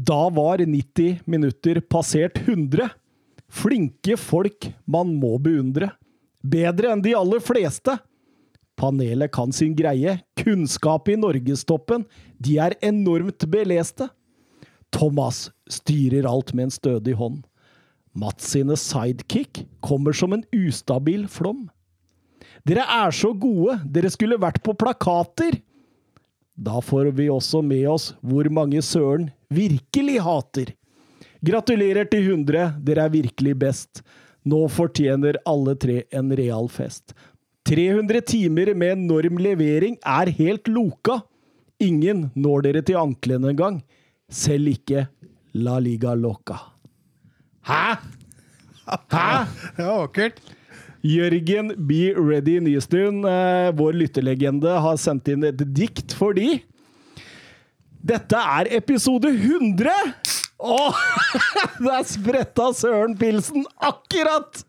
Da var 90 minutter passert 100. Flinke folk man må beundre. Bedre enn de aller fleste. Panelet kan sin greie. Kunnskap i norgestoppen. De er enormt beleste. Thomas styrer alt med en stødig hånd. Mats sine sidekick kommer som en ustabil flom. Dere er så gode, dere skulle vært på plakater! Da får vi også med oss hvor mange Søren virkelig hater. Gratulerer til 100, dere er virkelig best. Nå fortjener alle tre en real fest. 300 timer med enorm levering er helt loka. Ingen når dere til anklene engang. Selv ikke La Liga Loca. Hæ?! Hæ?! Det var vakkert. Jørgen Be Ready Nystuen, eh, vår lytterlegende, har sendt inn et dikt fordi dette er episode 100! Åh, det er spretta søren pilsen akkurat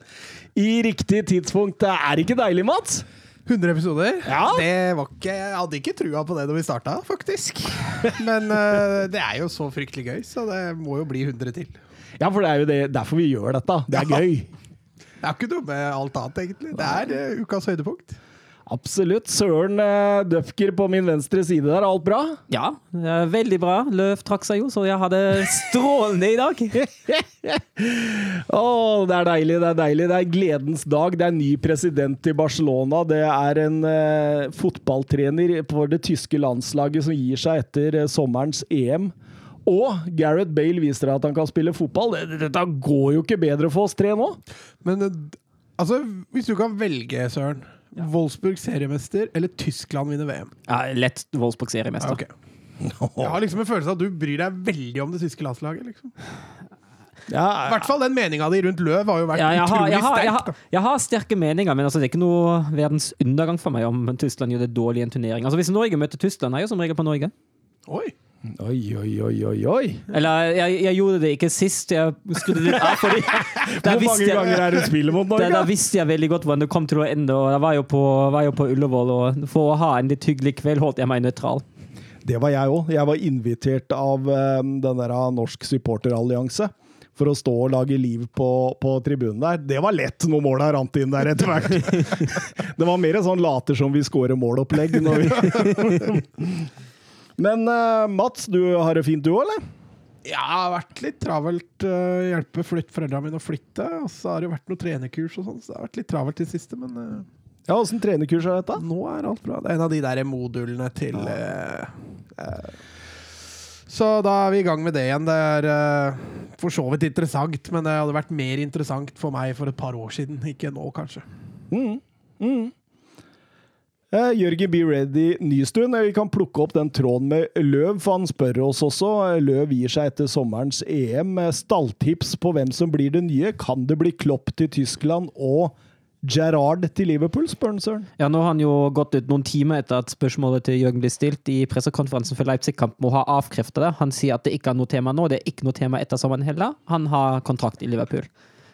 i riktig tidspunkt. Det er ikke deilig, Mats? 100 episoder? Ja. Det var ikke, jeg hadde ikke trua på det da vi starta, faktisk. Men uh, det er jo så fryktelig gøy, så det må jo bli 100 til. Ja, for det er jo det, derfor vi gjør dette. Det er Ja. gøy. Det er ikke noe med alt annet, egentlig. Det er uh, ukas høydepunkt. Absolutt. Søren uh, Døfker på min venstre side der. Alt bra? Ja, eh, veldig bra. Løv trakk seg jo, så jeg hadde strålende i dag. Å, det er deilig, det er deilig. Det er gledens dag. Det er ny president i Barcelona. Det er en eh, fotballtrener for det tyske landslaget som gir seg etter eh, sommerens EM. Og Gareth Bale viser at han kan spille fotball. Dette går jo ikke bedre for oss tre nå. Men eh, altså, hvis du kan velge, Søren Wolfsburg seriemester eller Tyskland vinner VM? Ja, lett Wolfsburg seriemester. Ok. Jeg har liksom en følelse av at du bryr deg veldig om det tyske landslaget. liksom. I Ja, hvert fall den meninga di rundt Løv har jo vært Ja, har, utrolig sterk. jeg, har, jeg har sterke meninger, men altså, det er ikke noe verdens undergang for meg om Tyskland gjør det dårlig i en turnering. Altså, hvis Norge møter Tyskland, er jeg jo som regel på Norge. Oi. Oi, oi, oi, oi, oi. Eller jeg, jeg gjorde det ikke sist. Jeg skrudde ja, fordi Hvor mange mange ganger er det spillet mot Norge? Da, da visste jeg veldig godt hvordan det kom til å ende. Og jeg var jo på, var jo på Ullevål, og for å ha en litt hyggelig kveld holdt jeg meg nøytral. Det var jeg òg. Jeg var invitert av um, den der av Norsk supporterallianse. For å stå og lage liv på, på tribunen der. Det var lett når måla rant inn der etter hvert. det var mer en sånn later som vi scorer mål-opplegg. Men uh, Mats, du har det fint du òg, eller? Ja, det har vært litt travelt. Uh, hjelpe flytt foreldrene mine å flytte. Og så har det jo vært noen trenerkurs og sånn, så det har vært litt travelt i det siste. Men uh, Ja, Åssen trenerkurs er dette? nå er alt bra. Det er en av de der modulene til Så da er vi i gang med det igjen. Det er for så vidt interessant, men det hadde vært mer interessant for meg for et par år siden. Ikke nå, kanskje. Mm. Mm. Eh, Jørgen Be Ready Nystuen, eh, vi kan plukke opp den tråden med Løv, for han spør oss også. Eh, Løv gir seg etter sommerens EM. Stalltips på hvem som blir det nye. Kan det bli Klopp til Tyskland og Gerrard til Liverpool, spør han Søren. Ja, Nå har han jo gått ut noen timer etter at spørsmålet til Jørgen ble stilt i pressekonferansen for Leipzig-kampen og har avkreftet det. Han sier at det ikke er noe tema nå, det er ikke noe tema etter sommeren heller. Han har kontrakt i Liverpool.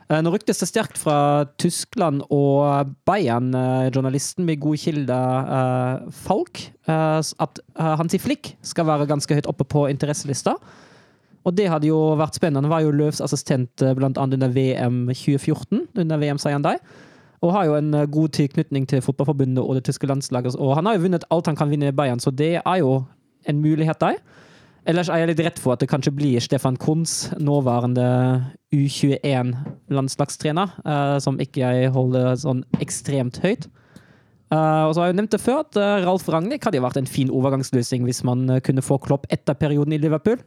Eh, Nå ryktes det sterkt fra Tyskland og Bayern, eh, journalisten med god kilde, eh, Falk, at Hansi Flick skal være ganske høyt oppe på interesselista. Og det hadde jo vært spennende. Han var jo Løvs assistent bl.a. under VM 2014, under VM-seieren der. Og har jo en god tilknytning til fotballforbundet og det tyske landslaget. Og han har jo vunnet alt han kan vinne i Bayern, så det er jo en mulighet der. Ellers er jeg litt redd for at det kanskje blir Stefan Kunz, nåværende U21-landslagstrener, uh, som ikke jeg holder sånn ekstremt høyt. Uh, og så har jeg jo nevnt det før at uh, Ralf Ragnhild hadde vært en fin overgangsløsning hvis man eh, kunne få Klopp etter perioden i Liverpool.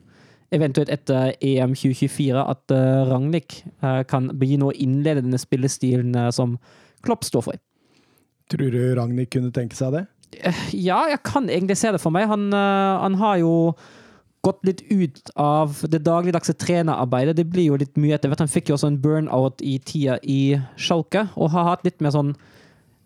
Eventuelt etter EM 2024 at Ragnhild eh, kan begynne å innlede denne spillestilen eh, som Klopp står for. Tror du Ragnhild kunne tenke seg det? Ja, jeg kan egentlig se det for meg. Han, eh, han har jo gått litt ut av det dagligdagse trenerarbeidet. Det blir jo litt mye etter hvert. Han fikk jo også en burnout i tida i Schalke, og har hatt litt mer sånn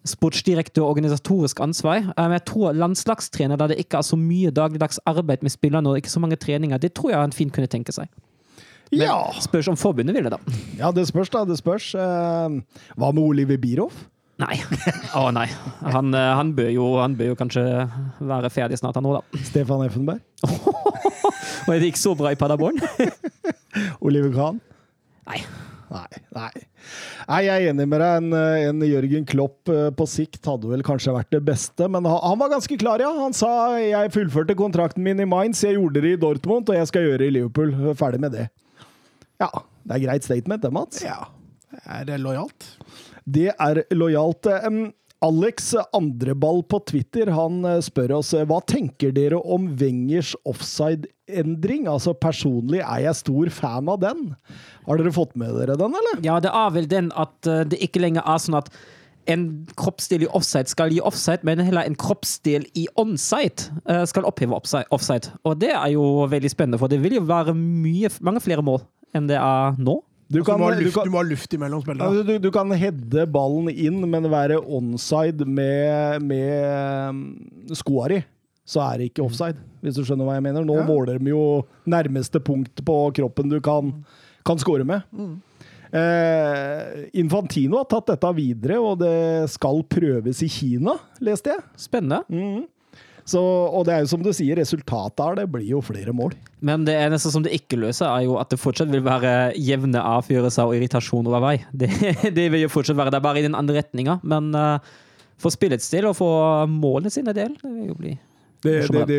sportsdirektør organisatorisk ansvar. Eh, Men jeg tror landslagstrener der det ikke er så mye dagligdags arbeid med spillerne og ikke så mange treninger, det tror jeg han fint kunne tenke seg. Men Ja! spørs om forbundet vil det, da. ja, det spørs, da. Det spørs. Eh, hva med Oliver Bierhoff? Nei. Å nei. Han, eh, han, bør jo, han bør jo kanskje være ferdig snart, han òg, da. Stefan Effenberg? Og det gikk så bra i Paderborn. Oliver Kahn? Nei. Nei, nei. nei, jeg er enig med deg. En, eh, en Jørgen Klopp eh, på sikt hadde vel kanskje vært det beste, men han, han var ganske klar, ja. Han sa jeg fullførte kontrakten min i Mainz, jeg gjorde det i Dortmund, og jeg skal gjøre det i Liverpool. Ferdig med det. Ja, det er greit statement, det, Mats. Ja. Er det lojalt? Det er lojalt. Em, Alex Andreball på Twitter han eh, spør oss hva tenker dere om Wengers offside-endring? Altså Personlig er jeg stor fan av den. Har dere fått med dere den, eller? Ja, det er vel den at eh, det ikke lenger er sånn at en kroppsdel i offside skal gi offside, men heller en kroppsdel i onside eh, skal oppheve offside. Og det er jo veldig spennende, for det vil jo være mye, mange flere mål enn det er nå. Du Altså, kan, du, må ha du luft, kan, du må ha luft imellom spillerne. altså, du, du kan heade ballen inn, men være onside med, med um, skoa di. Så er det ikke offside, hvis du skjønner hva jeg mener. Nå Ja. måler de jo nærmeste punkt på kroppen du kan, kan score med. Eh, Infantino har tatt dette videre, og det skal prøves i Kina, leste jeg. Spennende. Mhm. Så, og det er jo som du sier, resultatet av det blir jo flere mål. Men det eneste som det ikke løser, er jo at det fortsatt vil være jevne avfyrelser og irritasjon over vei. Det, det vil jo fortsatt være der, bare i den andre retninga. Men uh, for spillets del og for målene sine del, det vil jo bli Det, det, det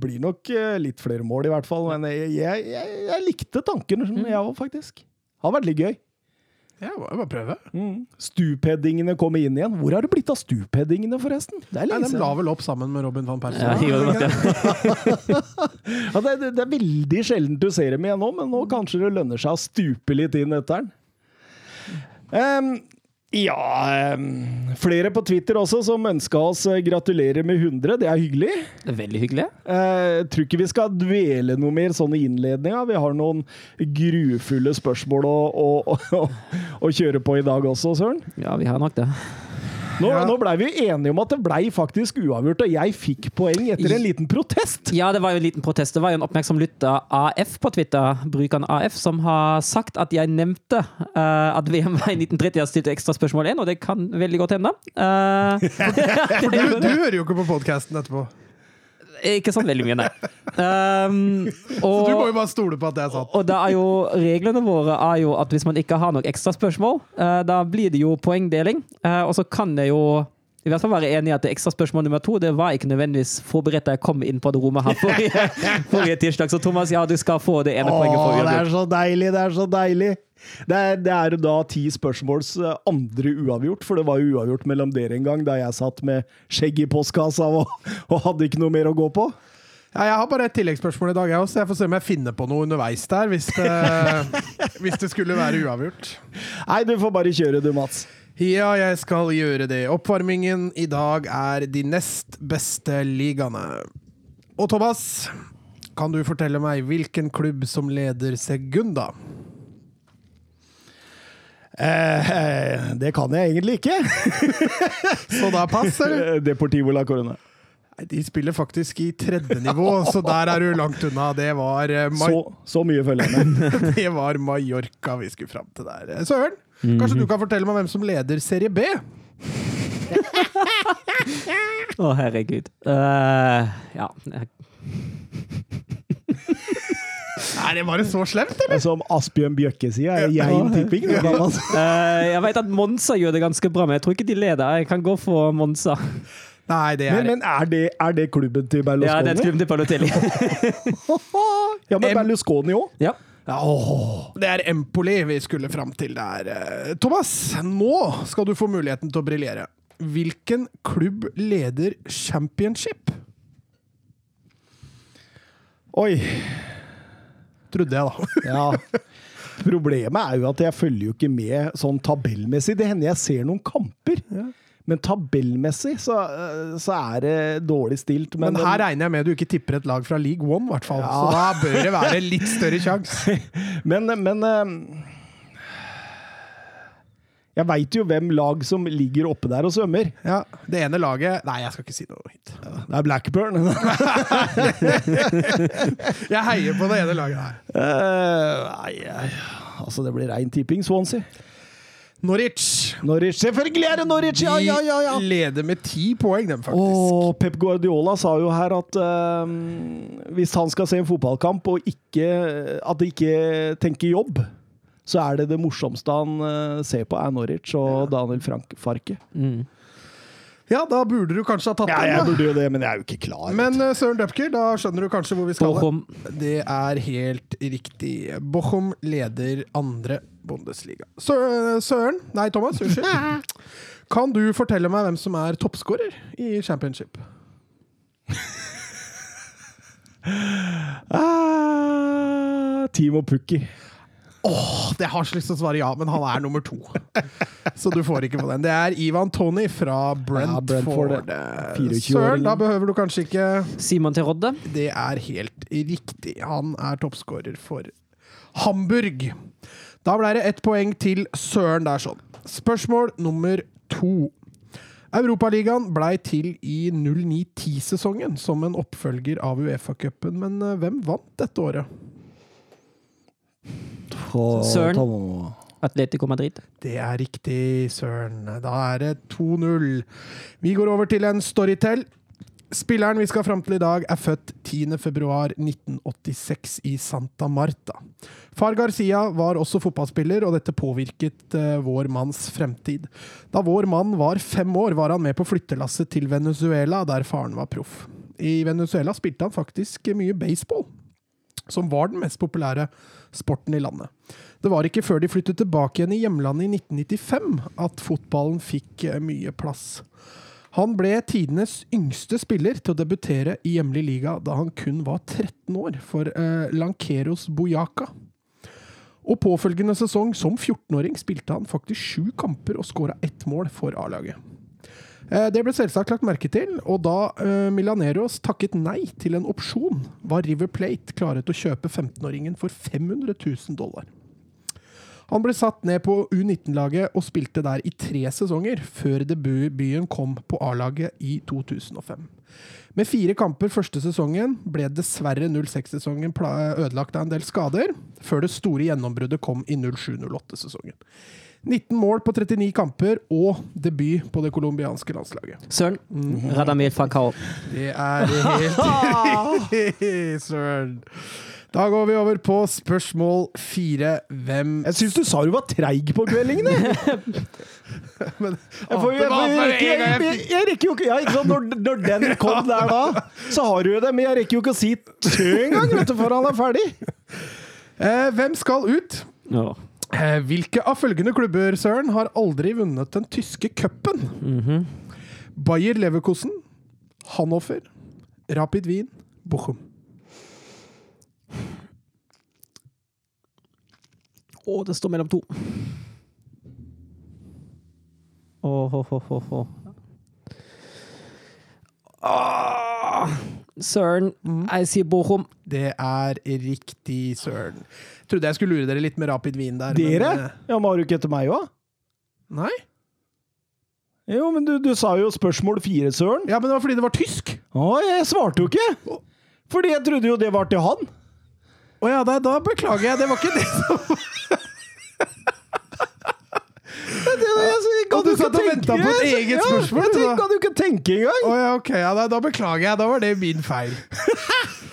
blir nok eh, litt flere mål, i hvert fall. Men jeg, jeg, jeg, jeg likte tanken, jeg òg, faktisk. Har vært litt gøy. Ja, bare prøve. Mm. Stupheadingene kommer inn igjen. Hvor har det blitt av stupheadingene, forresten? Det er Nei, de la vel opp sammen med Robin van Persie. ja, var. Ja, det, det, er veldig sjelden du ser dem igjen nå, men nå kanskje det lønner seg å stupe litt inn etter den. Em, ja Flere på Twitter også som ønska oss eh, gratulerer med 100. Det er hyggelig. Det er veldig hyggelig. Eh, tror ikke vi skal dvele noe mer sånn i innledninga. Vi har noen grufulle spørsmål å, å, å, å kjøre på i dag også, Søren. Ja, vi har nok det. Nå, Ja. nå blei vi enige om at det blei faktisk uavgjort, og jeg fikk poeng etter en liten protest. Ja, det var jo en liten protest. Det var jo en oppmerksom lytter, AF på Twitter, brukeren AF, som har sagt at jeg nevnte uh, at VM var i 1930 har stilt ekstra spørsmål 1, og det kan veldig godt hende. Uh, Du, du hører jo ikke på podkasten etterpå, ikke sånn veldig mye, nei. Um, så du må jo bare stole på at det er sant. og det er jo reglene våre er jo at hvis man ikke har nok ekstra spørsmål, uh, da blir det jo poengdeling. Uh, og så kan det jo i hvert fall være enig i at ekstra spørsmål nummer to det var ikke nødvendigvis forberedt da jeg kom inn på det rommet her forrige, forrige tirsdag. Så Thomas, ja, du skal få det ene poenget Forrige. Åh, det er så deilig, det er så deilig! Det er, det er da ti spørsmåls eh, andre uavgjort, for det var jo uavgjort mellom dere en gang da jeg satt med skjegg i postkassa og, og hadde ikke noe mer å gå på. Ja, jeg har bare et tilleggsspørsmål i dag, jeg også. Jeg får se om jeg finner på noe underveis der, hvis det, hvis det skulle være uavgjort. Nei, du får bare kjøre du, Mats. Ja, jeg skal gjøre det. Oppvarmingen i dag er de nest beste ligaene. Og Thomas, kan du fortelle meg hvilken klubb som leder Segunda? Eh, eh, det kan jeg egentlig ikke. Så da pass, eller? Deportivo la Corona. Nei, de spiller faktisk i tredje nivå, så der er du langt unna. Det var, eh, Ma Så, så mye følger med. det var Mallorca vi skulle fram til der. Eh, Søren, kanskje du kan fortelle meg hvem som leder Serie B? Å, herregud. Uh, ja. Er det bare så slemt, eller? Som Asbjørn Bjøkke sier, er jeg en tipping. Eh, jeg vet at Monsa gjør det ganske bra, men jeg tror ikke de leder. Jeg kan gå for Monsa. Nei, det er Men, men er, det, er det klubben til Berlusconi? Ja, det er klubben til Berlusconi. Ja, men Berlusconi òg. ja. Ja. Det er Empoli vi skulle fram til der. Eh, Thomas, nå skal du få muligheten til å briljere. Hvilken klubb leder championship? Oi. Trodde jeg, da. Ja. Problemet er jo at jeg følger jo ikke med sånn tabellmessig. Det hender jeg ser noen kamper. Men tabellmessig så, øh, så er det dårlig stilt. Men her regner jeg med du ikke tipper et lag fra League One, i hvert fall. Så da bør det være litt større sjanse. Men, men øhm, Jeg veit jo hvem lag som ligger oppe der og svømmer. Ja, det ene laget Nei, jeg skal ikke si noe hit. Det er Blackburn. Jeg heier på det ene laget her. Uh, nei, altså det blir rein tipping. Swansea. Norwich. Norwich. Selvfølgelig er det Norwich! Ja, ja, ja! ja. De leder med ti poeng, dem, faktisk. Og Pep Guardiola sa jo her at uh, hvis han skal se en fotballkamp og ikke, at de ikke tenker jobb, så er det det morsomste han eh, ser på, er Norwich og Daniel Frank Farke. Mm. Ja, da burde du kanskje ha tatt Ja, den. jeg burde jo det, men jeg er jo ikke klar. Men uh, Søren Dupker, da skjønner du kanskje hvor vi skal. Bochum. Det er helt riktig. Bochum leder andre Bundesliga. Sø- Søren Nei, Thomas. Unnskyld. Kan du fortelle meg hvem som er toppskårer i championship? ah, Timo Pukki. Åh, det har så lyst til å svare ja, men han er nummer to. Så du får ikke på den. Det er Ivan Tony fra Brentford. 24-åringen. Søren, da behøver du kanskje ikke Simon til Rodde. Det er helt riktig. Han er toppskårer for Hamburg. Da ble det ett poeng til Søren der, sånn. Spørsmål nummer to. Europaligaen blei til i 09-10-sesongen som en oppfølger av Uefa-cupen, men eh, hvem vant dette året? Søren. Atletico Madrid. Det er riktig, Søren. Da er det 2-0. Vi går over til en storytell. Spilleren vi skal fram til i dag, er født 10.2.1986 i Santa Marta. Far Garcia var også fotballspiller, og dette påvirket uh, vår manns fremtid. Da vår mann var fem år, var han med på flyttelasset til Venezuela, der faren var proff. I Venezuela spilte han faktisk mye baseball, som var den mest populære sporten i landet. Det var ikke før de flyttet tilbake igjen i hjemlandet i 1995 at fotballen fikk eh, mye plass. Han ble tidenes yngste spiller til å debutere i hjemlig liga da han kun var 13 år, for eh, Lankeros Boyaka. Og påfølgende sesong, som 14-åring, spilte han faktisk sju kamper og skåra ett mål for A-laget. Eh, Det ble selvsagt lagt merke til, og da eh, Milaneros takket nei til en opsjon, var River Plate klare til å kjøpe 15-åringen for 500 000 dollar. Han ble satt ned på U19-laget og spilte der i tre sesonger, før debuten kom på A-laget i 2005. Med fire kamper første sesongen ble dessverre 06-sesongen ødelagt av en del skader, før det store gjennombruddet kom i 07-08-sesongen. 19 mål på 39 kamper og debut på det colombianske landslaget. Søren. Radamil Falcao. Det er helt søren. Da går vi over på spørsmål fire. Hvem Jeg syns du sa du var treig på kveldingene! Men, Jeg, får, jeg, jeg, jeg, jeg, jeg, jeg rekker jo ikke ja, ikke sant? Når, når den kom der da, så har du jo det, men jeg rekker jo ikke å si tø engang, vet du, før han er ferdig. Eh, hvem skal ut? Ja. Eh, hvilke av følgende klubber, Søren, har aldri vunnet den tyske cupen? Mhm. Bayer Leverkusen, Hanoffer, Rapid Wien, Bochum. Å, det står mellom to. Åh, åh, åh, åh, åh. Ah, Søren, jeg sier Bochum. Det er riktig, Søren. Trodde jeg skulle lure dere litt med Rapid Wien der. Dere? Men, Ja, men har du ikke etter meg òg? Nei? Jo, men du, du sa jo spørsmål fire, Søren. Ja, men det var fordi det var tysk. Å, jeg svarte jo ikke! Fordi jeg trodde jo det var til han. Å ja, da, da beklager jeg. Det var ikke det som Og du satt og venta på et eget Ja, du, jeg tenkte, kan jo ikke tenke engang! Å ja, ok. Ja, da, da beklager jeg. Da var det min feil.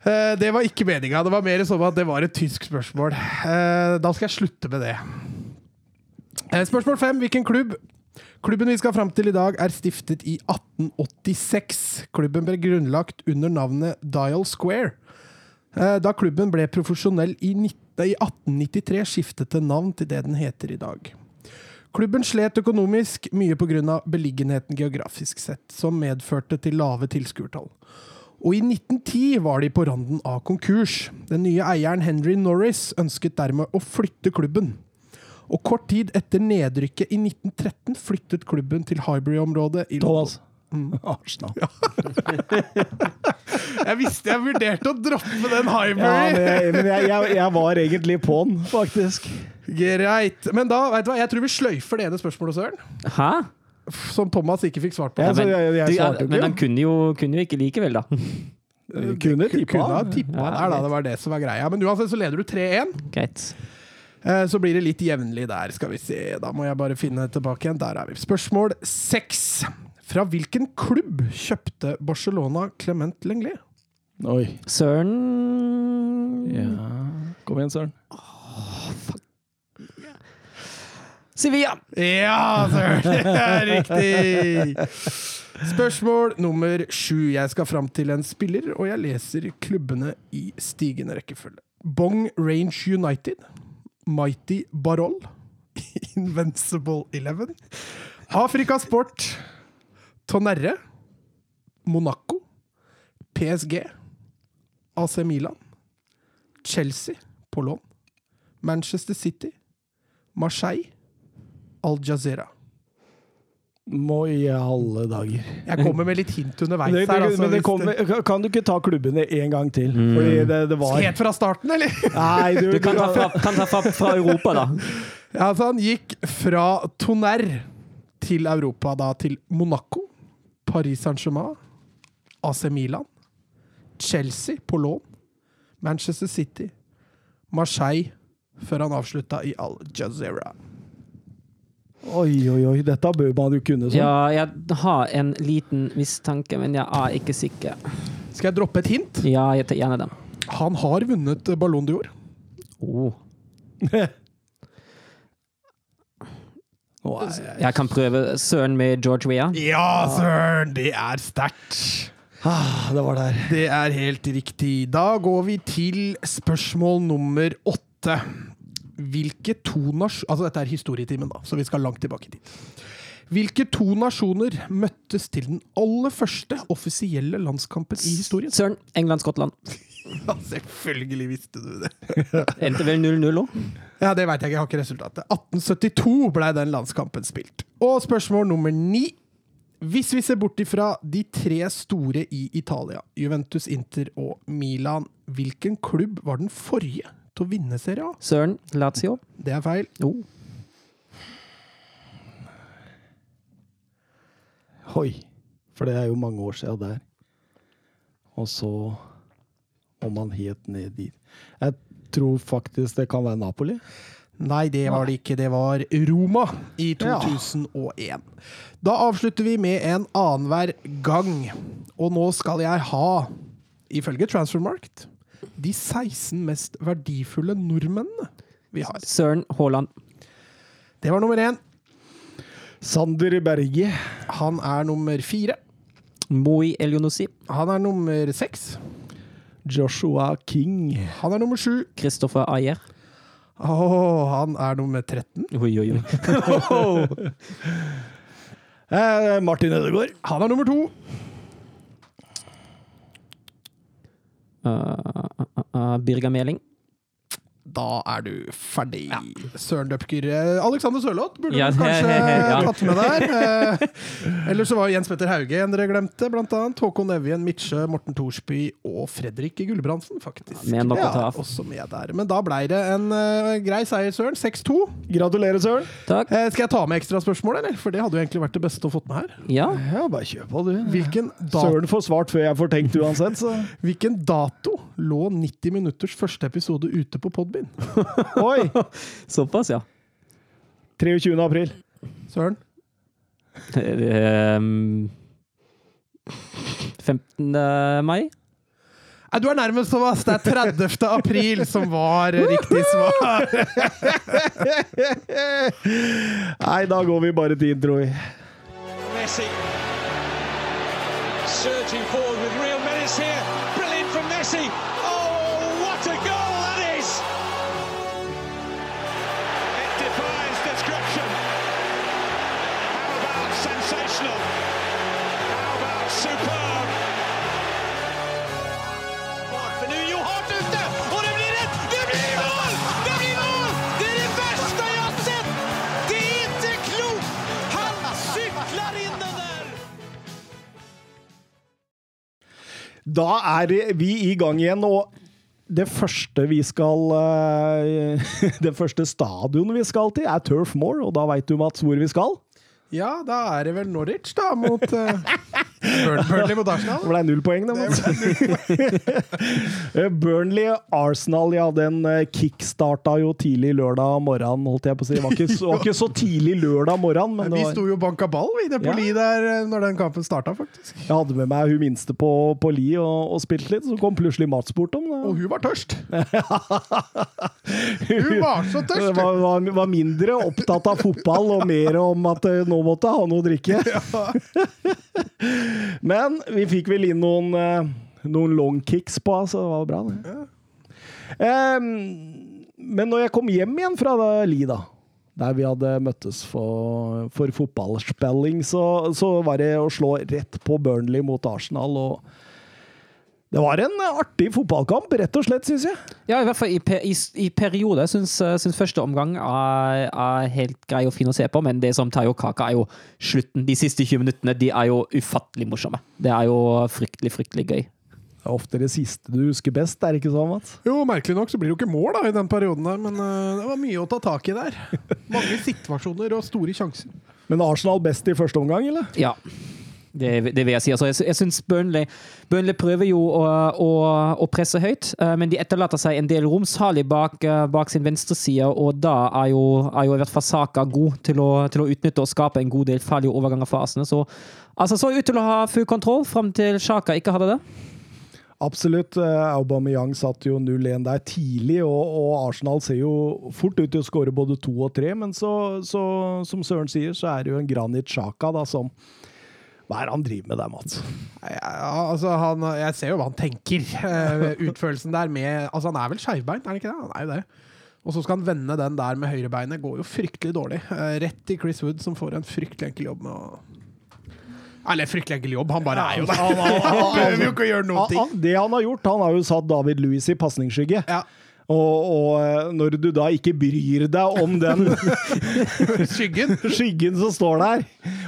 Eh, det var ikke meninga. Det var mer som at det var et tysk spørsmål. Eh, Da skal jeg slutte med det. Eh, Spørsmål fem. Hvilken klubb? Klubben vi skal fram til i dag, er stiftet i 1886. Klubben ble grunnlagt under navnet Dial Square. Da klubben ble profesjonell i 19 i 1893, skiftet den navn til det den heter i dag. Klubben slet økonomisk, mye pga. beliggenheten geografisk sett, som medførte til lave tilskuertall. Og i 1910 var de på randen av konkurs. Den nye eieren Henry Norris ønsket dermed å flytte klubben. Og kort tid etter nedrykket i 1913 flyttet klubben til Highbury-området i London. Thomas. Arsenal. Jeg visste jeg vurderte å droppe den Ja, Highbury! men jeg, men jeg, jeg, jeg var egentlig på'n, faktisk. Greit. Men da, vet du hva, jeg tror vi sløyfer det ene spørsmålet, Søren. Hæ? Som Thomas ikke fikk svart på. Ja, så men, jeg- jeg du, svarte jo men han kunne jo, kunne jo ikke likevel, da. Kunne tippa. Kunne ha tippa Ja, der, da. Det var det som var greia. Men uansett så leder du 3-1. Greit. Eh, Så blir det litt jevnlig der, skal vi se. Da må jeg bare finne tilbake igjen. Der er vi. Spørsmål seks. Fra hvilken klubb kjøpte Barcelona Clement Lenglet? Oi. Søren Ja. Kom igjen, Søren. Sevilla! Ja! Det er riktig! Spørsmål nummer sju. Jeg skal fram til en spiller, og jeg leser klubbene i stigende rekkefølge. Bong Range United. Mighty Barol. Invincible Eleven. Afrika Sport. Tonnerre. Monaco. PSG. AC Milan. Chelsea på lån. Manchester City. Marseille. Al Jazeera. Må i alle dager. Jeg kommer med litt hint underveis Det, det, her. Altså, men det kommer- kan du ikke ta klubbene en gang til? Fordi det, det var Helt fra starten, eller? Nei, du, Du kan ta fra, kan ta fra, fra Europa, da. Ja, altså, han gikk fra Tonnerre til Europa, da til Monaco, Paris Saint-Germain, AC Milan, Chelsea på lån, Manchester City, Marseille, før han avslutta i Al Jazeera. Oi, oi, oi. Dette bør man jo kunne sånn. Ja, jeg har en liten mistanke, men jeg er ikke sikker. Skal jeg droppe et hint? Ja, jeg tar gjerne den. Han har vunnet Ballon d'Or. Oh. Jeg kan prøve Søren med George Weah. Ja, søren! Det er sterkt. ah, det var der. Det er helt riktig. Da går vi til spørsmål nummer åtte. Hvilke to nasjoner Altså, dette er historietimen, da, så vi skal langt tilbake i tid. Hvilke to nasjoner møttes til den aller første offisielle landskampen i historien? Søren, England-Skottland. Ja, selvfølgelig visste du det. Endte vel 0-0 òg? Ja, Det veit jeg ikke, jeg har ikke resultatet. 1872 ble den landskampen spilt. Og spørsmål nummer ni. Hvis vi ser bort ifra de tre store i Italia, Juventus, Inter og Milan, hvilken klubb var den forrige til å vinne Serie A? Søren, Lazio. Det er feil. Jo. Hoi. For det er jo mange år siden der. Og så om han helt ned dit. Jeg tror faktisk det kan være Napoli. Nei, det var det ikke. Det var Roma i 2001. Da avslutter vi med en annenhver gang. Og nå skal jeg ha, ifølge Transfermarkt, de 16 mest verdifulle nordmennene vi har. Søren Haaland. Det var nummer én. Sander Berge. Han er nummer fire. Moi Elionossi. Han er nummer seks. Joshua King. Han er nummer sju. Christopher Ayer. Oh, han er nummer 13. Oi, oi, oi. Eh, Martin Ødegaard. Han er nummer to. Uh, uh, uh, Birga Meling. Da er du ferdig. Søren Døpker. Eh, Alexander Sørloth burde Ja, du kanskje ja. tatt med der. Eller så var Jens Petter Hauge en dere glemte, blant annet. Håkon Evjen, Midtsjø, Morten Thorsby og Fredrik Gulbrandsen, faktisk. Med nok å ta av. også med der. Men da blei det en uh, grei seier, Søren. 6-2. Gratulerer, Søren. Takk. Uh, skal jeg ta med ekstraspørsmål, eller? For det hadde jo egentlig vært det beste å fått med her. Ja. Ja, bare kjør på, du. Hvilken, Søren får svart før jeg får tenkt uansett, så hvilken dato lå 90 minutters første episode ute på Podbean? Oi! Såpass, ja. 23. april. Søren? Um, 15. mai? Du er nærmest, Thomas. Det er 30. april som var riktig svar. Nei, da går vi bare til intro. Messi surging forward with real menace here. Brilliant from Messi. Da er vi i gang igjen, og det første vi skal eh, Det første stadion vi skal til, er Turf Moor, og da veit du, Mats, hvor vi skal? Ja, da er det vel Norwich, da, mot eh, Burnley mot Arsenal? Det ble null poeng, da. Eh, Burnley-Arsenal, ja, den eh, kickstarta jo tidlig lørdag morgen, holdt jeg på å si. Det var ikke, så- var ikke så tidlig lørdag morgen, men Vi var, sto jo og banka ball vi det på Ja. Li der eh, når den kampen starta, faktisk. jeg hadde med meg hun minste på, på Li og, og spilte litt, så kom plutselig Mats bortom. da. Og hun var tørst. Hun var så tørst! var, var, var mindre opptatt av fotball og mer om at nå måtte jeg ha noe å drikke. Men vi fikk vel inn noen, eh, noen long kicks på, så det var bra, det. Em, men når jeg kom hjem igjen fra Lida, Li, da, der vi hadde møttes for, for fotballspilling, så, så var det å slå rett på Burnley mot Arsenal. og det var en artig fotballkamp, rett og slett, syns jeg. Ja, i hvert fall i, per, i, i perioder. Syns, eh, syns første omgang er, er helt grei og fin å se på, men det som tar jo kaka, er jo slutten. De siste 20 minuttene de er jo ufattelig morsomme. Det er jo fryktelig, fryktelig gøy. Det er ofte det siste du husker best, er det ikke sånn, Mats? Jo, merkelig nok så blir det jo ikke mål da i den perioden der, men uh, det var mye å ta tak i der. Mange situasjoner og store sjanser. Men Arsenal best i første omgang, eller? Ja. Det, det vil jeg si. Altså, jeg, jeg syns Burnley, Burnley prøver jo å, å, å presse høyt, eh, men de etterlater seg en del rom, særlig bak, eh, bak sin venstreside, og da er jo, er jo i hvert fall Saka god til å, til å utnytte og skape en god del farlige overganger for Arsenal. Så altså, så ut til å ha full kontroll fram til Sjaka ikke hadde det. Absolutt. Eh, Aubameyang satt jo 0-1 der tidlig, og, og Arsenal ser jo fort ut til å skåre både to og tre, men så, så som Søren sier, så er det jo en Granit Saka da, som Hva er det han driver med der, Mats? Ja, altså han, jeg ser jo hva han tenker. eh, Utførelsen der med Altså, han er vel skeivbeint, er han ikke det? Han er jo det. Og så skal han vende den der med høyrebeinet. Går jo fryktelig dårlig. Eh, Rett til Chris Wood, som får en fryktelig enkel jobb med å Eller fryktelig enkel jobb, han bare er jo der. Han behøver jo ikke å gjøre noen Han- ting. han- Det han har gjort, han har jo satt David Louis i pasningsskygge. Ja. Og, og eh, når du da ikke bryr deg om den Skyggen. skyggen som står der,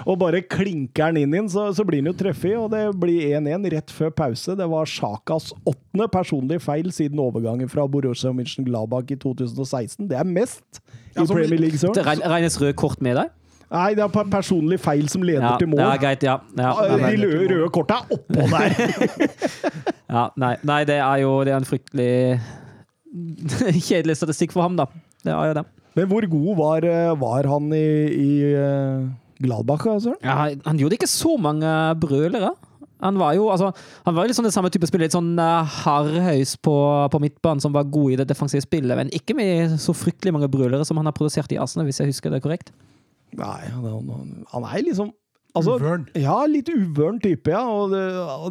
og bare klinker den inn, inn så, så blir den jo treffig, og det blir 1-1 rett før pause. Det var Sjakas åttende personlige feil siden overgangen fra Borussia Mönchengladbach i 2016. Det er mest i Ja, Premier League, Det regnes røde kort med deg? Nei, det er personlig feil som leder Ja, til det er greit, ja. ja, Ja, nei, De røde korta er oppå der. ja nei, nei, det er jo det er en fryktelig kjedelig statistikk for ham, da. Det er jo det. Men hvor god var, eh, var han i, i eh, Gladbach, Altså? Ja, han gjorde ikke så mange brølere. Han var jo altså, han var jo sånn det samme type spiller, litt sånn uh, hardhaus på, på midtbanen som var god i det defensive spillet, men ikke med så fryktelig mange brølere som han har produsert i Arsenal, hvis jeg husker det korrekt. Nei, han er liksom altså, Uvøren. Ja, litt uvøren type, ja. Og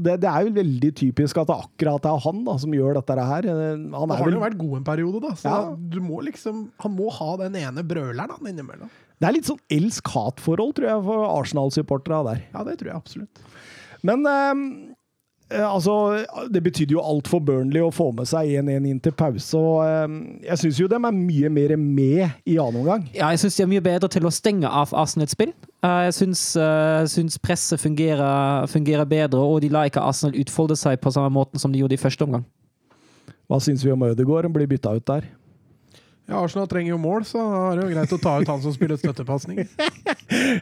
det, det, er jo veldig typisk at det akkurat er han da, som gjør dette her. Han Han er har vel, jo vært god en periode, da. Så Ja. du må liksom Han må ha den ene brøleren han, innimellom. det er litt sånn elsk-hat-forhold, tror jeg, for Arsenal-supportere der. Ja, det tror jeg absolutt. Men eh, altså, det betydde jo alt for Burnley å få med seg 1-1 inn til pause. og Jeg syns jo de er mye mer med i annen omgang. Ja, jeg syns de er mye bedre til å stenge av Arsenal et spill. Eh, Jeg syns, eh, syns presset fungerer, fungerer bedre, og de lar ikke Arsenal utfolde seg på samme måten som de gjorde i første omgang. Hva syns vi om Ødegaard? Han blir bytta ut der. Ja, Arsenal trenger jo mål, så da er det jo greit å ta ut han som spiller støttepasning.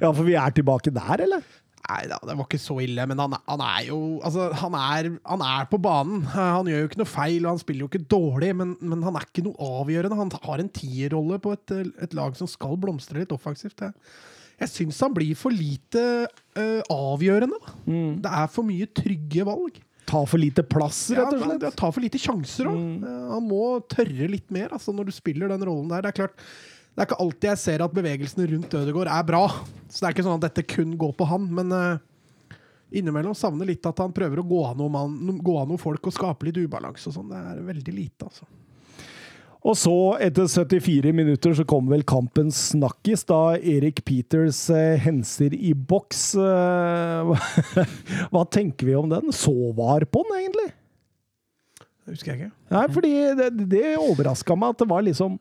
Ja, for vi er tilbake der, eller? Nei da, det var ikke så ille, men han, han er jo Altså, han er, han er på banen. Eh, Han gjør jo ikke noe feil, og han spiller jo ikke dårlig, men, men han er ikke noe avgjørende. Han har en tierrolle på et, et lag som skal blomstre litt offensivt. Jeg, jeg syns han blir for lite uh, avgjørende. Da. Det er for mye trygge valg. Ta for lite plass, rett og slett. Ja, ta for lite sjanser òg. Han må tørre litt mer altså, når du spiller den rollen der. Det er klart det er ikke alltid jeg ser at bevegelsene rundt Ødegaard er bra. Så det er ikke sånn at dette kun går på han, men uh, innimellom savner litt at han prøver å gå av noen, noe folk og skape litt ubalanse og sånn. Det er veldig lite, altså. Og så, etter 74 minutter, så kom vel kampens snakkis, da Erik Peters eh, henser i boks. Eh, hva tenker vi om den? Så var på den, egentlig? Det husker jeg ikke. Nei, fordi det, det overraska meg at det var liksom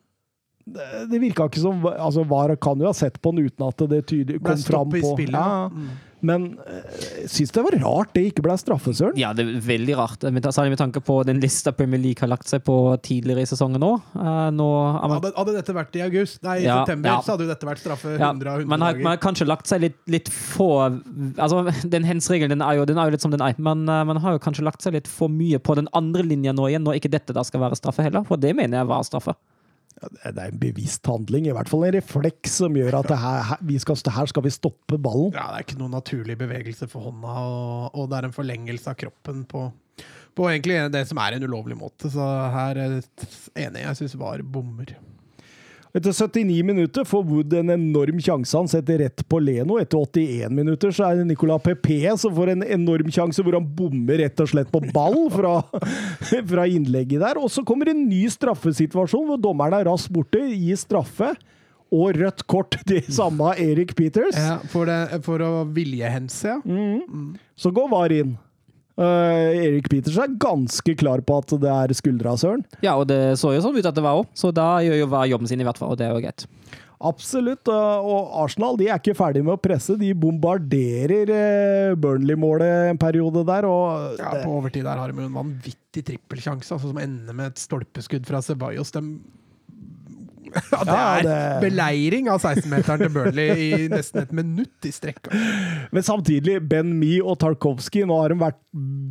Det, virka ikke som Altså, VAR kan jo ha sett på den uten at det tydelig kom fram stopp i på spillet. ja. Men eh, jeg syns det var rart det ikke ble straffe, Søren. Ja, det er veldig rart. Særlig med tanke på den lista Premier League har lagt seg på tidligere i sesongen nå. Eh, nå man, Hadde, hadde dette vært i august, nei, i Ja, september, ja. så hadde jo dette vært straffe 100 ja, av 100 man, har, dager. man har kanskje lagt seg litt, litt få Altså, den hens-regelen den er, jo, den er jo litt som den er, men eh, man har jo kanskje lagt seg litt for mye på den andre linja nå igjen, når ikke dette da skal være straffe heller. For det mener jeg var straffe. Det er en bevisst handling, i hvert fall en refleks som gjør at her, her, skal, her skal vi stoppe ballen. Ja, det er ikke noen naturlig bevegelse for hånda, og, og det er en forlengelse av kroppen på, på egentlig det som er en ulovlig måte. Så her er jeg enig, jeg syns VAR bommer. Etter 79 minutter får Wood en enorm sjanse. Han setter rett på Leno. Etter 81 minutter så er det Nicolas Pepe som får en enorm sjanse hvor han bommer rett og slett på ball fra, fra innlegget der. Og så kommer en ny straffesituasjon hvor dommeren er raskt borte, gir straffe. Og rødt kort til samme Erik Peters. Ja, for, det, for å viljehense, ja. Mm. Så går VAR inn. Eh, Erik Peters er ganske klar på at det er skuldra, Søren. Ja, og det så jo sånn ut at det var òg, så da gjør jo VAR jobben sin i hvert fall, og det er jo greit. Absolutt. uh, Og Arsenal de er ikke ferdig med å presse. De bombarderer uh, Burnley-målet en periode der. Og ja. På overtid der har de en vanvittig trippelsjanse, altså, som ender med et stolpeskudd fra Ceballos. De ja, det Ja, er det- beleiring av 16-meteren til Burnley i nesten et minutt i strekk. Men samtidig, Ben Mee og Tarkovskij Nå har de vært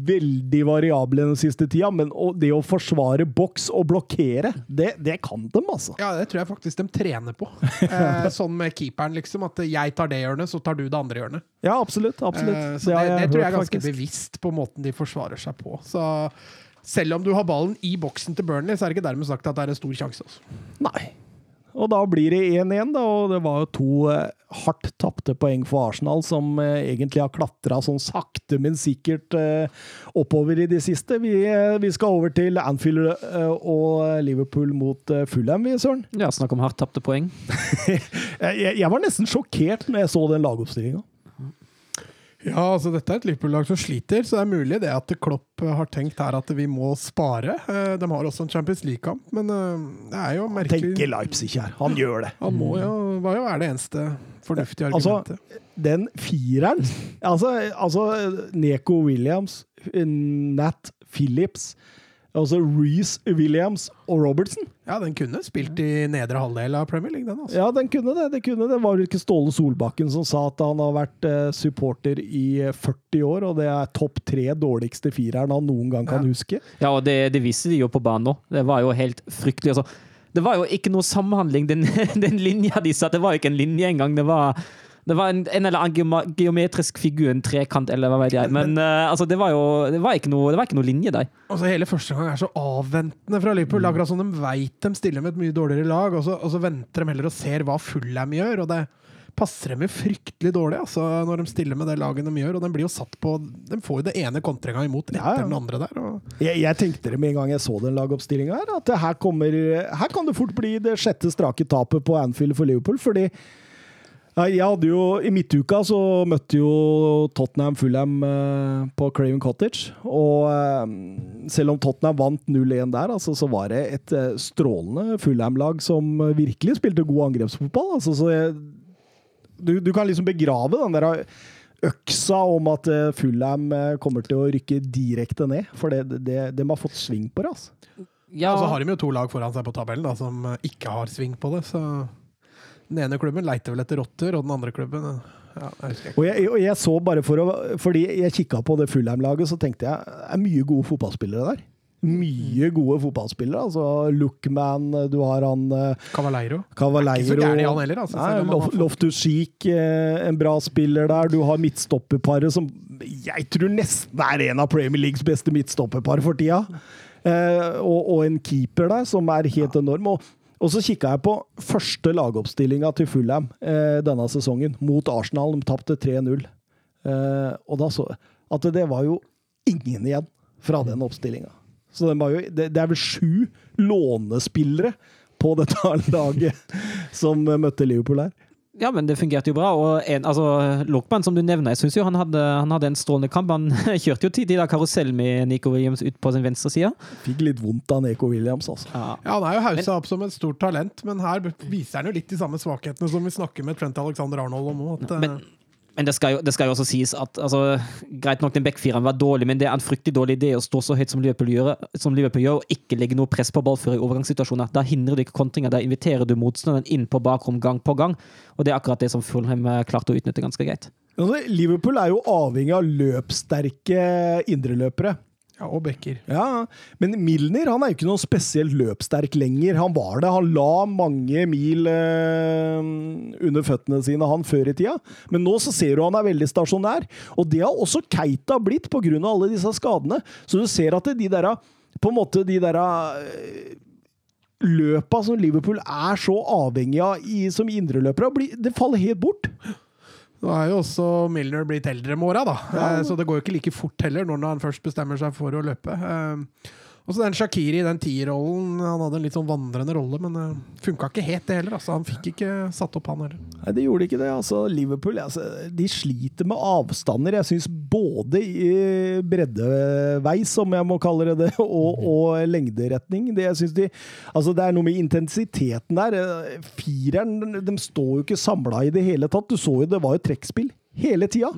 veldig variable den siste tida, men det å forsvare boks og blokkere, det, det kan de, altså. Ja, det tror jeg faktisk de trener på. Eh, sånn med keeperen, liksom. At jeg tar det hjørnet, så tar du det andre hjørnet. Ja, absolutt. absolutt. Eh, så det, det, det, tror jeg er ganske faktisk. bevisst på måten de forsvarer seg på. Så selv om du har ballen i boksen til Burnley, så er det ikke dermed sagt at det er en stor sjanse. Altså. Nei. Og da blir det 1-1, da, og det var jo to eh, hardt tapte poeng for Arsenal, som eh, egentlig har klatra sånn sakte, men sikkert eh, oppover i det siste. Vi, vi skal over til Anfield og Liverpool mot Fulham, vi, Søren. Ja, snakk om hardt tapte poeng. Jeg, jeg, jeg var nesten sjokkert når jeg så den lagoppstillinga. Ja, altså dette er et Liverpool-lag som sliter, så det er mulig det at Klopp eh, har tenkt her at vi må spare. Eh, De har også en Champions League-kamp, men eh, det er jo merkelig. Tenker Leipzig her. Han gjør det. Han må jo, hva jo er det eneste fornuftige Altså, argumentet. Den fireren Altså, altså Neko Williams, Nat Phillips, altså Reece Williams og Robertson. Ja, den kunne spilt i nedre halvdel av Premier League, den. altså. Ja, den kunne det. det kunne det. Var det ikke Ståle Solbakken som sa at han har vært eh, supporter i eh, 40 år, og det er topp tre dårligste fireren han noen gang kan Ja. huske? Ja, og det, det viste de jo på banen òg. Det var jo helt fryktelig. Altså. Det var jo ikke noe samhandling, den, den linja de satte. Det var jo ikke en linje engang. Det var, det var en, en eller annen geometrisk figur, en trekant eller hva vet jeg. Men uh, altså, det var jo det var ikke noe, det var ikke noe linje der. Altså Hele første gang er så avventende fra Liverpool. Akkurat som de veit de stiller med et mye dårligere lag, og så, og så venter de heller og ser hva Fullham gjør. og det passer dem jo fryktelig dårlig altså, når de stiller med det laget de gjør. Og de blir jo satt på De får jo det ene kontringa imot etter Ja, ja. den andre der. Og, Jeg, jeg tenkte det med en gang jeg så den lagoppstillinga her, at her, kommer, her kan det fort bli det sjette strake tapet på Anfield for Liverpool. fordi ja, jeg hadde jo, I midtuka så møtte jo Tottenham Fulham eh, på Craven Cottage. Og eh, selv om Tottenham vant 0-1 der, altså, så var det et eh, strålende Fulham-lag som virkelig spilte god angrepsfotball. Altså, så jeg, du, du kan liksom begrave den der øksa om at eh, Fulham eh, kommer til å rykke direkte ned. For det, det, de har fått sving på det. altså. Ja, og så har de jo to lag foran seg på tabellen da, som ikke har sving på det. Så den ene klubben leiter vel etter rotter, og den andre klubben eh, ja, jeg. Og jeg, og jeg så bare for å Fordi jeg kikka på det Fullheim-laget, så tenkte jeg det er mye gode fotballspillere der. Mye gode fotballspillere. Altså Lookman, du har han Cavaleiro. Cavaleiro. Er Ikke så gæren han heller, altså, Nei, Lof- Loftus Cheek, eh, en bra spiller der. Du har midtstopperparet som jeg tror nesten er en av Premier Leagues beste midtstopperpar for tida. Eh, og, og en keeper der som er helt enorm. Og, og så kikka jeg på første lagoppstillinga til Fulham eh, denne sesongen, mot Arsenal. De tapte 3-0. Eh, og da så jeg at det var jo ingen igjen fra den oppstillinga. Så den var jo, det, det er vel sju lånespillere på dette laget som møtte Liverpool her. Ja, men det fungerte jo bra. Og en, altså, Lokman, som du nevner, jeg synes jo han hadde, han hadde en strålende kamp. Han kjørte jo til de der karusell med Nico Williams ut på sin venstre side. Fikk litt vondt av Nico Williams, altså. Ja. Ja, Han er jo haussa opp som et stort talent, men her viser han jo litt de samme svakhetene som vi snakker med Trent Alexander Arnold om. At, eh, Men, Men det skal, jo, det skal jo også sies at altså, Greit nok, den backfireren var dårlig, men det er en fryktelig dårlig idé å stå så høyt som Liverpool gjør, som Liverpool gjør og ikke legge noe press på ballfører i overgangssituasjoner. Da hindrer du ikke kontringer, da inviterer du motstanderen inn på bakrom gang på gang. Og det er akkurat det som Fulham eh, klarte å utnytte ganske greit. Altså, Liverpool er jo avhengig av løpssterke indreløpere. Ja, og Becker. Ja, men Milner han er jo ikke noe spesielt løpssterk lenger. Han var det. Han la mange mil eh, under føttene sine, han før i tida. Men nå så ser du han er veldig stasjonær. Og det har også Keita blitt pga. alle disse skadene. Så du ser at de der, på en måte de der eh, løpa som Liverpool er så avhengig av i, som indreløpere, det faller helt bort. Nå er jo også Milner blitt eldre med åra, da. Ja. Så det går jo ikke like fort heller når han først bestemmer seg for å løpe. Eh, Og så den Shakiri, den tierrollen. Han hadde en litt sånn vandrende rolle, men det funka ikke helt, det heller. Altså, han fikk ikke satt opp, han heller. Nei, det gjorde ikke det. Altså, Liverpool altså, de sliter med avstander. Jeg syns både i breddeveis, som jeg må kalle det, og, og lengderetning. Det, jeg synes de, altså, det er noe med intensiteten der. Fireren de står jo ikke samla i det hele tatt. Du så jo det var jo trekkspill hele tida.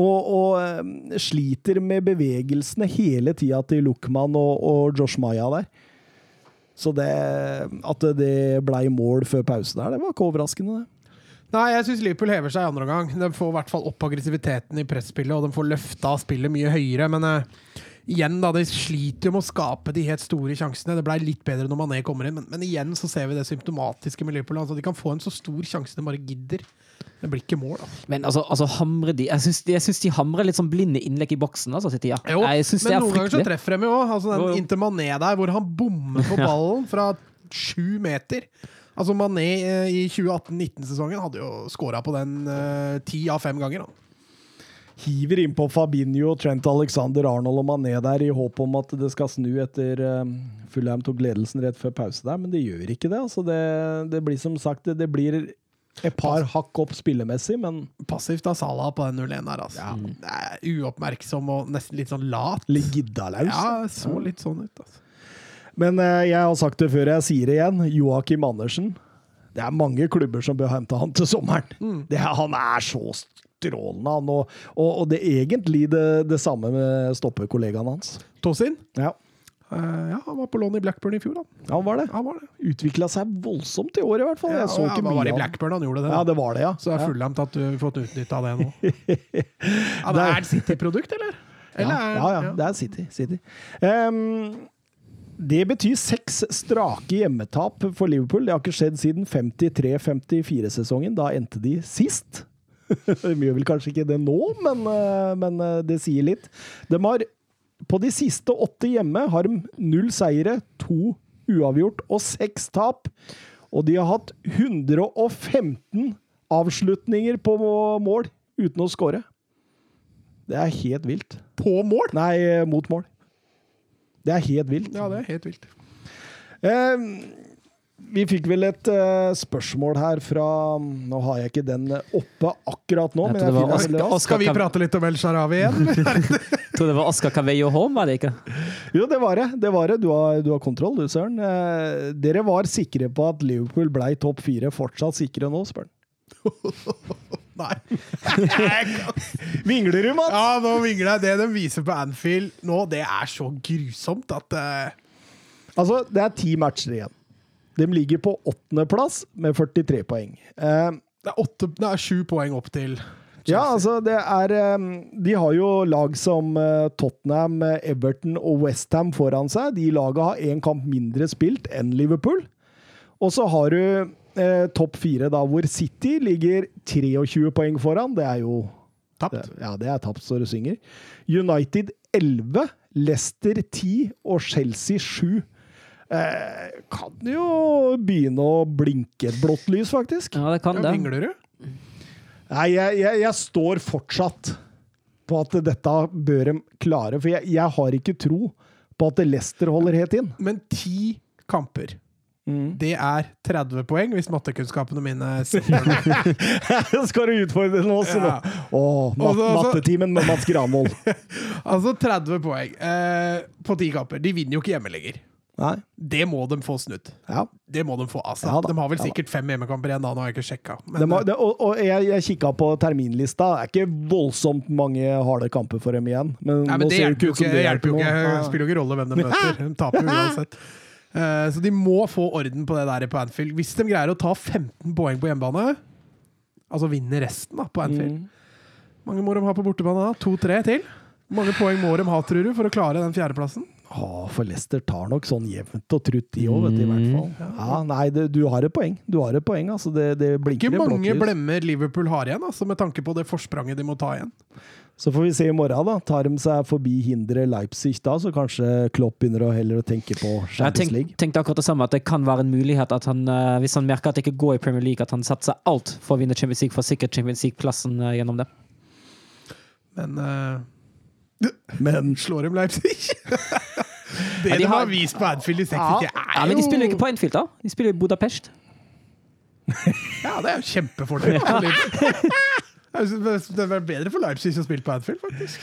Og, og eh, sliter med bevegelsene hele tida til Luckman og, og Josh Maya der. Så det, at det blei mål før pause der, det var ikke overraskende, det. Nei, jeg syns Liverpool hever seg i andre omgang. De får i hvert fall opp aggressiviteten i presspillet, og de får løfta spillet mye høyere. Men uh, igjen, da, de sliter jo med å skape de helt store sjansene. Det blei litt bedre når Mané kommer inn, men, men igjen så ser vi det symptomatiske med Liverpool. Altså, de kan få en så stor sjanse de bare gidder. Det blir ikke mål, da. Men altså, altså hamre de Jeg syns de, de hamrer litt sånn blinde innlegg i boksen altså, til tida. Jo, jeg Men det men er noen ganger så treffer de jo òg. Altså den inntil Mané der, hvor han bommer på ballen fra sju meter. Altså Mané eh, i 2018-19-sesongen hadde jo scora på den ti ti av fem ganger. Da. hiver inn på Fabinho, Trent Alexander Arnold og Mané der i håp om at det skal snu etter uh, Fulham tok ledelsen rett før pause der, men det gjør ikke det. Altså det, det blir som sagt det, det blir et par hakk opp spillemessig, men Passivt av Salah på den 0-1 her, Altså. Det er uoppmerksom og nesten litt sånn lat. litt giddalaus. Ja, så litt sånn ut. Altså. Men eh, jeg har sagt det før, jeg sier det igjen. Joakim Andersen. Det er mange klubber som bør hente han til sommeren. Det, er- han er så strålende, han. Og, og, og det er egentlig det, det samme med stoppekollegaen hans. Tosin Ja, ja, han var på lån i Blackburn i fjor. Da. han var det. Han var det. Utvikla seg voldsomt i år, i hvert fall. Ja, Jeg så ja, ikke han var i. Blackburn han gjorde det. Ja, det var det, ja. Så det er Ja. At du har fått utnytta det nå. Ja, det er et City-produkt, eller? eller ja, er- ja, ja, det er City. City. Um, det betyr seks strake hjemmetap for Liverpool. Det har ikke skjedd siden 53-54-sesongen. Da endte de sist. De gjør vel kanskje ikke det nå, men, eh, men eh, det sier litt. De har, på de siste åtte hjemme har de null seire, to uavgjort og seks tap. Og de har hatt 115 avslutninger på mål uten å skåre. Det er helt vilt. På mål? Nei, eh, mot mål. Det er helt vilt. Ja, det er helt vilt. Eh, vi fikk vel et uh, spørsmål her fra Nå har jeg ikke den oppe akkurat nå, Jeg men jeg finner Oscar- veldig raskt. Skal vi prate litt om El Sharawi igjen? Tror det var Oscar Cavello Home, var det ikke? Jo, det var det. det, var det. Du, har, du har kontroll, du, Søren. Uh, dere var sikre på at Liverpool blei topp fire. Fortsatt sikre nå, spør han. Nei. Vingler du, Mats? Ja, nå vingler jeg. Det de viser på Anfield nå, det er så grusomt at uh... Altså, det er ti matcher igjen. De ligger på åttendeplass med 43 poeng. Eh, det, er åtte, det er sju poeng opp til Chelsea. Ja, altså det er eh, De har jo lag som eh, Tottenham, eh, Everton og Westham foran seg. De laga har én kamp mindre spilt enn Liverpool. Og så har du eh, topp fire, da, hvor City ligger 23 poeng foran. Det er jo Tapt. det, Ja, det er tapt så det synger. United 11, Leicester 10 og Chelsea 7. Eh, kan jo begynne å blinke et blått lys, faktisk. Ja, det kan Ja, det. vingler du? Nei, jeg, jeg, jeg står fortsatt på at dette bør de klare, for jeg, jeg har ikke tro på at Leicester holder helt inn. Men ti kamper. Mm. Det er 30 poeng, hvis mattekunnskapene mine sier det. Skal du utfordre den også nå? Å, mat, altså- mattetimen med Mats Granvold. Altså 30 poeng eh, på ti kamper. De vinner jo ikke hjemme lenger. Nei. Det må de få snudd. Ja. Det må De få, altså. Ja de har vel ja sikkert fem hjemmekamper igjen, da, nå har jeg ikke sjekka. Det, og og jeg, jeg kikka på terminlista. Det er ikke voldsomt mange harde kamper for dem igjen. Men, Nei, men det ser hjelper jo ikke. Det hjelper jo ikke. Det spiller jo ikke rolle hvem de møter. De taper uansett. Uh, Så de må få orden på det der på Anfield. Hvis de greier å ta 15 poeng på hjemmebane, altså vinne resten da, på Anfield Mm. mange må de ha på bortebane da? To-tre til? Mange poeng må de ha, tror du, for å klare den fjerdeplassen? Ja, for Leicester tar nok sånn jevnt og trutt, de òg. I hvert Mm. fall. Ja, nei, det, du har et poeng. Du har et poeng, altså. Det, det blinker Ikke i blått mange lys. blemmer Liverpool har igjen, altså, med tanke på det forspranget de må ta igjen. Så får vi se i morgen, da. Tar de seg forbi hinderet Leipzig da, så kanskje Klopp begynner å heller å tenke på Jeg Champions tenk, League. tenkte akkurat det samme, at det kan være en mulighet at han, eh, hvis han merker at det ikke går i Premier League, at han satser alt for å vinne Champions League, for å sikre Champions League-plassen eh, gjennom det. Men eh, Men slår dem Leipzig? det Ja, de de har har- vist på Anfield i 63, er Ja, men de spiller ikke på Anfield, da. De spiller i Budapest. Ja, det er jo kjempefordel. Jeg Det er bedre for Leipzig å spille på Anfield, faktisk.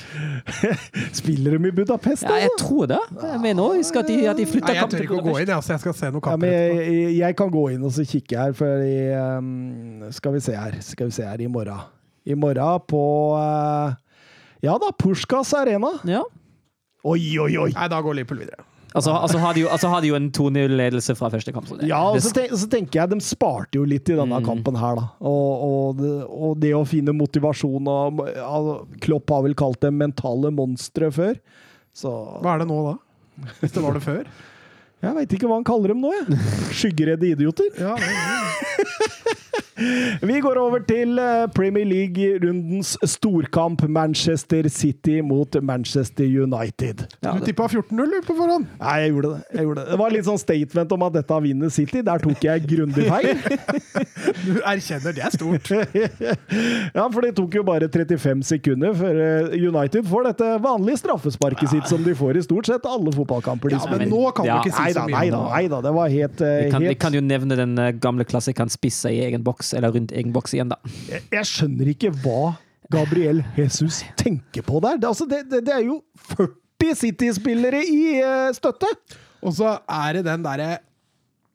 spiller de i Budapest, da? Ja, jeg altså? tror det. Jeg mener husk at de, at de til Budapest? jeg kamp tør ikke å gå inn, jeg, jeg skal se noen kamper Ja, etterpå. jeg, jeg kan gå inn og så kikke her, for i, um, Skal vi se her. Skal vi se her i morgen. I morgen på uh, Ja da, Pushkas Arena. Ja. Oi, oi, oi! Nei, da går Liverpool videre. Altså, altså, har de jo, altså har de jo en 2-0-ledelse fra første kamp. Så det, Ja, og så, tenk, så tenker jeg de sparte jo litt i denne kampen her, da. Og, og, det, og det å finne motivasjon og Klopp har vel kalt dem mentale monstre før. Så Hva er det nå, da? Hvis det var det før? jeg veit ikke hva han kaller dem nå, jeg. Skyggeredde idioter. Ja, det, Vi går over til eh, Premier League-rundens storkamp Manchester City mot Manchester United. Ja, du tippa 14-0 på forhånd? Nei, jeg gjorde det. Jeg gjorde det. det var litt sånn statement om at dette vinner City. Der tok jeg grundig feil. Du erkjenner, det er stort. Ja, for det tok jo bare 35 sekunder før eh, United får dette vanlige straffesparket sitt som de får i stort sett alle fotballkamper. Ja, men, men nå kan Ja. du ikke si så mye. nei da, det. nei da. Det var helt, eh, Vi kan, vi kan jo nevne den gamle klassikeren spisse i egen boks, eller rundt egen boks igjen, da. jeg, jeg skjønner ikke hva Gabriel Jesus tenker på der. Det, altså, det, det, det er jo 40 City-spillere i uh, støtte! Og så er det den derre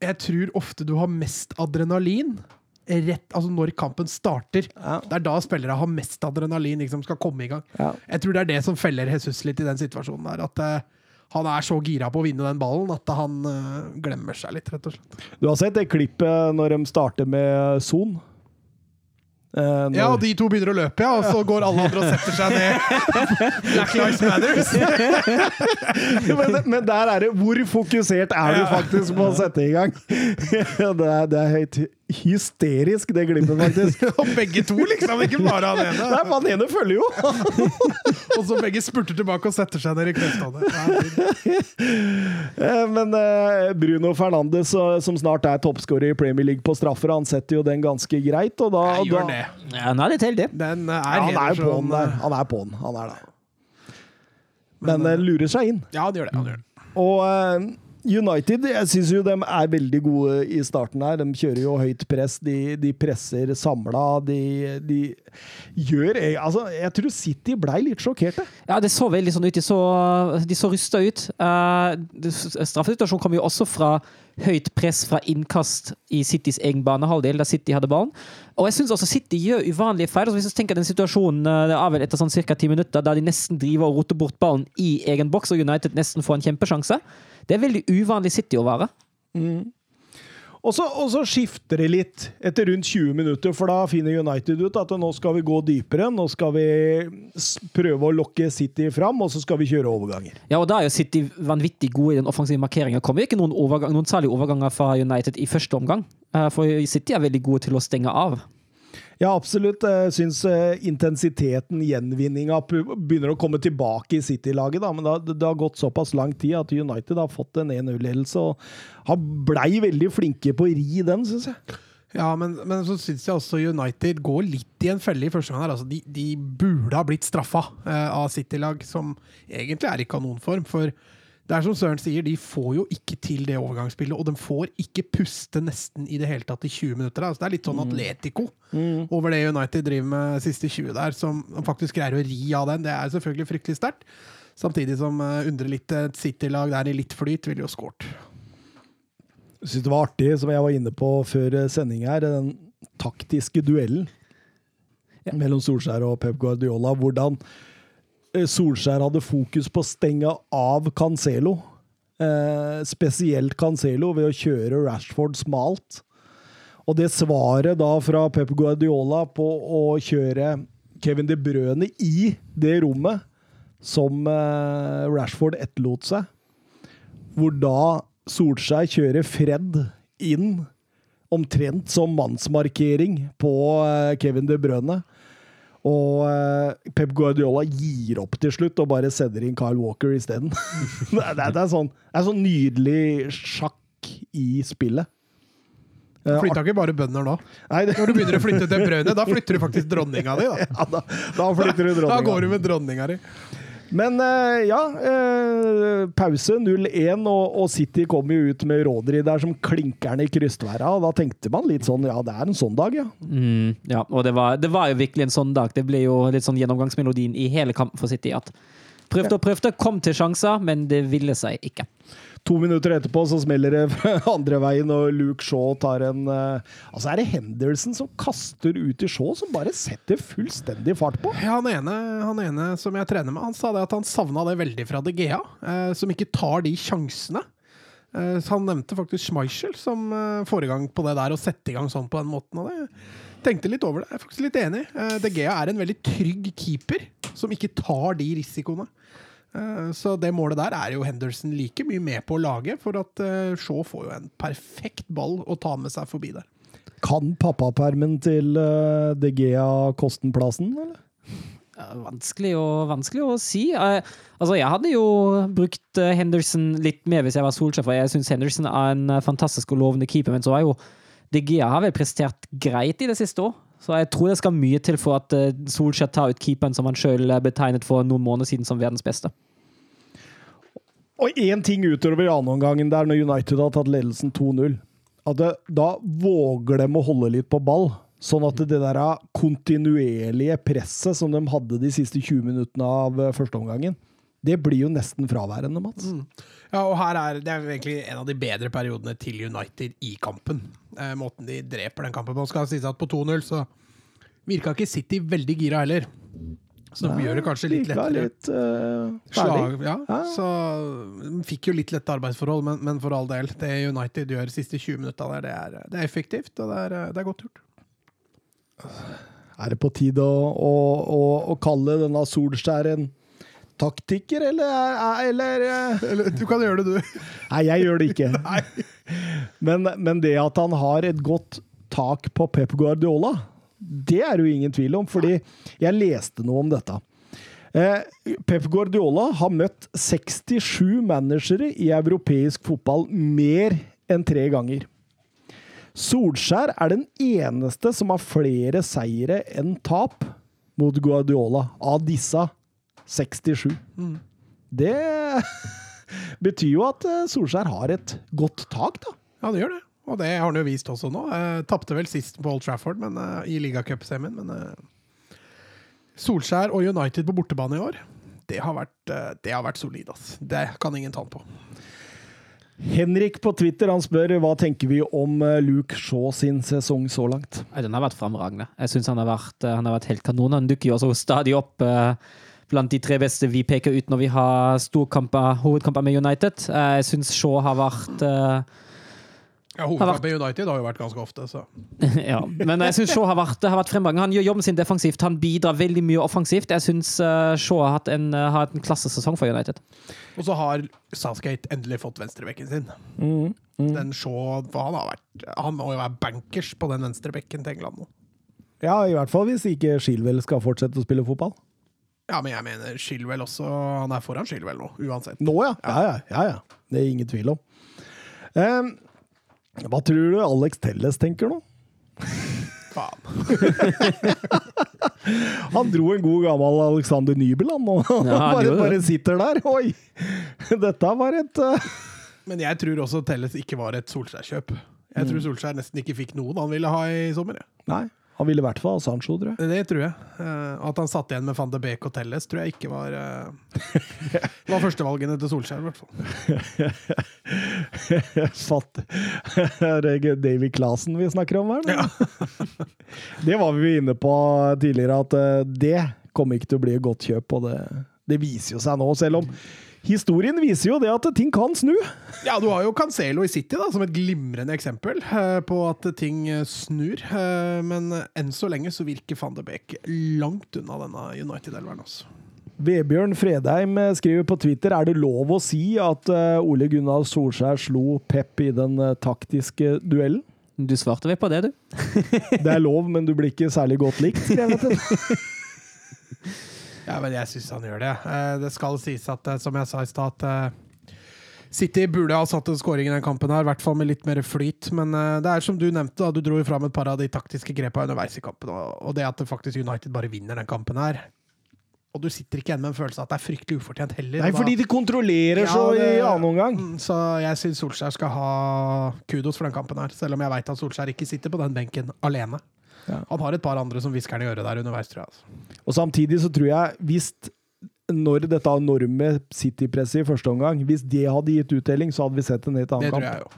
Jeg tror ofte du har mest adrenalin rett, altså når kampen starter. Ja. Det er da spillere har mest adrenalin liksom skal komme i gang. Ja. Jeg tror det er det som feller Jesus litt i den situasjonen der. At eh, han er så gira på å vinne den ballen at han eh, glemmer seg litt, rett og slett. Du har sett det klippet når de starter med Son? Uh, Ja, og de to begynner å løpe, ja, og så går alle andre og setter seg ned. Black Lives Matters. men, men der er det Hvor fokusert er du faktisk på å sette i gang? det, er, det er helt hysterisk, det glippet, faktisk. Og begge to, liksom. Ikke bare han ene. Nei, han ene følger jo! Og så begge spurter tilbake og setter seg ned i knestående. Eh, Men eh, Bruno Fernandes, eh, som snart er toppskårer i Premier League på straffer, han setter jo den ganske greit. Og da, Jeg gjør da det. Ja, han er litt heldig. Den er Ja, han er jo på den der. eh, Han er på den. Han er det. Men eh, lurer seg inn. Ja, han gjør det. Han gjør det. Og eh, United, jeg synes jo de er veldig gode i starten her. De kjører jo høyt press, de, de presser samla. De, de gjør eh, Altså, jeg tror City blei litt sjokkerte. Ja, det så veldig sånn ut. De så, de så rusta ut. Uh, straffesituasjonen kom jo også fra høyt press fra innkast i Citys egen banehalvdel, da City hadde ballen. Og jeg syns også City gjør uvanlige feil. Altså, hvis du tenker den situasjonen eh, det er vel etter sånn ca. ti minutter, der de nesten driver og roter bort ballen i egen boks, og United nesten får en kjempesjanse. Det er veldig uvanlig City å være. Og så, og så skifter det litt etter rundt 20 minutter, for da finner United ut at nå skal vi gå dypere. Nå skal vi prøve å lokke City fram, og så skal vi kjøre overganger. Ja, og da er jo City vanvittig gode i den offensive markeringen. Kommer ikke noen, overgang, noen særlige overganger fra United i første omgang. Eh, For City er veldig gode til å stenge av. Ja, absolutt. Jeg syns eh, intensiteten, gjenvinninga, begynner å komme tilbake i City-laget. da, Men det, har gått såpass lang tid at United har fått en 1-0-ledelse og har blei veldig flinke på å ri den, syns jeg. Ja, men, men så syns jeg også United går litt i en felle i første gang. Altså, de, de burde ha blitt straffa eh, av City-lag, som egentlig er i kanonform. For det er som Søren sier, de får jo ikke til det overgangsspillet, og de får ikke puste nesten i det hele tatt i 20 minutter. Altså, det er litt sånn Atletico over det United driver med siste 20 der, som faktisk greier å ri av den. Det er selvfølgelig fryktelig sterkt. Samtidig som uh, undrer litt et City-lag der i litt flyt, ville jo skåret. Jeg synes det var artig, som jeg var inne på før eh, sending her, den taktiske duellen mellom Solskjær og Pep Guardiola. Hvordan eh, Solskjær hadde fokus på å stenge av Cancelo. Eh, spesielt Cancelo ved å kjøre Rashford smalt. Og det svaret da fra Pep Guardiola på å kjøre Kevin De Bruyne i det rommet som eh, Rashford etterlot seg, hvor da Solskjær kjører Fred inn omtrent som mannsmarkering på eh, Kevin De Bruyne. Og eh, Pep Guardiola gir opp til slutt og bare sender inn Kyle Walker isteden. det, det, det, er sånn, det er sånn nydelig sjakk i spillet. Eh, Flytta ikke bare bønder nå. Nei, det, Når du begynner å flytte til brødene, da flytter du faktisk dronninga di. Da. ja, da, da flytter du da går du med dronninga di. Men eh, ja, eh, pause 0-1, og, City kom jo ut med Rodri der som klinkerne i krystværa. Da tenkte man litt sånn ja, det er en sånn dag, ja. Mm, ja, og det var, det var jo virkelig en sånn dag. Det ble jo litt sånn gjennomgangsmelodien i hele kampen for City. At prøvde og prøvde, kom til sjanser, men det ville seg ikke. To minutter etterpå så smeller det andre veien, og Luke Shaw tar en eh, Altså er det Henderson som kaster ut i Shaw, som bare setter fullstendig fart på. Ja, han, ene, han ene som jeg trener med, han sa det at han savna det veldig fra De Gea, eh, som ikke tar de sjansene. Eh, så han nevnte faktisk Schmeichel som eh, foregang på det der, å sette i gang sånn på den måten. Og det tenkte litt over det. Jeg er faktisk litt enig. Eh, De Gea er en veldig trygg keeper, som ikke tar de risikoene. Eh, Så det målet der er jo Henderson like mye med på å lage, for at eh, Shaw får jo en perfekt ball å ta med seg forbi der. Kan pappapermen til uh, De Gea koste plassen, eller? Vanskelig å, vanskelig å si. Eh, altså, jeg hadde jo brukt eh, Henderson litt mer hvis jeg var Solskjær, for jeg syns Henderson er en eh, fantastisk og lovende keeper, men så er jo De Gea har vel prestert greit i det siste òg. Så jeg tror det skal mye til for at eh, Solskjær tar ut keeperen som han sjøl betegnet for noen måneder siden som verdens beste. Og én ting utover annenomgangen der, når United har tatt ledelsen 2-0. At det, da våger de å holde litt på ball. Sånn at det der kontinuerlige presset som de hadde de siste 20 minuttene av eh, førsteomgangen, det blir jo nesten fraværende, Mats. Ja, og her er det er egentlig en av de bedre periodene til United i kampen. Eh, måten de dreper den kampen på. Skal sies at på 2-0 så virka ikke City veldig gira heller. Så de gjør det kanskje litt lettere. Litt, uh, Slag, ja. Ja. Så de fikk jo litt lette arbeidsforhold, men, men for all del. Det United gjør de siste 20 minutta der, det er, det er effektivt, og det er, det er godt gjort. Er det på tide å, å, å, å kalle denne Solskjær en taktiker, eller, er- eller eh, Eller, du kan gjøre det, du. Nei, jeg gjør det ikke. Men, men det at han har et godt tak på Pep Guardiola, det er det jo ingen tvil om, fordi jeg leste noe om dette. Eh, Pep Guardiola har møtt 67 managere i europeisk fotball mer enn tre ganger. Solskjær er den eneste som har flere seire enn tap mot Guardiola, av disse 67. Det betyr jo at eh, Solskjær har et godt tak, da. Ja, det gjør det. Og det har han jo vist også nå. Eh, Tapte vel sist på Old Trafford men, eh, i ligacupsemien, men eh, Solskjær og United på bortebane i år, det har vært, eh, det har vært solid, ass. Det kan ingen ta han på. Henrik på Twitter han spør hva tenker vi om eh, Luke Shaw sin sesong så langt. Den har vært fremragende. Jeg syns han, eh, han har vært helt kanon. Han dukker jo også stadig opp blant de tre beste vi peker ut når vi har storkamper, hovedkamper med United. Jeg syns Shaw har vært Ja, Hovedkampen i United har jo vært ganske ofte, så ja. Men jeg syns Shaw har vært, har vært fremragende. Han gjør jobben sin defensivt. Han bidrar veldig mye offensivt. Jeg syns uh, Shaw har hatt en, uh, har hatt en klassesesong for United. Og så har Southgate endelig fått venstrebekken sin. Den Shaw han, har vært, han må jo være bankers på den venstrebekken til England nå. Ja, i hvert fall hvis ikke Shilwell skal fortsette å spille fotball. Ja, men jeg mener Shilwell også. Han er foran Shilwell nå, uansett. Nå, ja. Ja, ja. ja, ja. Det er ingen tvil om. Ehm, hva tror du Alex Telles tenker nå? Faen. Han dro en god gammel Alexander Nybel, han. Og Ja, han bare, bare sitter der. Oi! Dette var et uh... Men jeg tror også Telles ikke var et Solskjær-kjøp. Jeg tror Solskjær nesten ikke fikk noen han ville ha i sommer. Ja. Nei. Han ville i hvert fall ha Sancho, tror jeg. Det tror jeg. Eh, at han satt igjen med van de Beek og Telles, tror jeg ikke var uh, var førstevalgene til Solskjær, i hvert fall. Fatt. Er det Davy Clasen vi snakker om her? Ja. det var vi inne på tidligere, at eh, det kommer ikke til å bli et godt kjøp. Og det, det viser jo seg nå, selv om historien viser jo det at ting kan snu. Ja, du har jo Cancelo i City da, som et glimrende eksempel eh, på at ting eh, snur. Eh, men enn så lenge så virker van de Beek langt unna denne United-elveren. også. Vebjørn Fredheim skriver på Twitter er det lov å si at Ole Gunnar Solskjær slo Pep i den taktiske duellen. Du svarte vel på det, du? Det er lov, men du blir ikke særlig godt likt, skrevet det. Ja, men jeg syns han gjør det. Eh, Det skal sies at, eh, som jeg sa i stad, at eh, City burde ha satt en skåring i den kampen, her, i hvert fall med litt mer flyt. Men det er som du nevnte, da, du dro jo fram et par av de taktiske grepene underveis i kampen. Og og det at faktisk United bare vinner den kampen her Og du sitter ikke igjen med en følelse av at det er fryktelig ufortjent heller. Nei, fordi de kontrollerer Ja, så i annen omgang. Mm, Så jeg syns Solskjær skal ha kudos for den kampen her, selv om jeg veit at Solskjær ikke sitter på den benken alene. Ja. Han har et par andre som hvisker han i øret der underveis, tror jeg. Altså. Og samtidig så tror jeg, hvis når dette enorme City-presset i første omgang, hvis det hadde gitt uttelling, så hadde vi sett en helt Det annen tror jeg jo.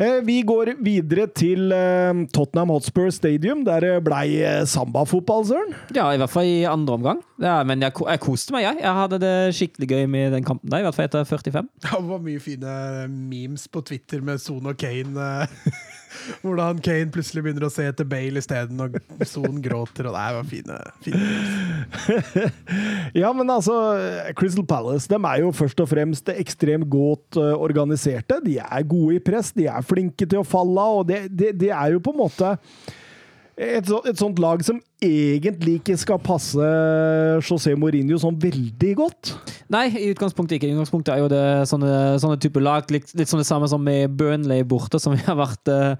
Eh, Vi går videre til eh, Tottenham Hotspur Stadium, der det blei eh, sambafotball, Søren. Ja, i hvert fall i andre omgang. Ja, men jeg, jeg koste meg, jeg. Jeg hadde det skikkelig gøy med den kampen der, i hvert fall etter 45. Det var mye fine memes på Twitter med Son og Kane. Hvordan Kane plutselig begynner å se etter Bale isteden, og Son gråter. Og det var fine, fine. Ja, men altså, Crystal Palace de er jo først og fremst ekstremt godt eh, organiserte. De er gode i press, de er flinke til å falle av, og det, det, det er jo på en måte et, så- et sånt lag som egentlig ikke skal passe José Mourinho sånn veldig godt. Nei, i utgangspunktet ikke. I utgangspunktet er jo det sånne, sånne type lag, litt, litt sånn det samme som med Burnley borte, som vi har vært, eh,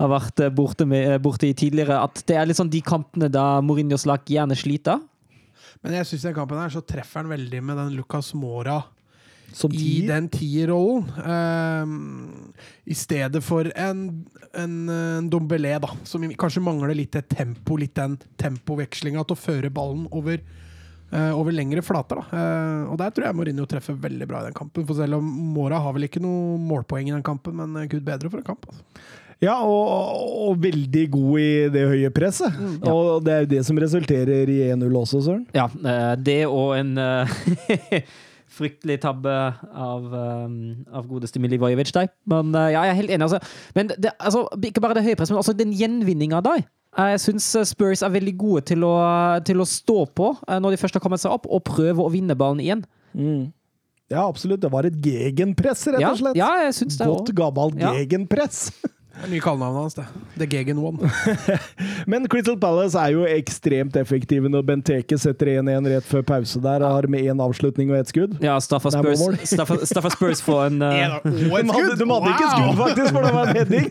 har vært eh, borte, med, borte i tidligere. At det er litt sånn de kampene da Mourinhos lag gjerne sliter. Men jeg syns den kampen her så treffer han veldig med den Lucas Mora Som i den tierrollen. Um, I stedet for en, en, en Dombelé, da, som kanskje mangler litt det tempo, litt den tempovekslinga til å føre ballen over, uh, over lengre flater. Da. Uh, og der tror jeg Mourinho treffer veldig bra i den kampen. For selv om Mora har vel ikke noe målpoeng i den kampen, men eh, gud bedre for en kamp. Altså. Ja, og, og veldig god i det høye presset. Og det er jo det som resulterer i 1-0 også, Søren. Ja, det og en fryktelig tabbe av, um, av godeste Milivojevic der. Men uh, ja, jeg er helt enig. Altså. Men det, altså, ikke bare det høye presset, men også den gjenvinninga der. Jeg syns Spurs er veldig gode til å, til å stå på eh, når de først har kommet seg opp, og prøve å vinne ballen igjen. Ja, absolutt. Det var et gegenpress, rett og slett. ja jeg synes det Godt gammelt Ja. gegenpress. Det er nye kallenavnet hans, det. The Gegen One. Men Crystal Palace er jo ekstremt effektive når Benteke setter 1-1 rett før pause der og har med én avslutning og ett skudd. Ja, Staffa Spurs. Staffa, Staffa Spurs får en eh, De hadde, de hadde ikke skudd, faktisk, for det var en heading!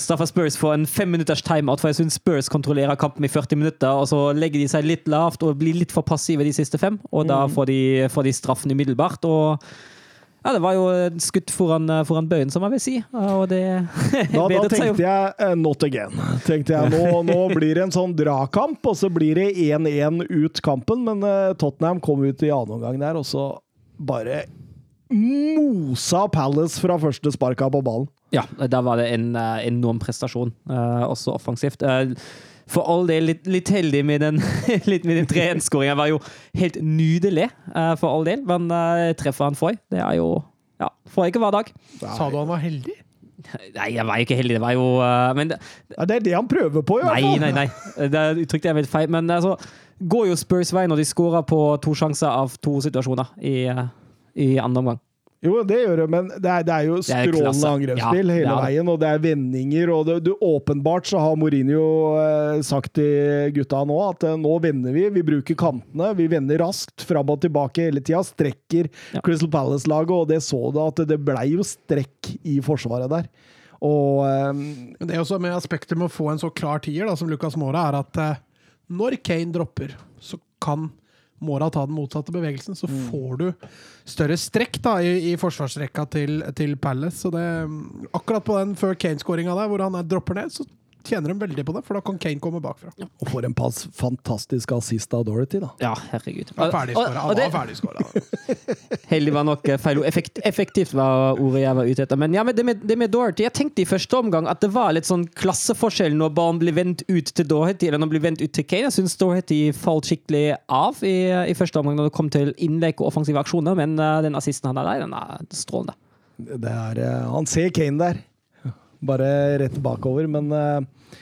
Staffa Spurs får en fem minutters timeout, for jeg syns Spurs kontrollerer kampen i 40 minutter, og så legger de seg litt lavt og blir litt for passive de siste fem, og da får de, får de straffen umiddelbart. og ja, det var jo skutt foran, foran bøyen, som jeg vil si. Og det Da, da bedret seg jo. tenkte jeg eh, not again. Tenkte jeg, nå, nå blir det en sånn dragkamp, og så blir det 1-1 ut kampen. Men eh, Tottenham kom ut i annen omgang der, og så bare mosa Palace fra første sparka på ballen. Ja, da var det en eh, enorm prestasjon, eh, også offensivt. Eh, for all del litt, litt heldig med den, litt med den 3-1-skåringen. Var jo helt nydelig, uh, for all del. Men uh, treffer han Foy, det er jo Ja, får ikke hver dag. Sa du han var heldig? Nei, jeg var ikke heldig. Det var jo uh, Men det- Ja, det er det han prøver på, i hvert fall. nei, nei. Det uttrykte jeg litt feil. Men altså, går jo Spurs vei når de skårer på to sjanser av to situasjoner i, eh, i andre omgang. Jo, det gjør det, men det er, det er jo strålende angrepsspill Ja, hele veien, og det er vendinger. og det, du, Åpenbart så har Mourinho eh, sagt til gutta nå at eh, nå vender vi, vi bruker kantene. Vi vender raskt fram og tilbake hele tida. Strekker Ja. Crystal Palace-laget, og det så du at det blei jo strekk i forsvaret der. Og eh, det er også med aspektet med å få en så klar tier da, som Lucas Mora, er at eh, når Kane dropper, så kan Mora ta den motsatte bevegelsen, så får du større strekk da, i, i forsvarsrekka til, til Palace. Så det, akkurat på den før Kane-skåringa der, hvor han er, dropper ned, så tjener de veldig på det, for da kan Kane komme bakfra. Og for en pass fantastisk assist av Dorothy, da. Ja, herregud. Han var ferdigskåra. Han var ferdigskåra. Heldig var nok eh, feil ord. Effekt, effektivt var ordet jeg var ute etter. Men ja, men det, med, det med Doherty Jeg tenkte i første omgang at det var litt sånn klasseforskjell når barn blir vendt ut til Dorothy, eller når blir vendt ut til Kane. Jeg syns Dorothy falt skikkelig av i, i første omgang når det kom til innlegg og offensive aksjoner, men uh, den assisten han har der, den er strålende. Det er, uh, han ser Kane der, bare rett bakover, men eh,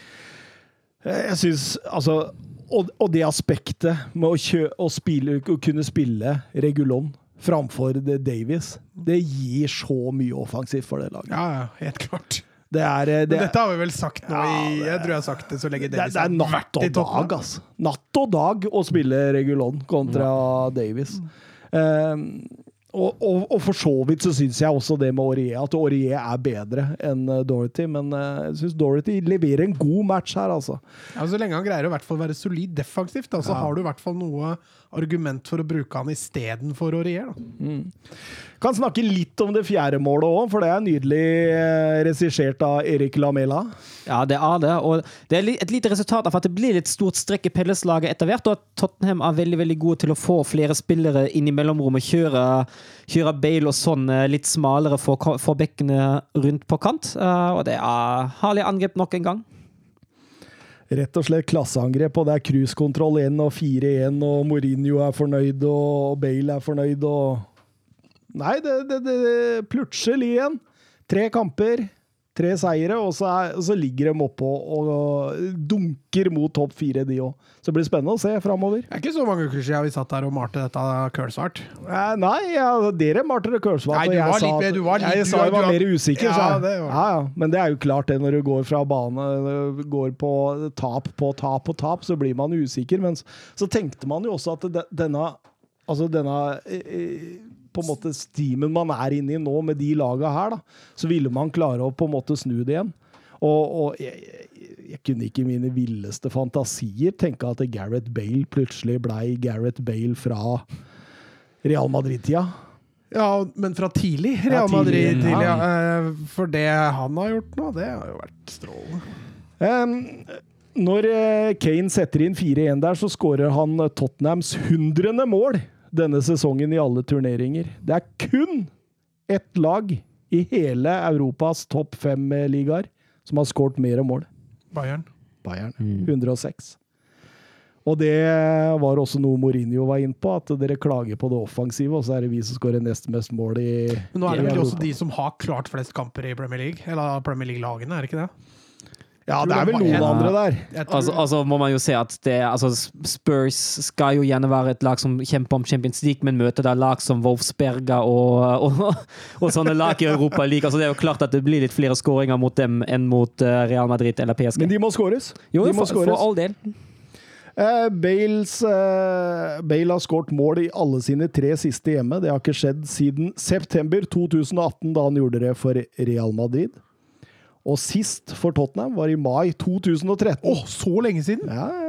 jeg syns altså og, og det aspektet med å, kjø, å, spille, å kunne spille Regulon framfor Davies, det gir så mye offensivt for det laget. Ja, ja, helt klart. Det er, eh, det, dette har vi vel sagt nå Ja, i Jeg tror jeg har sagt det så lenge det, Davies det er har natt vært i og dag, altså. Natt og dag å spille Regulon kontra Davies. Eh, og, og, og for så vidt så syns jeg også det med Aurier, at Aurier er bedre enn eh, Dorothy. Men eh, jeg syns Dorothy leverer en god match her, altså. Ja, så lenge han greier å hvert fall være solid defensivt, da, så Ja. har du i hvert fall noe argument for å bruke han istedenfor Aurier. Mm. Kan snakke litt om det fjerde målet òg, for det er nydelig eh, regissert av Erik Lamela. Ja, det er det. Og det er et lite resultat av at det blir litt stort strekk i Pelleslaget etter hvert, og at Tottenham er veldig veldig gode til å få flere spillere inn i mellomrommet. Kjøre, kjøre Bale og sånn litt smalere for, for bekkene rundt på kant. Eh, og det er herlig angrep nok en gang. Rett og slett klasseangrep, og det er cruisekontroll 1 og 4-1, og Mourinho er fornøyd, og Bale er fornøyd, og Nei, det, det, det plutselig igjen. Tre kamper, tre seire, og så, er, og så ligger de oppå og dunker mot topp fire, de òg. Så det blir spennende å se framover. Det er ikke så mange uker siden vi satt her og malte dette kølsvart. Eh, Nei, ja, dere malte det Kølsvart. Nei, du var litt at- du var litt- Jeg sa jeg var var- mer usikker, Ja, det var- Ja, ja. Men det er jo klart det, når du går fra bane, går på tap på tap på tap, så blir man usikker. Men så tenkte man jo også at denne Altså denne eh, eh, på en måte steamen man er inne i nå, med de laga her, da, så ville man klare å på en måte snu det igjen. Og, og jeg, jeg, jeg kunne ikke i mine villeste fantasier tenke at Gareth Bale plutselig blei Gareth Bale fra Real Madrid-tida. Ja, men fra tidlig. Real Madrid tidlig, ja. ja. Eh, For det han har gjort nå, det har jo vært strålende. Um, når eh, Kane setter inn 4-1 der, så skårer han Tottenhams hundrende mål denne sesongen i alle turneringer. Det er kun ett lag i hele Europas topp fem-ligaer som har skåret mer mål. Bayern. Bayern. 106. Og det var også noe Mourinho var inne på, at dere klager på det offensive, og så er det vi som skårer nest mest mål i, Men nå er det vel også de som har klart flest kamper i Premier League. Eller Premier League-lagene, er det ikke det? Ja, det er vel noen Ja. andre der. Altså, altså må man jo se at det, altså Spurs skal jo gjerne være et lag som kjemper om Champions League, men møter da lag som Wolfsberga og, og, og sånne lag i Europa League. Altså, det er jo klart at det blir litt flere skåringer mot dem enn mot eh, Real Madrid eller PSG. Men de må skåres. jo, de må for, for all del. Eh, Bales, eh, Bale har skåret mål i alle sine tre siste hjemme. Det har ikke skjedd siden september 2018, da han gjorde det for Real Madrid. Og sist for Tottenham var i mai 2013. Åh, så lenge siden! Ja, ja, ja.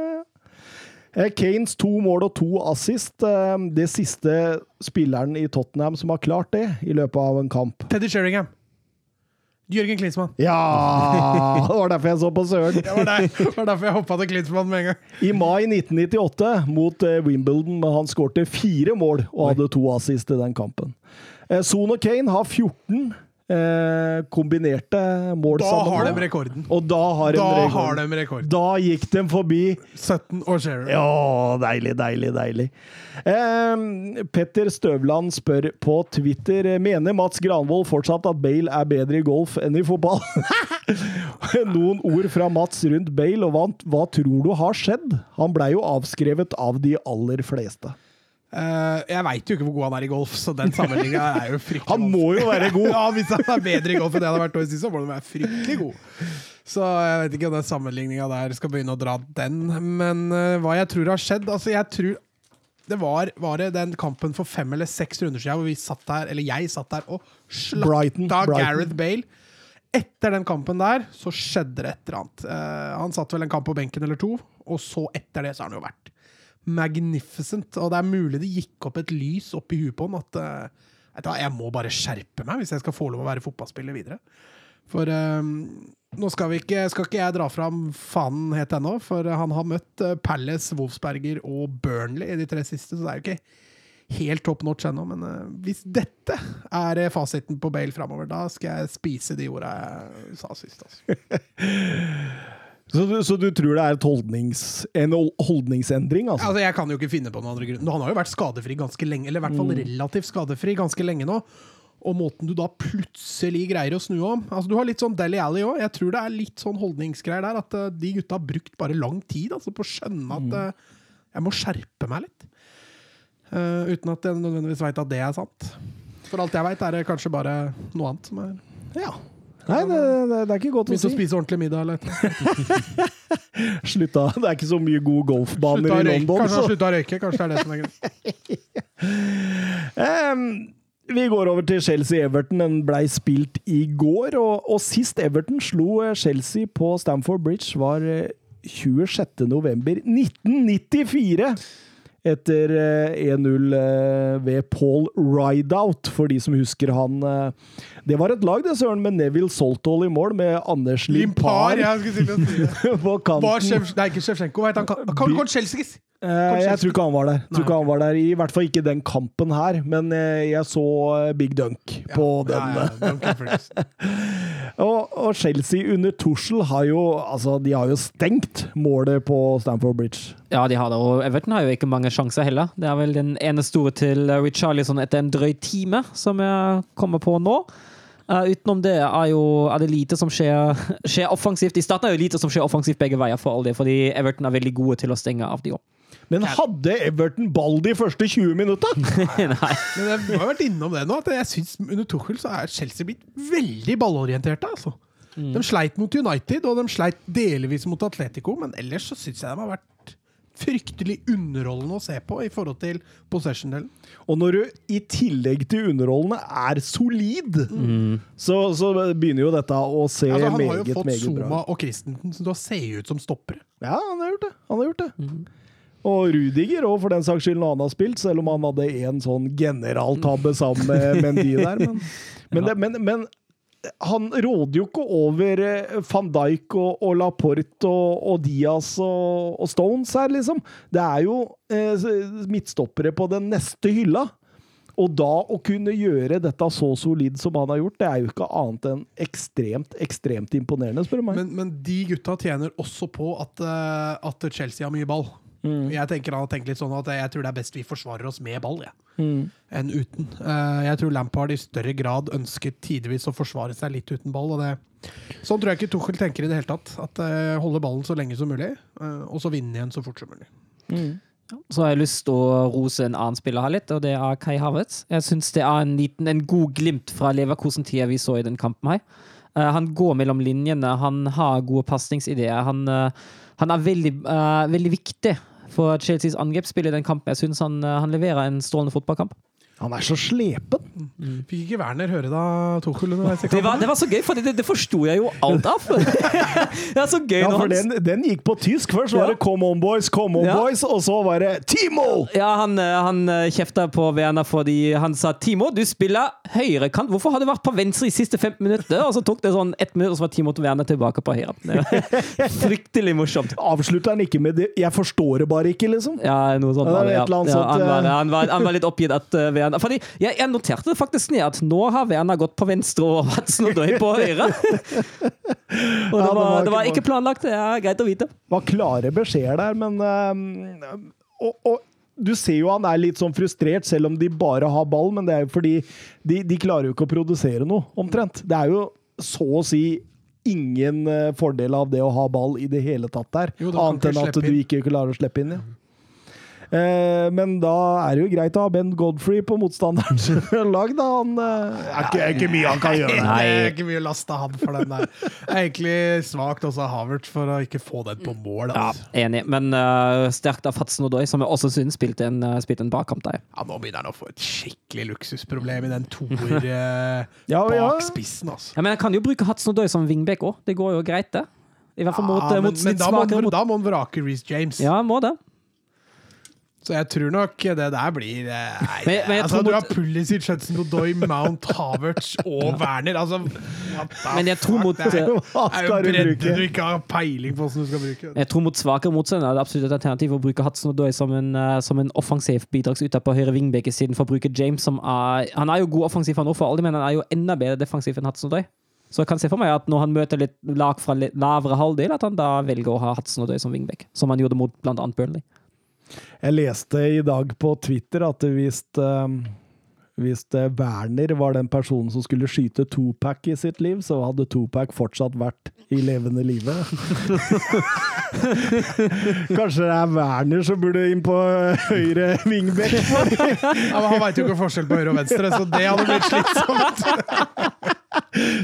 Eh, Kanes to mål og to assist. eh, Det siste spilleren i Tottenham som har klart det i løpet av en kamp. Teddy Sheringham. Jørgen Klinsmann. Ja! Det var derfor jeg så på Søren. Det var, der, det var derfor jeg hoppa til Klinsmann med en gang. I mai 1998 mot eh, Wimbledon, han skårte fire mål og hadde to assist i den kampen. Son og Kane har 14 eh, kombinerte mål Da sammen. har de rekorden. Og da har de Da rekorden. har de rekorden. Da gikk de forbi 17 og Sheringham. Ja, deilig, deilig, deilig. Eh, Petter Støvland spør på Twitter Mener Mats Granvold fortsatt at Bale er bedre i golf enn i fotball. Noen ord fra Mats rundt Bale, og hva, hva tror du har skjedd? Han blei jo avskrevet av de aller fleste. Eh, jeg veit jo ikke hvor god han er i golf, så den sammenligninga er jo fryktelig Han må jo være god! Ja, Hvis han er bedre i golf enn det han har vært i sist, så må han være fryktelig god. Så jeg vet ikke om den sammenligninga der skal begynne å dra den. Men eh, hva jeg tror har skjedd Altså, jeg tror det var, var det den kampen for fem eller seks runder siden hvor vi satt der, eller jeg satt der og Brighton, slakta Brighton. Gareth Bale. Etter den kampen der så skjedde det et eller annet. Uh, han satt vel en kamp på benken eller to, og så etter det så har han jo vært magnificent. Og det er mulig det gikk opp et lys opp i huet på han at hva, jeg må bare skjerpe meg hvis jeg skal få lov å være fotballspiller videre. For uh, Nå skal, ikke, skal ikke jeg dra fram fanen helt ennå, for han har møtt eh, Palace, Wolfsberger og Burnley i de tre siste, så det er jo ikke helt top notch ennå. Men hvis dette er fasiten på Bale framover, da skal jeg spise de orda jeg sa sist. Altså. Så, du- så du tror det er holdnings, en holdningsendring, altså? Altså, jeg kan jo ikke finne på noen andre grunn. Han har jo vært skadefri ganske lenge, eller i hvert fall relativt skadefri ganske lenge nå. Og måten du da plutselig greier å snu om Altså Du har litt sånn Deli Alley òg. Jeg tror det er litt sånn holdningsgreier der. At uh, de gutta har brukt bare lang tid altså, på å skjønne at uh, jeg må skjerpe meg litt. Uh, uten at jeg nødvendigvis veit at det er sant. For alt jeg veit, er det kanskje bare noe annet som er Ja. Nei, det, det, det er ikke godt å Begynt å si. spise ordentlig middag eller. Slutta. Det er ikke så mye gode golfbaner Slutta å i røyke. London. Kanskje Så. han slutta å røyke. Kanskje det er det som er greit. um, vi går over til Chelsea-Everton. Den blei spilt i går. Og, og sist Everton slo eh, Chelsea på Stamford Bridge, var eh, 26. november 1994. Etter eh, 1-0 eh, ved Paul Rideout, for de som husker han. Det var et lag, det, søren, med Neville Soltol i mål, med Anders Limpar, Limpar jeg skulle si det. på Var Sjef, nei, ikke Sjefsjenko, Hva heter han? Konchelsky. Eh, jeg tror ikke han var der. Tror ikke han var der. I hvert fall ikke den kampen her, men eh, jeg så eh, Big Dunk på den. Ja, ja, Og, og Chelsea under Tussel har jo altså, de har jo stengt målet på Stamford Bridge. Ja, de har det, og Everton har jo ikke mange sjanser heller. Det er vel den ene store til Richarlison etter en drøy time, som jeg kommer på nå. Eh, utenom det er jo er det lite som skjer, skjer offensivt. I starten er det lite som skjer offensivt begge veier, for all det, fordi Everton er veldig gode til å stenge av de òg. Men hadde Everton ball de første 20 minutta? Nei. Men jeg har vært innom det nå, at jeg synes under Tuchel så er Chelsea blitt veldig ballorienterte. altså. De sleit mot United, og de sleit delvis mot Atletico, men ellers så syns jeg de har vært fryktelig underholdende å se på i forhold til possession-delen. Og når du i tillegg til underholdende er solid, så, så begynner jo dette å se Altså, han har jo fått meget bra Zuma og Christensen til å se ut som stoppere. Ja, han har gjort det. Han har gjort det. Og Rudiger òg, for den saks skyld, når han har spilt, selv om han hadde en sånn generaltabbe sammen med Mendy der. Men, men, det, men, men han råder jo ikke over eh, van Dijk og, og Laporte og, og Diaz og, og Stones her, liksom. Det er jo eh, midtstoppere på den neste hylla. Og da å kunne gjøre dette så solid som han har gjort, det er jo ikke annet enn ekstremt, ekstremt imponerende, spør du meg. Men, men de gutta tjener også på at, eh, at Chelsea har mye ball. Jeg tenker han har tenkt litt sånn at jeg tror det er best vi forsvarer oss med ball, jeg. enn uten. Eh, jeg tror Lampard i større grad ønsket tidvis å forsvare seg litt uten ball. og det Sånn tror jeg ikke Tuchel tenker i det hele tatt. At uh, Holde ballen så lenge som mulig, uh, og så vinne igjen så fort som mulig. Så har jeg lyst til å rose en annen spiller her litt, og det er Kai Havertz. Jeg syns det er en liten, en god glimt fra Leverkosen-tida vi så i den kampen her. Uh, han går mellom linjene, han har gode pasningsideer. Han, han er veldig, veldig viktig for Chelseas angrepsspill i den kampen. Jeg syns han, eh, han leverer en strålende fotballkamp. Han er så slepen. Fikk ikke Werner høre da Tuchel Det var, det var så gøy, for det, det forsto jeg jo alt av. det er så gøy Ja, for den, den gikk på tysk. Først var Ja. det 'Come on, boys', 'Come on, Ja. boys', og så var det 'Timo'! Ja, han, eh, han eh, kjefta på Werner fordi han sa Timo, du spiller høyrekant. Hvorfor har du vært på venstre i siste 15 minutter? Og så tok det sånn ett minutt, og så var Timo til Werner tilbake på høyre. Fryktelig morsomt. Avslutter han ikke med det 'Jeg forstår det bare ikke', liksom? Ja, noe sånt. Ja, var han, var, eh. han, var, han var litt oppgitt at eh, Werner Fordi jeg, jeg noterte det faktisk ned at nå har Werner gått på venstre og og Doy på høyre. og det det var, var det var ikke- planlagt. Det er greit å vite. Det var klare beskjeder der, men øhm, og, og du ser jo han er litt sånn frustrert, selv om de bare har ball, men det er jo fordi de, de klarer jo ikke å produsere noe, omtrent. Det er jo så å si ingen eh, fordel av det å ha ball i det hele tatt der, Jo, annet enn at du ikke klarer å slippe inn. Ja. Eh, men da er det jo greit å ha Ben Godfrey på motstanderens lag, da. Han eh, er ikke, er ikke mye han kan gjøre. Det er ikke mye å laste han for den der. Det er egentlig svakt også av Havertz for å ikke få den på mål. Altså. Enig, men uh, sterkt av og Doy, som jeg også syns spilte en, uh, spilte en bakkamp der. Ja, nå begynner han å få et skikkelig luksusproblem i den toer uh, Ja, ja. bak spissen. Altså. Ja, men jeg kan jo bruke Hudson og Doy som wingback òg. Det går jo greit, det. I hvert fall mot, Ja, men, mot men da, må, mot da må han vrake Reece James. Ja, må det. Så jeg tror nok det der blir eh, nei, Men- men altså, Du har Pulisic, Hudson Odoi, Mount, Havertz og Werner. Altså, Men jeg tror mot- Det er, jo, er jo bredde du ikke har peiling på hvordan du skal bruke. Jeg tror mot svakere motstandere er det absolutt et alternativ å bruke Hudson Odoi som en, eh, som en offensiv bidragsyter på høyre vingbekk istedenfor å bruke James, som er Han er jo god offensiv, han også for men han er jo enda bedre defensiv enn Hudson Odoi. Så jeg kan se for meg at når han møter litt lag fra litt lavere halvdel, at han da velger å ha Hudson Odoi som vingbeke, som han gjorde mot annet Burnley. Jeg leste i dag på Twitter at hvis, eh, hvis eh, Werner var den personen som skulle skyte Tupac i sitt liv, så hadde Tupac fortsatt vært i levende live. Kanskje det er Werner som burde inn på eh, høyre vingbekk? Ja, men han veit jo ikke forskjell på høyre og venstre, så det hadde blitt slitsomt.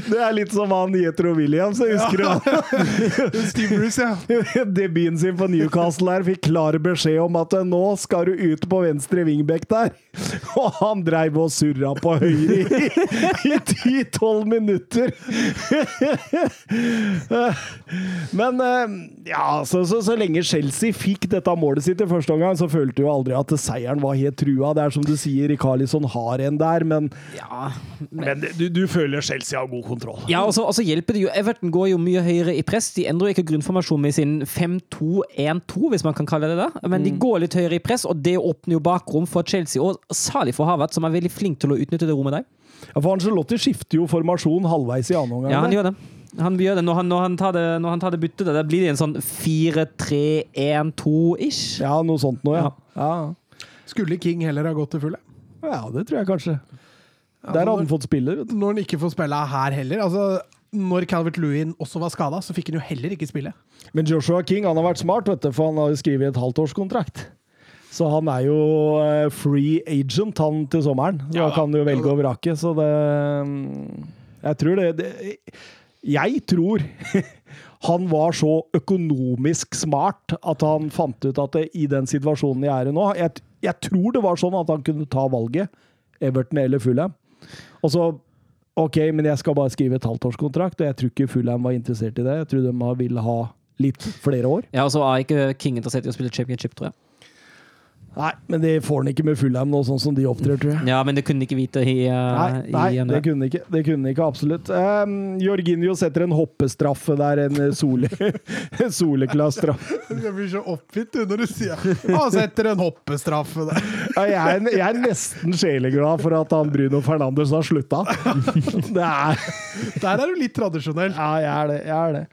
Det er litt som han Jetro Williams, jeg husker du? Steve Bruce, ja. Debuten sin på Newcastle her fikk klar beskjed om at eh, nå skal du ut på venstre vingbekk der. Og han dreiv og surra på høyre i, 10-12 minutter. Men eh, ja, så, så, så lenge Chelsea fikk dette målet sitt i første omgang, så følte jo aldri at seieren var helt trua. Det er som du sier, Rikarlison har en der, men, Ja, men du, du føler Chelsea har god kontroll. Ja, og så og så hjelper det jo. Everton går jo mye høyere i press. De endrer jo ikke grunnformasjonen med sin 5-2-1-2, hvis man kan kalle det det. Men de går litt høyere i press, og det åpner jo bakrom for Chelsea. Og særlig for Havert, som er veldig flink til å utnytte det rommet der. Ja, for Angelotti skifter jo formasjon halvveis i annen omgang. Ja, han gjør det. Han gjør det når han, når han tar det, når han tar det byttet. Da blir det en sånn 4-3-1-2-ish. Ja, noe sånt noe, ja. ja. Skulle King heller ha gått til fulle? Ja, det tror jeg kanskje. Ja, Der hadde han fått spille. vet du. Når han ikke får spille her heller. Altså, når Calvert Lewin også var skada, så fikk han jo heller ikke spille. Men Joshua King han har vært smart, vet du, for han har skrevet et halvtårskontrakt. Så han er jo eh, free agent han til sommeren. Så Ja da. kan jo velge og vrake. Så det mm, Jeg tror det, det Jeg tror han var så økonomisk smart at han fant ut at det, i den situasjonen jeg er i nå jeg, jeg tror det var sånn at han kunne ta valget, Everton eller Fulham. Og så OK, men jeg skal bare skrive et halvtårskontrakt, og jeg tror ikke Fulham var interessert i det. Jeg tror de ville ha litt flere år. Ja, og så er ikke King interessert i å spille championship, tror jeg. Nei, men det får han ikke med Fulham nå, sånn som de opptrer, tror jeg. Ja, men det kunne de ikke vite i, uh, Nei, i nei januar. det kunne ikke. Det kunne ikke, absolutt. Um, Jorginho setter en hoppestraffe der, en eh, sole, soleklar straffe. Jeg blir så oppgitt når du sier Han setter en hoppestraffe der. Ja, jeg, er, jeg er nesten sjeleglad for at han Bruno Fernandes har slutta. Det er Der er du litt tradisjonell. Ja, jeg er det. Jeg er det.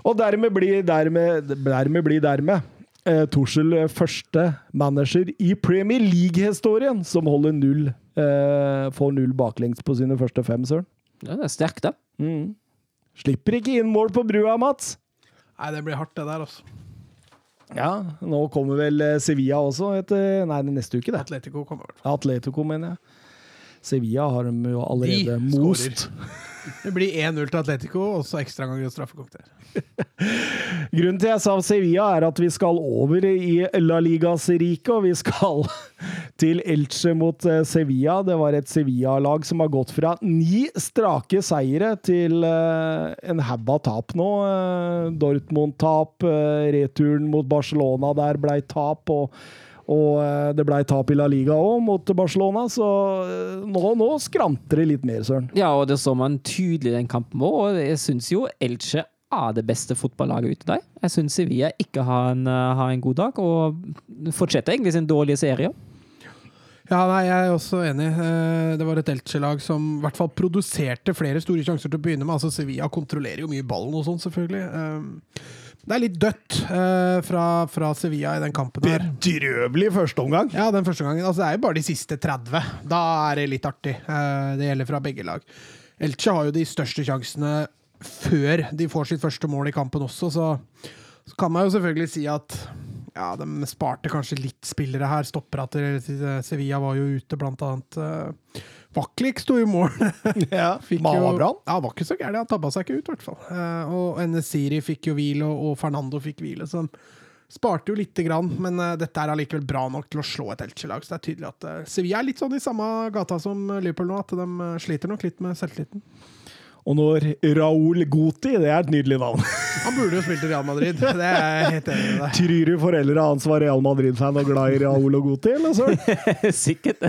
Og dermed blir dermed, dermed, blir dermed eh, Tuchel første manager i Premier League-historien som holder null eh, får null baklengs på sine første fem, søren. Ja, det er sterkt, da. Mm. Slipper ikke inn mål på brua, Mats. Nei, det blir hardt, det der, altså. Ja, nå kommer vel eh, Sevilla også etter Nei, neste uke, det. Atletico kommer i hvert fall. Atletico, mener jeg. Sevilla har de jo allerede De most. Det blir 1-0 til Atletico, og så ekstraomganger og straffekonk der. Grunnen til jeg sa Sevilla, er at vi skal over i La Ligas rike, og vi skal til Elche mot eh, Sevilla. Det var et Sevilla-lag som har gått fra ni strake seire til eh, en haug av tap nå. Eh, Dortmund-tap, returen mot Barcelona der blei tap, og, og eh, det blei tap i La Liga òg, mot Barcelona, så eh, nå, nå skranter det litt mer, Søren. Ja, og det så man tydelig i den kampen òg, og jeg syns jo Elche er det beste fotballaget ute der. Jeg syns Sevilla ikke har en, uh, har en god dag, og fortsetter egentlig sin dårlige serie. Ja, nei, jeg er også enig. Eh, Det var et Elche-lag som i hvert fall produserte flere store sjanser til å begynne med. Altså Sevilla kontrollerer jo mye ballen og sånn, selvfølgelig. Eh, Det er litt dødt eh, fra, fra Sevilla i den kampen her. Bedrøvelig første omgang. Ja, den første gangen. Altså, det er jo bare de siste 30. Da er det litt artig. Eh, Det gjelder fra begge lag. Elche har jo de største sjansene før de får sitt første mål i kampen også, så, så kan man jo selvfølgelig si at ja, de sparte kanskje litt spillere her. Stoppere til Sevilla var jo ute, blant annet. Uh, Vaklik sto i mål. Ja, Mala bra. Ja, var ikke så gæren. Han tabba seg ikke ut, i hvert fall. Eh, og Enesiri fikk jo hvile, og, og Fernando fikk hvile. Så sparte jo lite grann, men eh, dette er allikevel bra nok til å slå et Elche-lag. Så det er tydelig at uh, Sevilla er litt sånn i samme gata som Liverpool nå, at de eh, sliter nok litt med selvtilliten. Og når Raúl Goti, det er et nydelig navn. Han burde jo spilt i Real Madrid. Det er jeg helt enig med deg. Tror du foreldra hans var Real Madrid-fan og glad i Raúl og Goti, eller søren? Sikkert.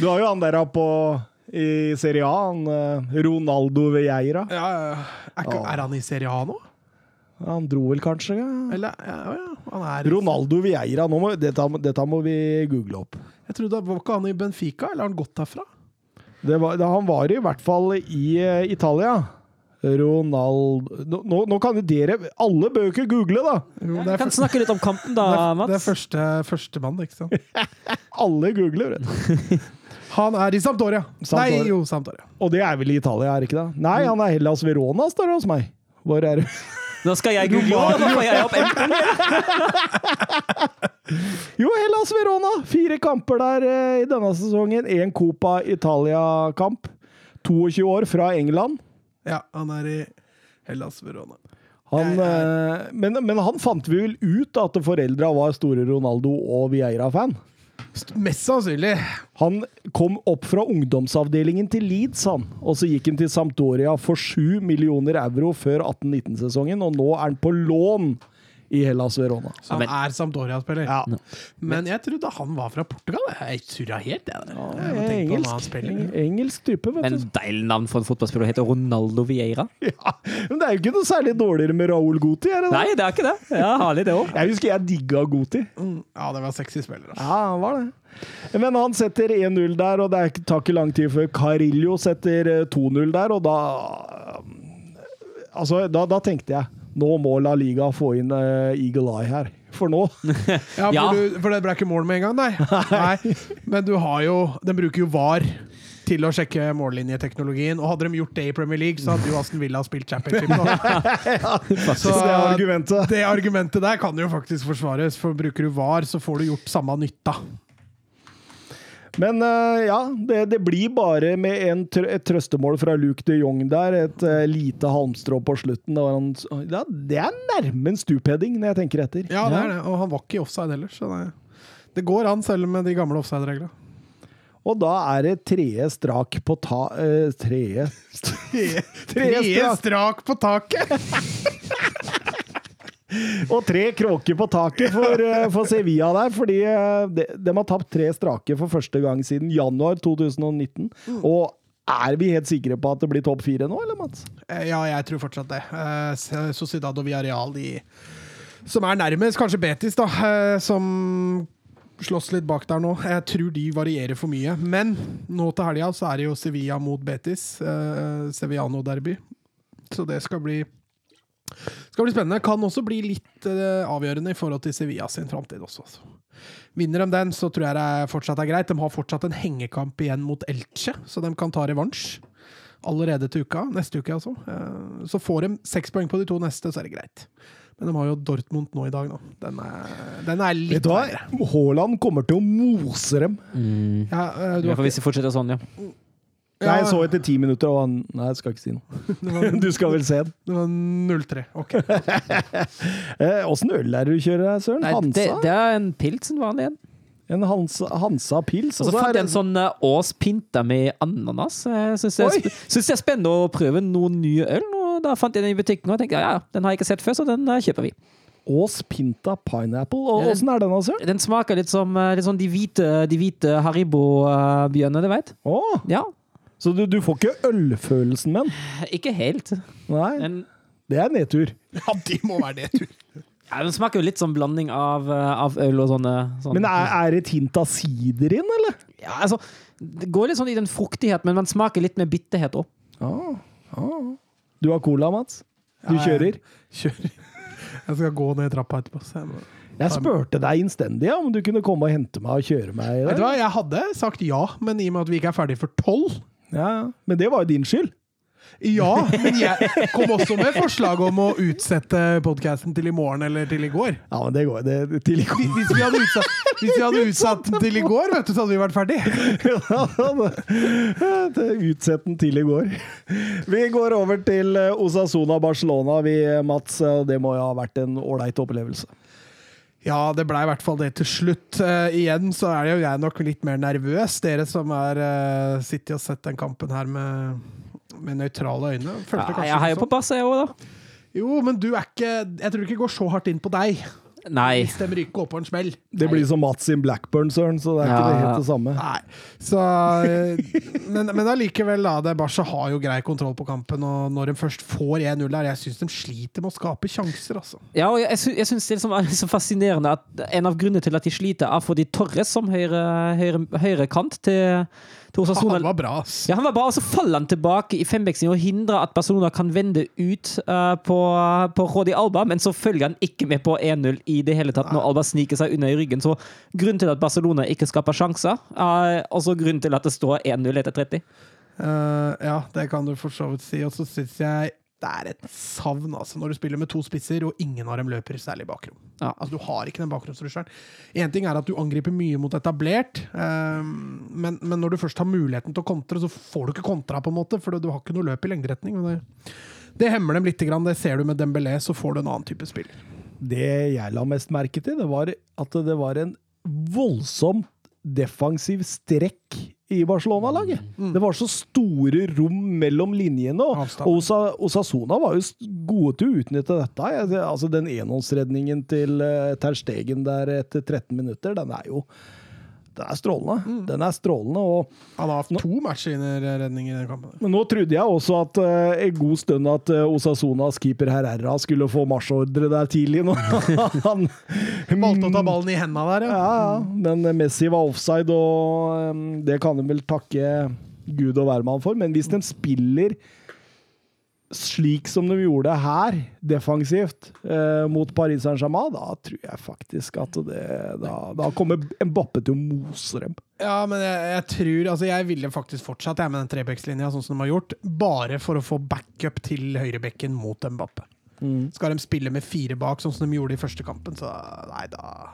Du har jo han der på i Serie A, han eh, Ronaldo Vieira. Ja, ja. er, er han i Serie A nå? Han dro vel kanskje? Ja. Eller ja, ja, han er Ronaldo Vieira, nå må, dette, dette må vi google opp. Jeg trodde Var ikke han i Benfica, eller har han gått derfra? Det var, han var i hvert fall i eh, Italia. Ronald nå, nå, nå kan jo dere Alle bør jo ikke google, da! Jo, det er, kan snakke litt om kampen, da, det er, det er første, førstemann, ikke sant? Alle googler. vet du. Han er i Sampdoria. Sampdoria. Nei, jo, Sampdoria. Og det er vel i Italia, er det ikke det? Nei, han er Hellas Verona, står det hos meg. Hvor er det? Nå skal jeg google, og da får jeg opp enten. Jo, Hellas Verona! Fire kamper der eh, i denne sesongen. Én Copa Italia-kamp. 22 år, fra England. Ja, han er i Hellas Verona. Han, Jeg eh, men, men han fant vi vel ut at foreldra var store Ronaldo og Vieira-fan. St- Mest sannsynlig. Han kom opp fra ungdomsavdelingen til Leeds, han. Og så gikk han til Sampdoria for 7 millioner euro før 18-19-sesongen, og nå er han på lån i Hellas Verona. Så han men- er Sampdoria-spiller. Ja. Men jeg trodde han var fra Portugal. Jeg surra helt, jeg. Jeg Eh, Engelsk, engelsk type, vet Men du. deilig navn for en fotballspiller heter Ronaldo Vieira. Ja. Men det er jo ikke noe særlig dårligere med Raúl Goti, er det det? Nei, det er ikke det. Ja, Herlig, det òg. Jeg husker jeg digga Goti. Mm, Ja, det var sexy spiller. Altså. Ja, han var det. Men han setter 1-0 der, og det tar ikke lang tid før Carillo setter eh, 2-0 der, og da Altså, da, da tenkte jeg nå må La Liga få inn eh, Eagle Eye her. For nå Ja, for, Ja. Du, for det ble ikke mål med en gang, nei. nei. Men du har jo Den bruker jo VAR til å sjekke mållinjeteknologien. Og hadde de gjort det i Premier League, så hadde jo Aston Villa spilt championship ja, Så det argumentet. det argumentet der kan jo faktisk forsvares, for bruker du VAR, så får du gjort samme nytta. Men eh, ja, det, det blir bare med en et trøstemål fra Luke de Jong der. Et eh, lite halmstrå på slutten. Han, ja, det er nærme en stupheading, når jeg tenker etter. Ja, det er det. Og han var ikke i offside heller, så det, det går an, selv med de gamle offside-reglene. Og da er det tredje strak på ta... Uh, tredje Tre strak. strak på taket! Og tre kråker på taket for, eh, for Sevilla der, fordi eh, de, de har tapt tre strake for første gang siden januar 2019. Og er vi helt sikre på at det blir topp fire nå, eller Mats? Eh, Ja, jeg tror fortsatt det. Sociedad og Villarreal, de som er nærmest, kanskje Betis, da, som slåss litt bak der nå. Jeg tror de varierer for mye. Men nå til helga så er det jo Sevilla mot Betis. eh, Sevillano-derby. Så det skal bli skal bli spennende. Kan også bli litt eh, avgjørende i forhold til Sevilla sin framtid også. altså. Vinner de den, så tror jeg det fortsatt er greit. De har fortsatt en hengekamp igjen mot Elche, så de kan ta revansj allerede til uka. Neste uke, altså. Eh, Så får de seks poeng på de to neste, så er det greit. Men de har jo Dortmund nå i dag, da. Den er, den er litt verre. Haaland kommer til å mose dem. Ja, eh, du Ja, har for hvis de fortsetter sånn, ja. Ja, Jeg så etter ti minutter, og han Nei, jeg skal ikke si noe. Du skal vel se den. Det var 0-3. Ok. Eh, Åssen øl er det du kjører, her, Søren? Nei, det, Hansa? det er en pilsen vanlig en. En Hansa, Hansa pils? Og så fant jeg en sånn uh, årspinta med ananas. Jeg syns det, Oi! sp- synes det er spennende å prøve noen nye øl. Og da fant jeg den i butikken og tenkte ja, ja, den har jeg ikke sett før, så den uh, kjøper vi. Ås Pinta Pineapple. Og åssen er den, altså? Den smaker litt som litt som de hvite, de hvite Haribo-bjørnene, du veit. Oh. Ja, så du, du får ikke ølfølelsen med den? ikke helt. Nei, Men, det er nedtur. Ja, det må være nedtur. ja, den smaker jo litt som blanding av, uh, av øl og sånne, sånne Men er, er det et hint av sider inn, eller? ja, altså, Det går litt sånn i den fruktighet, men man smaker litt med bitterhet òg. Ah, ah. Du har cola, Mats? Du Ja, kjører? Kjører. Jeg skal gå ned trappa etterpå. Jeg. Jeg spurte deg innstendig ja, om du kunne komme og hente meg og kjøre meg. Vet du hva, jeg hadde sagt ja, men i og med at vi ikke er ferdig for tolv Ja, ja. men det var jo din skyld. Ja, men jeg kom også med forslag om å utsette podkasten til i morgen eller til i går. Ja, men det går det, til i Hvis hvis vi hadde utsatt, hvis vi hadde utsatt til i går, vet du, så hadde vi vært ferdig. Utsett den til i går. Vi går over til Osasona Barcelona, vi, Mats. Det må jo ha vært en ålreit opplevelse. Ja, det blei i hvert fall det til slutt. Uh, igjen så er jo jeg nok litt mer nervøs. Dere som er, uh, sitter og sett den kampen her med, med nøytrale øyne. Ja, jeg heier på Barca, jeg òg, da. Jo, men du er ikke Jeg tror ikke det går så hardt inn på deg Nei. hvis de rykker opp på en smell. Det blir som Mats in Blackburn, Søren, så det er ikke det helt det samme. Nei. Så eh, Men, men allikevel, da. Det Barca har jo grei kontroll på kampen, og når de først får 1-0 der Jeg syns de sliter med å skape sjanser, altså. Ja, og jeg, sy jeg syns det liksom er så fascinerende at en av grunnene til at de sliter, er fordi Torres som høyre, høyre, høyre kant til Osasuna Han var bra, ass. Ja, han var bra, og så faller han tilbake i fembeksingen og hindrer at Barcelona kan vende ut uh, på, på Rodi Alba, men så følger han ikke med på 1-0 i det hele tatt når Alba sniker seg unna i ryggen. Så grunnen til at Barcelona ikke skaper sjanser, er også grunnen til at det står 1-0 etter 30. Uh, ja, det kan du for så vidt si. Og så syns jeg det er et savn, altså, når du spiller med to spisser, og ingen av dem løper særlig bakrom. Ja. Altså, du har ikke den bakgrunnsrusheren. Én ting er at du angriper mye mot etablert, um, men, men når du først har muligheten til å kontre, så får du ikke kontra, på en måte, for du har ikke noe løp i lengderetning. Det, det hemmer dem litt. Grann. Det ser du med Dembélé, så får du en annen type spill. Det jeg la mest merke til, det var at det var en voldsomt defensiv strekk i Barcelona-laget. Mm. Det var så store rom mellom linjene, og, Avstand. og Osa, var jo gode til å utnytte dette. Altså Den enhåndsredningen til Terstegen Ter Stegen der etter 13 minutter, den er jo den er strålende. Mm. Den er strålende, og Han har hatt to matchvinnerredninger i den kampen. men nå trodde jeg også at uh, en god stund at uh, Osasonas keeper Herrera skulle få marsjordre der tidlig. Når han Valgte å ta ballen i henda der, ja. Ja, ja. Men Messi var offside, og um, det kan de vel takke Gud og hvermann for. Men hvis de spiller slik som de gjorde her, defensivt, eh, mot Paris Saint-Germain, da tror jeg faktisk at det Da, da kommer Mbappe til å mose dem. Ja, men jeg, jeg tror Altså, jeg ville faktisk fortsatt jeg med den trebekslinja, sånn som de har gjort, bare for å få backup til høyrebekken mot Mbappe. Skal de spille med fire bak, sånn som de gjorde i første kampen, så nei, da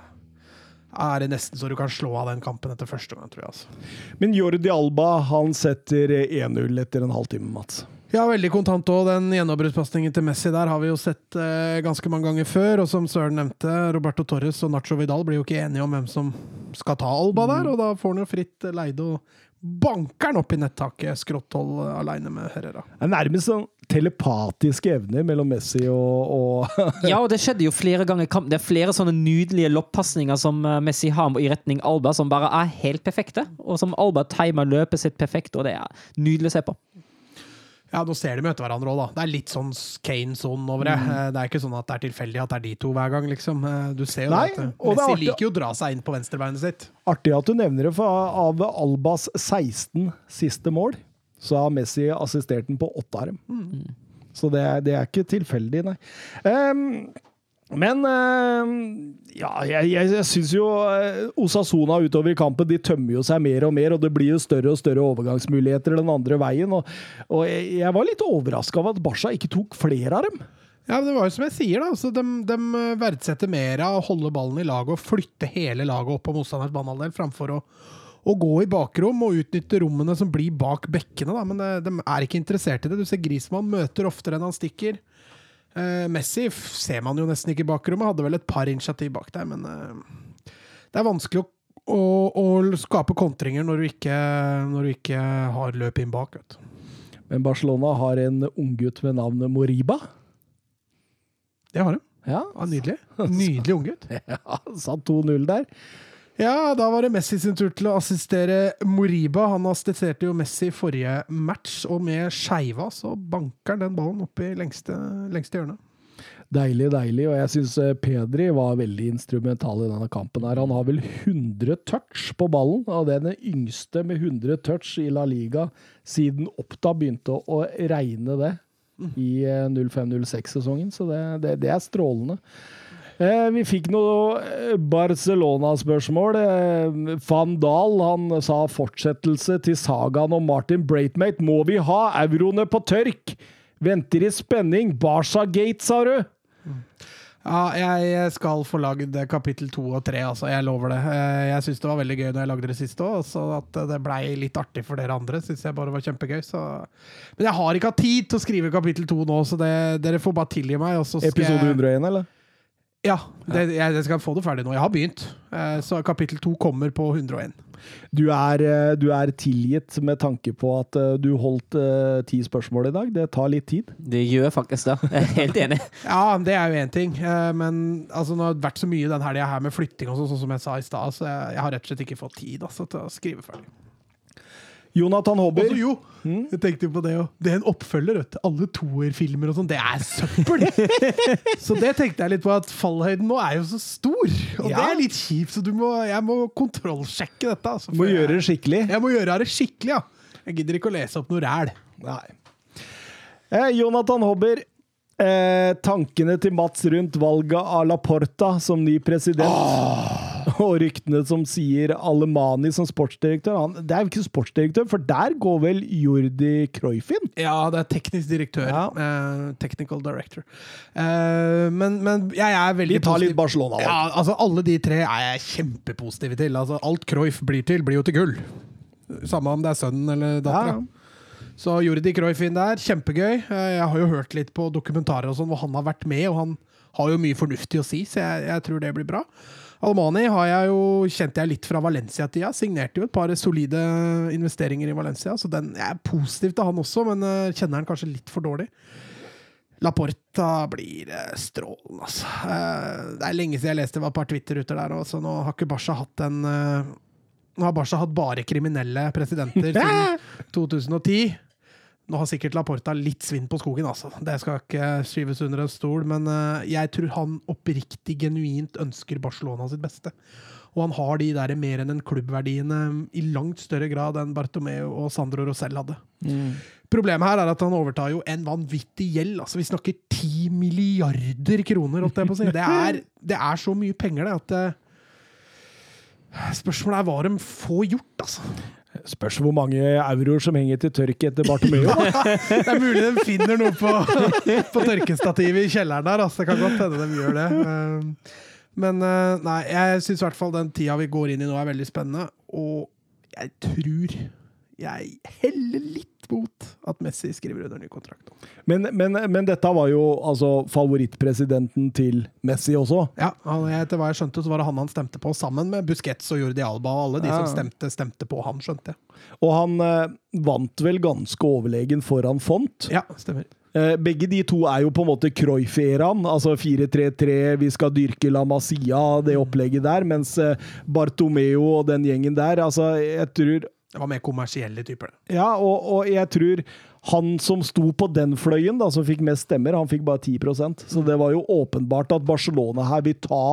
er det nesten så du kan slå av den kampen etter første gang, tror jeg. altså. Men Jordi Alba han setter 1-0 etter en halvtime, Mats. Ja, veldig kontant òg. Den gjennombruddspasningen til Messi der har vi jo sett eh, ganske mange ganger før. Og som Søren nevnte, Roberto Torres og Nacho Vidal blir jo ikke enige om hvem som skal ta Alba der, og da får han jo fritt leide og banker han opp i nettaket. Skrotthold aleine med Herrera. Det er nærmest sånn telepatiske evner mellom Messi og, og Ja, og det skjedde jo flere ganger i kampen. Det er flere sånne nydelige loppasninger som eh, Messi har i retning Alba, som bare er helt perfekte. Og som Alba timer løpet sitt perfekt, og det er nydelig å se på. Ja, nå ser de møte hverandre òg, da. Det er litt sånn Kane-sonen over det. Mm. Det er ikke sånn at det er tilfeldig at det er de to hver gang, liksom. Eh, Du ser jo Nei, det at eh, det Messi liker jo å dra seg inn på venstrebeinet sitt. Artig at du nevner det, for av Albas 16 siste mål, så har Messi assistert den på åtte av dem. Så det er, det er ikke tilfeldig, nei. Ehm, men ehm, ja, jeg, jeg, jeg syns jo eh, Osasona utover i kampen de tømmer jo seg mer og mer, og det blir jo større og større overgangsmuligheter den andre veien. Og, og jeg, jeg var litt overraska over at Barca ikke tok flere av dem. Ja, men det var jo som jeg sier, da. Altså, de, de verdsetter mer av å holde ballen i laget og flytte hele laget opp på motstanders banehalvdel, framfor å, å gå i bakrom og utnytte rommene som blir bak bekkene. Da. Men de, de er ikke interessert i det. Du ser Grismann møter oftere enn han stikker. Eh, Messi ser man jo nesten ikke i bakrommet. Hadde vel et par initiativ bak der, men uh, det er vanskelig å, å, å skape kontringer når du ikke, når du ikke har løp inn bak. Vet. Men Barcelona har en unggutt ved navnet Moriba. Det har de. Ja, Ja, nydelig. Nydelig unggutt. ja satt 2-0 der. Ja, da var det Messi sin tur til å assistere Moriba. Han assisterte jo Messi forrige match, og med skeiva så banker han den ballen opp i lengste, lengste hjørne. Deilig, deilig. Og jeg syns Pedri var veldig instrumental i denne kampen. her. Han har vel 100 touch på ballen, og det er den yngste med 100 touch i La Liga siden Oppda begynte å regne det i eh, 05-06-sesongen. Så det, det, det er strålende. Eh, vi fikk noe eh, Barcelona-spørsmål. Eh, Van Dahl han sa fortsettelse til sagaen om Martin Braithmate. Må vi ha euroene på tørk? Venter i spenning. Barca-gate, sa du? Ja, jeg skal få lagd kapittel to og tre, altså. Jeg lover det. Jeg syns det var veldig gøy når jeg lagde det siste òg, så at det blei litt artig for dere andre, syns jeg bare var kjempegøy. Så. Men jeg har ikke hatt tid til å skrive kapittel to nå, så det, dere får bare tilgi meg. Og så skal Episode 101, eller? Ja, det, jeg, jeg skal få det ferdig nå. Jeg har begynt. Eh, så kapittel to kommer på 101. Du er, eh, du er tilgitt med tanke på at eh, du holdt ti spørsmål i dag. Det tar litt tid. Det gjør faktisk det. Jeg er helt enig. Ja, det er jo én ting. Eh, men altså, nå har det vært så mye den helga her med flytting og sånn, sånn som jeg sa i stad, så jeg, jeg har rett og slett ikke fått tid altså, til å skrive ferdig. Jonathan Hobber. Også, jo, jeg tenkte på det òg. Det er en oppfølger. vet du. Alle toerfilmer og sånn, det er søppel! så det tenkte jeg litt på, at fallhøyden nå er jo så stor. Og det er litt kjipt, så du må, jeg må kontrollsjekke dette. Altså, Må jeg- gjøre det skikkelig. Jeg må gjøre det skikkelig, ja. Jeg gidder ikke å lese opp noe ræl. Eh, Jonathan Hobber. Eh, tankene til Mats rundt valget av La Porta som ny president. Og ryktene som sier Alemani som sportsdirektør. Han, det er jo ikke sportsdirektør, for der går vel Jordi Cruyff inn? Ja, det er teknisk direktør. Ja. Uh, technical director. Uh, men, men jeg er veldig Vi tar litt Barcelona, Barcelona. Ja, altså Alle de tre er jeg kjempepositive til. Altså Alt Cruyff blir til, blir jo til gull. Samme om det er sønnen eller dattera. Ja. Så Jordi Cruyff inn der, kjempegøy. Eh, Jeg har jo hørt litt på dokumentarer og sånn hvor han har vært med, og han har jo mye fornuftig å si, så jeg, jeg tror det blir bra. Almani har jeg jo, kjente jeg litt fra Valencia-tida. Signerte jo et par solide investeringer i Valencia, så den, jeg er positiv til han også, men eh, kjenner han kanskje litt for dårlig. Laporta blir eh, strålende, altså. Eh, det er lenge siden jeg leste et par Twitter-ruter der, så nå har ikke Barca hatt en Nå har Barca hatt bare kriminelle presidenter siden 2010. Nå har sikkert Laporta litt svinn på skogen, altså. Det skal ikke skyves under en stol, men eh, jeg tror han oppriktig, genuint ønsker Barcelona sitt beste. Og han har de der mer enn en klubbverdiene i langt større grad enn Bartomeu og Sandro Rosell hadde. Problemet her er at han overtar jo en vanvittig gjeld. Altså, vi snakker ti milliarder kroner, holdt jeg på å si. Det er, det er så mye penger, det, at eh, Spørsmålet er hva de får gjort, altså. Spørs hvor mange euroer som henger til tørk etter Bartomeu. Det er mulig de finner noe på, på tørkestativet i kjelleren der. Altså. Det kan godt hende de gjør det. Eh, Men eh, nei, jeg syns i hvert fall den tida vi går inn i nå, er veldig spennende. Og jeg tror jeg heller litt mot at Messi skriver under ny kontrakt. Men, men, men dette var jo altså favorittpresidenten til Messi også. Ja, han, Etter hva jeg skjønte, så var det han han stemte på, sammen med Busquets og Jordi Alba. Og alle de Ja. som stemte, stemte på han, skjønte jeg. Og han eh, vant vel ganske overlegen foran Font. Ja, stemmer. Eh, begge de to er jo på en måte Cruyff-eraen. Altså 4-3-3, vi skal dyrke La Masia, det opplegget der. Mens eh, Bartomeo og den gjengen der Altså, jeg tror Det var mer kommersielle typer. Ja, og, og jeg tror han som sto på den fløyen, da, som fikk mest stemmer, han fikk bare 10% Så det var jo åpenbart at Barcelona her vil ta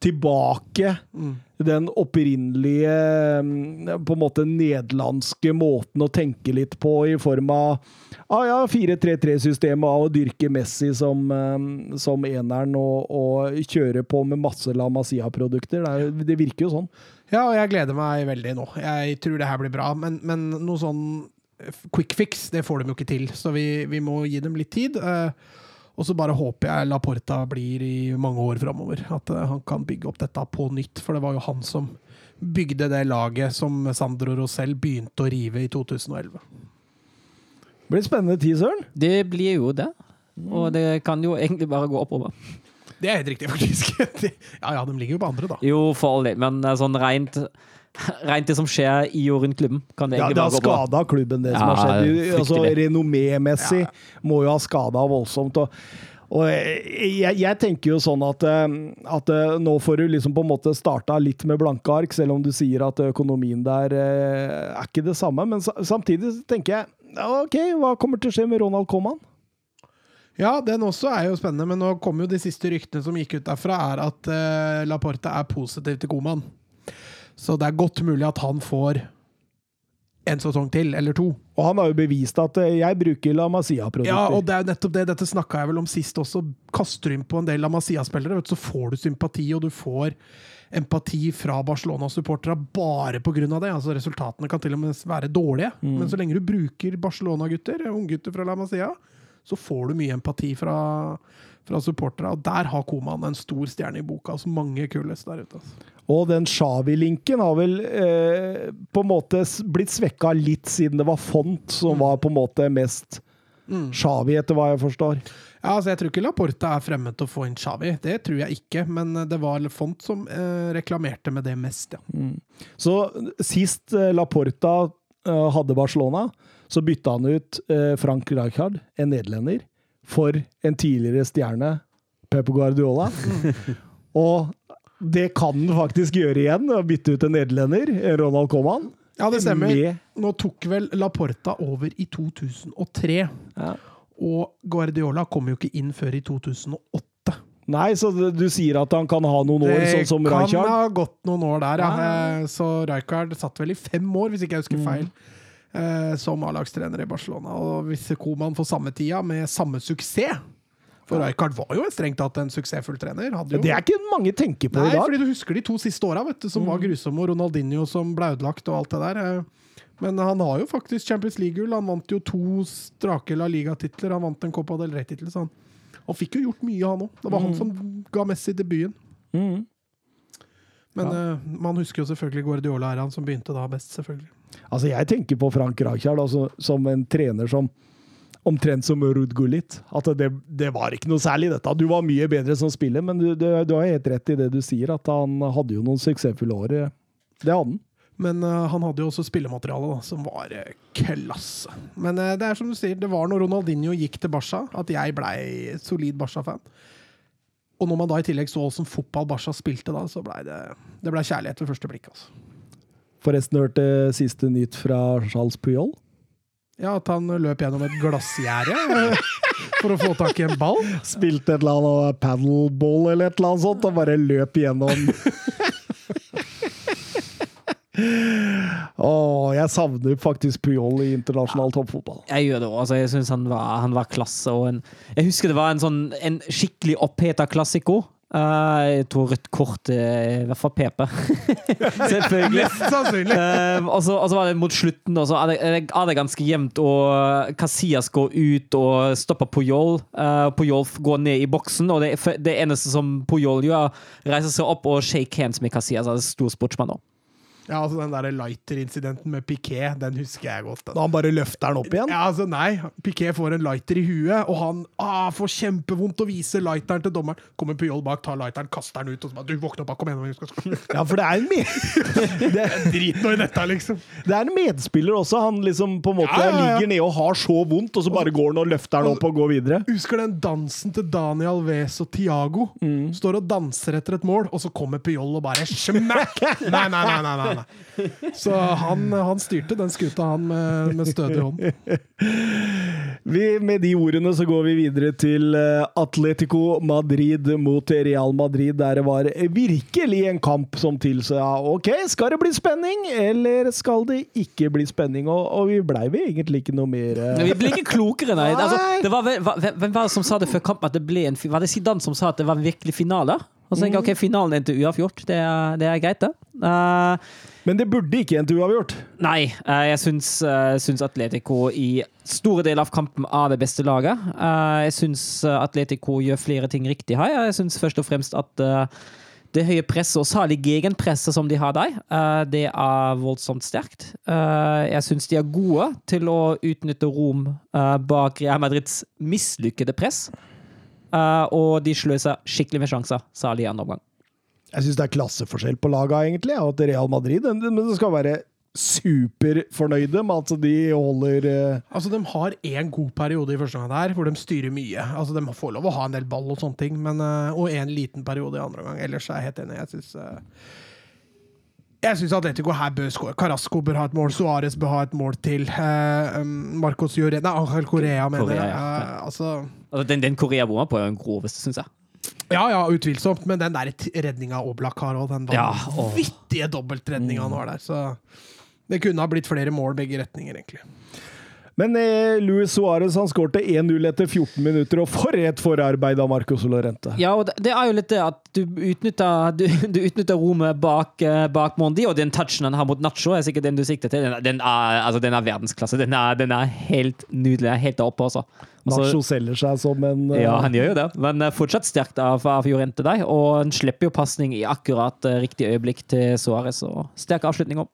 tilbake den opprinnelige mm, på en måte nederlandske måten å tenke litt på, i form av ah, ja, 4-3-3-systemet av å dyrke Messi som, mm, som eneren og, og kjøre på med masse La Masia-produkter. Det, det virker jo sånn. Ja, og jeg gleder meg veldig nå. Jeg tror det her blir bra, men, men noe sånn quick fix, det får de jo ikke til. Så vi, vi må gi dem litt tid. eh, og så bare håper jeg Laporta blir i mange år framover. At eh, han kan bygge opp dette på nytt, for det var jo han som bygde det laget som Sandro Rosell begynte å rive i 2011. Det blir spennende tid, Søren. Det blir jo det. Og det kan jo egentlig bare gå oppover. Det er helt riktig, faktisk. ja ja, de ligger jo på andre, da. Jo, for all del, men eh, sånn rent Rent det som skjer i og rundt klubben, kan det Ja, det har skada klubben, det som har skjedd. Altså, Renommémessig ja. må jo ha skada voldsomt. Og, og jeg, jeg tenker jo sånn at, eh, at eh, nå får du liksom på en måte starta litt med blanke ark, selv om du sier at økonomien der eh, er ikke det samme. Men samtidig tenker jeg OK, hva kommer til å skje med Ronald Coman? Ja, den også er jo spennende, men nå kom jo de siste ryktene som gikk ut derfra, er at uh, Laporte er positiv til Koman. Så det er godt mulig at han får en sesong til, eller to. Og han har jo bevist at eh, jeg bruker La Masia-produkter. Ja, og det er jo nettopp det. Dette snakka jeg vel om sist også. Kaster du inn på en del La Masia-spillere, så får du sympati, og du får empati fra Barcelona-supporterne bare pga. det. Altså Resultatene kan til og med være dårlige, men så lenge du bruker Barcelona-gutter, unggutter fra La Masia, så får du mye empati fra, fra supporterne. Og der har Koman en stor stjerne i boka. Altså mange kulest der ute. Altså. Og den Xavi-linken har vel eh, på en måte blitt svekka litt, siden det var Font som var på en måte mest Xavi, etter hva jeg forstår. Ja, altså Jeg tror ikke Laporta er fremmed til å få inn Xavi. Det tror jeg ikke, men det var Font som eh, reklamerte med det mest, ja. Så sist eh, Laporta eh, hadde Barcelona, så bytta han ut eh, Frank Rijkaard, en nederlender, for en tidligere stjerne, Pepe Guardiola. Og det kan han faktisk gjøre igjen, å bytte ut en nederlender, Ronald Coman. Ja, det stemmer. Med, Nå tok vel Laporta over i 2003, ja. og Guardiola kom jo ikke inn før i 2008. Nei, så du sier at han kan ha noen år, Det sånn som kan Rijkaard? ha gått noen år der, ja. Ja. Eh, Så Rijkaard satt vel i fem år, hvis ikke jeg Mm. husker feil, eh, som A-lagstrener i Barcelona. Og hvis Koman får samme tida, med samme suksess For Rijkaard var jo strengt tatt en suksessfull trener. Det er ikke mange tenker på Nei, i dag. fordi du husker de to siste åra, som var grusomme, og Ronaldinho som ble ødelagt og alt det der. eh. Men han har jo faktisk Champions League-gull. Han vant jo to strake La Liga-titler. Han vant en Copa del Rey-tittel, han, han fikk jo gjort mye, han òg. Det var han som ga Messi debuten. Mm. Men eh, man husker jo selvfølgelig Guardiola-æraen, som begynte da best, selvfølgelig. Altså, jeg tenker på Frank Rijkaard altså, som en trener som Omtrent som Ruud Gullit. At det, det var ikke noe særlig, dette. Du var mye bedre som spiller, men du, du, du har helt rett i det du sier, at han hadde jo noen suksessfulle år. Det hadde han. Men uh, han hadde jo også spillemateriale da, som var uh, klasse. Men uh, det er som du sier, det var når Ronaldinho gikk til Barca at jeg blei solid Barca-fan. Og når man da i tillegg så åssen fotball Barca spilte da, så blei det, det ble kjærlighet ved første blikk. altså. Forresten hørte siste nytt fra Charles Puyol. Ja, at han løp gjennom et glassgjerde eh, for å få tak i en ball. Spilte et eller annet paddleball eller et eller annet sånt, og bare løp gjennom. Åh, jeg savner faktisk Puyol i internasjonal toppfotball. Jeg gjør det òg. Altså, jeg syns han, var- han var klasse. Og en, jeg husker det var en sånn en skikkelig oppheta klassiko. Eh, jeg tror rødt kort uh, i hvert fall PP. Selvfølgelig. Sannsynlig. Uh, og, så, var det mot slutten, og så er det, er det ganske jevnt. Og Casillas går ut og stopper Pojol. Uh, Puyol går ned i boksen, og det, det eneste som Pojol gjør, reiser seg opp og shake hands med Casillas. Han er stor sportsmann nå. Ja, altså Den der lighter-incidenten med Piquet, den husker jeg godt. Da Da. han bare løfter den opp igjen. Ja, altså Nei, Piquet får en lighter i huet, og han ah, får kjempevondt og viser lighteren til dommeren. Kommer Pyol bak, tar lighteren, kaster den ut og så bare Du, våkne opp, kom igjen! Ja, for det er en, med det, Drit nå i dette, liksom. det er en medspiller også. Han liksom på en måte Ja, ja, ja. ligger nede og har så vondt, og så bare går han og løfter den opp og går videre. Husker den dansen til Daniel Wes og Tiago? Står og danser etter et mål, og så kommer Pyol og bare smakk! Nei, nei, nei, nei, nei, nei. Så han, han styrte den skuta, han, med, med stødig hånd. Vi, med de ordene så går vi videre til eh, Atletico Madrid mot Real Madrid, der det var virkelig en kamp som tilsa ok, skal det bli spenning, eller skal det ikke bli spenning? Og, og vi blei vi egentlig ikke noe mer eh, vi ble ikke klokere, nei. Altså, det var, hvem hvem var det som sa det før kampen? At det ble en, var det Zidane som sa at det var en virkelig finale? Og så tenker jeg ok, finalen endte uavgjort. Det er, det er greit, det. Eh, Men det burde ikke endt uavgjort. nei, eh, jeg syns, eh, syns Atletico i store deler av kampen er det beste laget. Jeg syns Atletico gjør flere ting riktig her. Jeg syns først og fremst at det høye presset, og særlig gegenpresset som de har der, det er voldsomt sterkt. Jeg syns de er gode til å utnytte rom bak Real Madrids mislykkede press. Og de sløser skikkelig med sjanser, særlig i andre omgang. Jeg syns det er klasseforskjell på laga, egentlig. og At Real Madrid den- den- men det skal være superfornøyde med at de holder eh, Altså, De har én god periode i første omgang der, hvor de styrer mye. Altså, De får lov å ha en del ball og sånne ting, men, eh, og en liten periode i andre omgang. Ellers er jeg helt enig. Jeg syns jeg syns Atletico her bør skåre. Carasco bør ha et mål. Suárez bør ha et mål til. Eh, um, Marcos Llorena Angel Correa, mener jeg. ja. Eh, altså, Altså, den, den Korea bomma på er den groveste, syns jeg. Ja, ja, utvilsomt, men den der redninga Oblak har, òg, den Ja, vanvittige dobbeltredninga han har der, så det kunne ha blitt flere mål begge retninger, egentlig. Men eh, Luis Suárez skårte 1-0 etter 14 minutter, og for et forarbeid av Marcos Lorente. Ja, og det, er jo litt det at du utnytter, du, du utnytter rommet bak, eh, bak Mondi, og den touchen han har mot Nacho, er sikkert den du sikter til. Den, er- den, er, altså, den er verdensklasse. Den er, den er helt nydelig. Helt der oppe, altså. Nacho selger seg som en uh... ja, han gjør jo det, men eh, fortsatt sterkt av, av Jorente der. Og han slipper jo pasning i akkurat riktig øyeblikk til Suárez, sterk avslutning òg.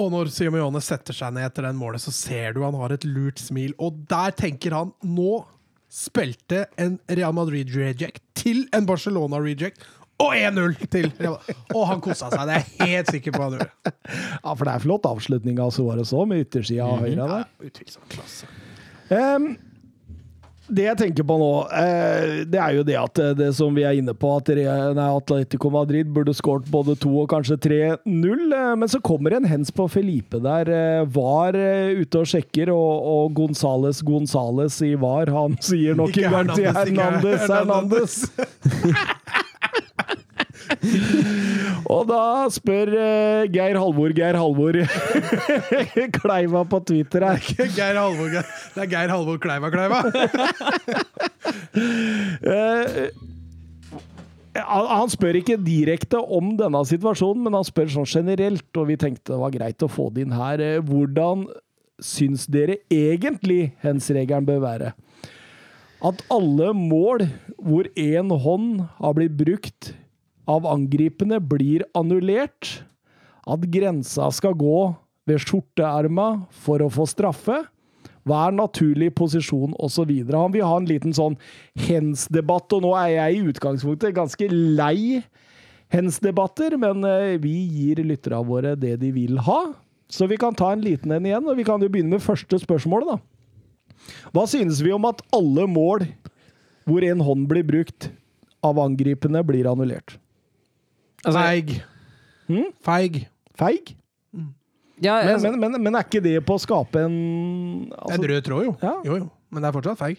Og når Simeone setter seg ned etter den målet, så ser du han har et lurt smil. Og der tenker han nå spilte en Real Madrid-reject til en Barcelona-reject. Og 1-0 til Og han kosa seg, det er jeg helt sikker på han gjorde. Ja, for det er flott avslutning av Suárez òg, med yttersida av høyre der. Utvilsomt klasse. Em, det jeg tenker på nå, eh, det er jo det at eh, det som vi er inne på, at Atletico Madrid burde skåret både 2 og kanskje 3-0. eh, Men så kommer en hens på Felipe der. Var ute og sjekker, og, og Gonzales Gonzales i VAR, han sier nok en gang til Hernandez, Hernandez Hernandez. og da spør eh, Geir Halvor Geir Halvor Kleiva på Twitter her. Geir Halvor, Geir- det er Geir Halvor Kleiva Kleiva. Eh, han spør ikke direkte om denne situasjonen, men han spør sånn generelt, og vi tenkte det var greit å få det inn her. Eh, Hvordan syns dere egentlig hens-regelen bør være? At alle mål hvor én hånd har blitt brukt av angripende, blir annullert? At grensa skal gå ved skjorteerma for å få straffe? Hva er naturlig posisjon osv.? Han vil ha en liten sånn hens-debatt, og nå er jeg i utgangspunktet ganske lei hens-debatter, men eh, vi gir lytterne våre det de vil ha. Så vi kan ta en liten en igjen, og vi kan jo begynne med første spørsmål, da. Hva synes vi om at alle mål hvor en hånd blir brukt av angripende, blir annullert? Feig. Hmm? Feig. Feig? Ja, Men, altså, men, men, men er ikke det på å skape en Det er altså, en rød tråd, jo. Ja. Jo, jo. Men det er fortsatt feig.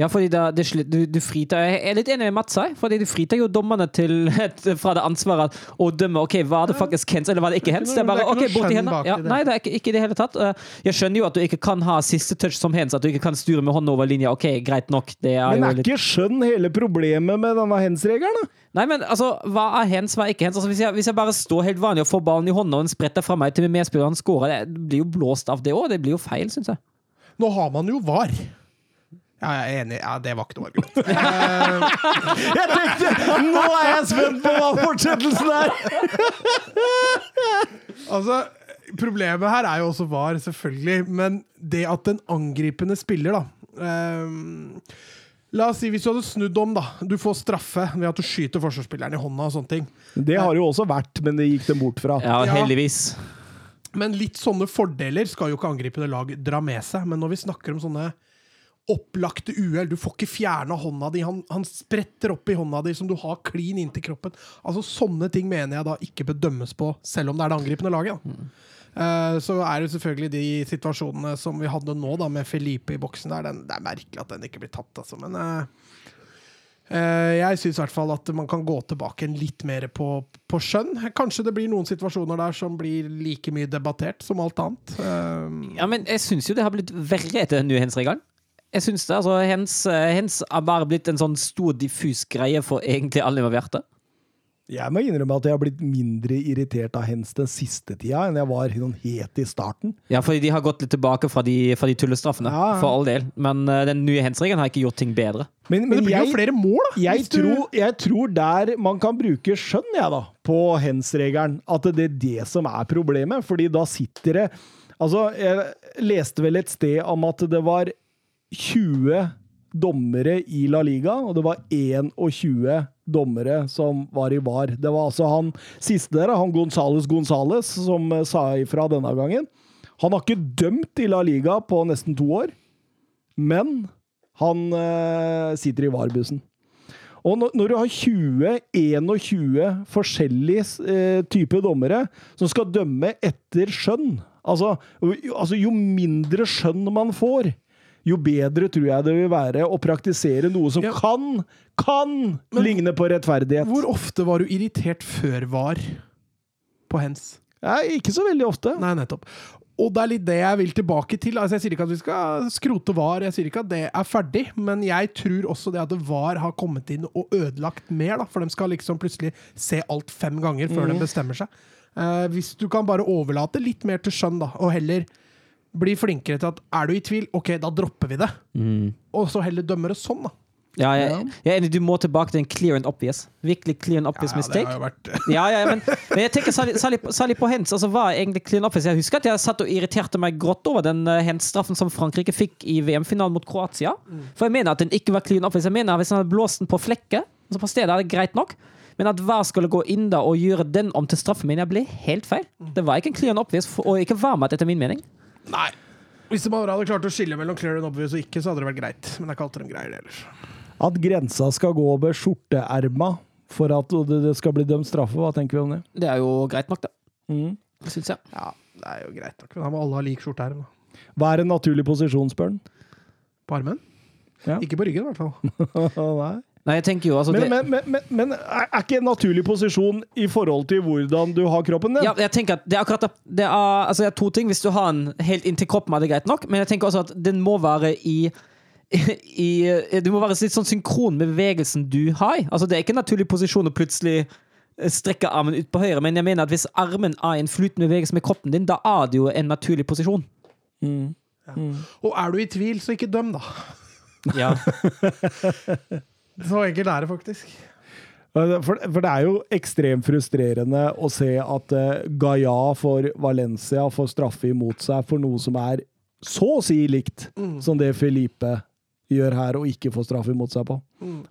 ja fordi da, det, du, du fritar Jeg er litt enig med Mats her, fordi du fritar jo dommerne til, fra det ansvaret å dømme ok, var det faktisk hens eller var det ikke hens. Det er bare ok, borti hendene Ja, nei, det er ikke, ikke det hele tatt. Eh, Jeg skjønner jo at du ikke kan ha siste touch som hens, at du ikke kan styre med hånda over linja. Ok, greit nok. Det er Men er ikke skjønn hele problemet med denne hens-regelen? Nei, men altså, hva er hens, hva er ikke hens? Altså, hvis, jeg, hvis jeg bare står helt vanlig og får ballen i hånda og den spretter fra meg til min medspiller og han scorer, det blir jo blåst av det òg. Det blir jo feil, syns jeg. Nå har man jo VAR. Ja, jeg er enig. Ja, det var ikke noe argument. Jeg tenkte, Nå er jeg spent på hva fortsettelsen er! Altså, Problemet her er jo også VAR, selvfølgelig, men det at den angripende spiller, da um, La oss si hvis du hadde snudd om, da. Du får straffe ved at du skyter forsvarsspilleren i hånda og sånne ting. Det har jo også vært, men det gikk dem bort fra. Ja, Ja. heldigvis. Men litt sånne fordeler skal jo ikke angripende lag dra med seg. Men når vi snakker om sånne opplagte uhell Du får ikke fjerna hånda di. Han, han spretter opp i hånda di som du har klin inntil kroppen. Altså Sånne ting mener jeg da ikke bør dømmes på, selv om det er det angripende laget. da. Uh, så er det selvfølgelig de situasjonene som vi hadde nå, da med Felipe i boksen der. Den, det er merkelig at den ikke blir tatt, altså. Men uh, uh, jeg syns i hvert fall at man kan gå tilbake litt mer på, på skjønn. Kanskje det blir noen situasjoner der som blir like mye debattert som alt annet. Ja, men jeg syns jo det har blitt verre etter den nye hens-regelen. Jeg synes det, altså, hens, eh, hens har bare blitt en sånn stor, diffus greie for egentlig alle involverte. Jeg må innrømme at jeg har blitt mindre irritert av hens den siste tida enn jeg var helt het i starten. Ja, fordi de har gått litt tilbake fra de, fra de tullestraffene, Ja, ja. for all del. Men uh, den nye hens-regelen har ikke gjort ting bedre. Men, men det blir jeg, jo flere mål, da! jeg, du- tror, jeg tror der man kan bruke skjønn, jeg, da, på hens-regelen, at det er det som er problemet. Fordi da sitter det Altså, jeg leste vel et sted om at det var 20 dommere i La Liga, og det var 21 dommere som var i VAR. Det var altså han siste der, han Gonzales Gonzales, som eh, sa ifra denne gangen. Han har ikke dømt i La Liga på nesten to år, men han eh, sitter i VAR-bussen. Og når, du har 20-21 forskjellige eh, typer dommere som skal dømme etter skjønn altså, altså, jo mindre skjønn man får, jo bedre tror jeg det vil være å praktisere noe som Ja. kan, kan ligne på rettferdighet. Hvor ofte var du irritert før VAR på hens? Nei, ikke så veldig ofte. Nei, nettopp. Og det er litt det jeg vil tilbake til. Altså, jeg sier ikke at vi skal skrote VAR, jeg sier ikke at det er ferdig, men jeg tror også det at VAR har kommet inn og ødelagt mer, da, for de skal liksom plutselig se alt fem ganger før de bestemmer seg. Eh, hvis du kan bare overlate litt mer til skjønn, da, og heller bli flinkere til at er du i tvil, ok, da dropper vi det. Og så heller dømme det sånn, da. Ja, jeg, jeg enig, du må tilbake til en clear and obvious. Virkelig clear and obvious Ja, det mistake. har jo vært Ja, ja, men, men jeg tenker særlig, særlig, særlig på hands. Altså, hva er egentlig and obvious Jeg husker at jeg satt og irriterte meg grått over den uh, hands-straffen som Frankrike fikk i VM-finalen mot Kroatia. For jeg mener at den ikke var clear and obvious. Jeg mener at Hvis han hadde blåst den på flekket, altså på stedet, er det greit nok. Men at VAR skulle gå inn da og gjøre den om til straffe, mener jeg ble helt feil. Det var ikke en clear and obvious, og ikke varmet, etter min mening. Nei. Hvis de bare hadde klart å skille mellom clear and obvious og ikke, så hadde det vært greit. Men det er ikke alltid de greier det ellers. At grensa skal gå over skjorteerma for at det det skal bli dømt straffe, hva tenker vi om det? Det er jo greit nok, det. Mm. Syns jeg. Ja, det er jo greit nok. Men da må alle ha lik skjorteerm. Hva er en naturlig posisjon, spør han? På armen? Ja. Ikke på ryggen, i hvert fall. Nei. Nei, jeg tenker jo altså Men, det, men, men, men, men er ikke en naturlig posisjon i forhold til hvordan du har kroppen din? Ja, jeg tenker at det er akkurat det er, altså det er to ting. Hvis du har den helt inntil kroppen, er det greit nok. Men jeg tenker også at den må være i i, du må være litt sånn synkron med bevegelsen du har. Altså Det er ikke en naturlig posisjon å plutselig eh, strekke armen ut på høyre, men jeg mener at hvis armen er i en flytende bevegelse med kroppen din, da er det jo en naturlig posisjon. Og er du i tvil, så ikke døm, da. Ja. Så enkelt er det faktisk. For, for det er jo ekstremt frustrerende å se at uh, Gaia for Valencia får straffe imot seg for noe som er så å si likt som det Felipe gjør her, og ikke får straffe imot seg på.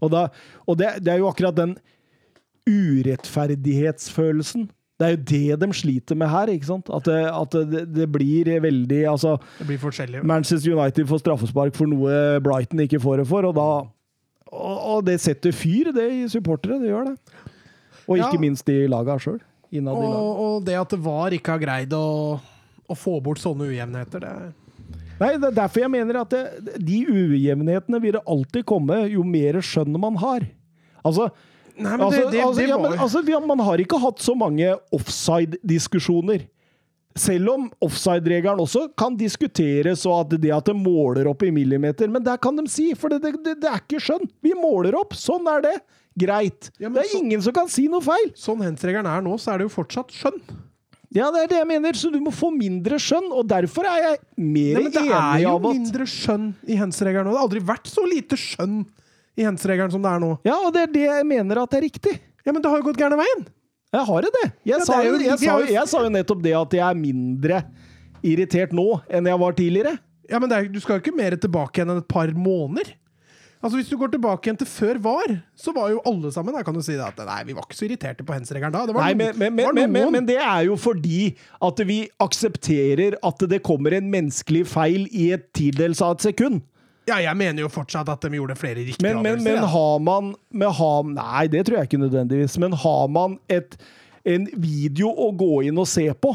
Og, da, og det, det er jo akkurat den urettferdighetsfølelsen. Det er jo det de sliter med her, ikke sant? At det, at det, det blir veldig Altså, Det blir. Manchester United får straffespark for noe Brighton ikke får det for, og da Og, og det setter fyr, det, i supportere. Det gjør det. Og ikke Ja. minst i laga sjøl. Og, de. Og, det at det VAR ikke har greid å, å få bort sånne ujevnheter, det er Nei, det er derfor jeg mener at det, de ujevnhetene vil det alltid komme jo mer skjønn man har. Altså, Nei, men altså, det, det, altså, det ja, men, altså, Man har ikke hatt så mange offside-diskusjoner. Selv om offside-regelen også kan diskuteres, og at det at det måler opp i millimeter Men der kan de si, for det, det, det er ikke skjønn. Vi måler opp, sånn er det. Greit. Ja, det er så- ingen som kan si noe feil. Sånn hands-regelen er nå, så er det jo fortsatt skjønn. Ja, det er det jeg mener, så du må få mindre skjønn, og derfor er jeg mer Nei, men det er jo at mindre skjønn i hands-regelen nå. Det har aldri vært så lite skjønn i hands-regelen som det er nå. Ja, og det er det jeg mener at er riktig. Ja, men det har jo gått gærne veien! Jeg har det. Jeg, Ja, sa, det jo, jeg, sa, jo- jeg sa jo nettopp det at jeg er mindre irritert nå enn jeg var tidligere. Ja, men det er, Du skal jo ikke mer tilbake enn et par måneder. Altså Hvis du går tilbake igjen til før VAR, så var jo alle sammen Da kan du si det at nei, vi var ikke så irriterte på hens-regelen da. Det Nei, men, men, det var men, men, men det er jo fordi at vi aksepterer at det kommer en menneskelig feil i et tidels av et sekund. Ja, jeg mener jo fortsatt at de gjorde flere riktige Men, men, men har man med har, Nei, det tror jeg ikke nødvendigvis. Men har man et, en video å gå inn og se på,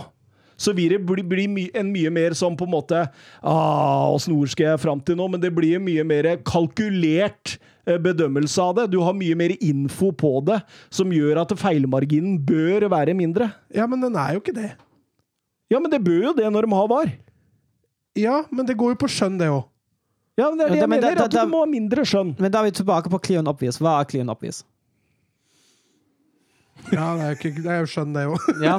så vil det bli, bli my, en mye mer sånn på en måte ah, Åssen ord skal jeg fram til nå? Men det blir mye mer kalkulert eh, bedømmelse av det. Du har mye mer info på det, som gjør at feilmarginen bør være mindre. Ja, men den er jo ikke det. Ja, men det bør jo det når de har var. Ja, men det går jo på skjønn, det òg. Ja, men det er det jeg men mener, da, at du må ha mindre skjønn. Men da er vi tilbake på Cleon obvious. Hva er Cleon obvious? Ja, det er jo, ikke, det er jo skjønn, det òg. Ja,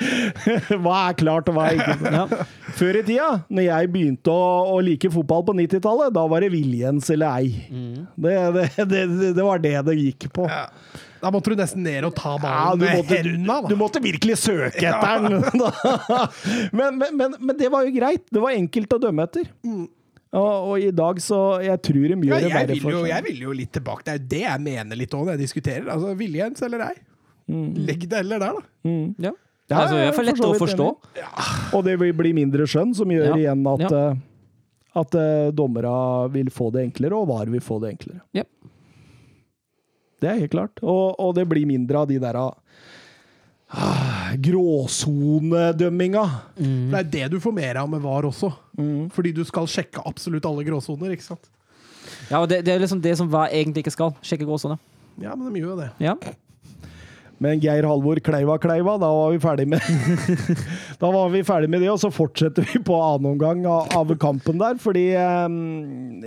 Hva er klart, og hva er ikke ja. Før i tida, når jeg begynte å, å like fotball på 90-tallet, da var det Viljens eller ei. Mm. Det, det, det, det var det det gikk på. Ja, Da måtte du nesten ned og ta ballen ja, med hendene. du måtte virkelig søke etter den! men, men, men, men det var jo greit. Det var enkelt å dømme etter. Og, og i dag så Jeg tror de Mm. Ja, gjør det verre for seg. jeg vil jo litt tilbake. Det er jo det jeg mener litt òg når jeg diskuterer. Altså, Viljens eller ei? Legg det heller der, da. ja. Ja, altså, i hvert fall er lettere å forstå. Ja. Og det vil bli mindre skjønn, som gjør Ja. igjen at, Ja. Uh, at uh, dommere vil få det enklere, og VAR vil få det enklere. Ja. Det er helt klart. Og, og det blir mindre av de der ah, gråsonedømminga. For det er det du får mer av med VAR også. Fordi du skal sjekke absolutt alle gråsoner, ikke sant? Ja, og det, det er liksom det som var egentlig ikke skal. Sjekke gråsoner. Ja, men de gjør jo det. Ja. Men Geir Halvor Kleiva Kleiva, da var vi ferdig med Da var vi ferdig med det, og så fortsetter vi på annen omgang av, av kampen der. Fordi eh,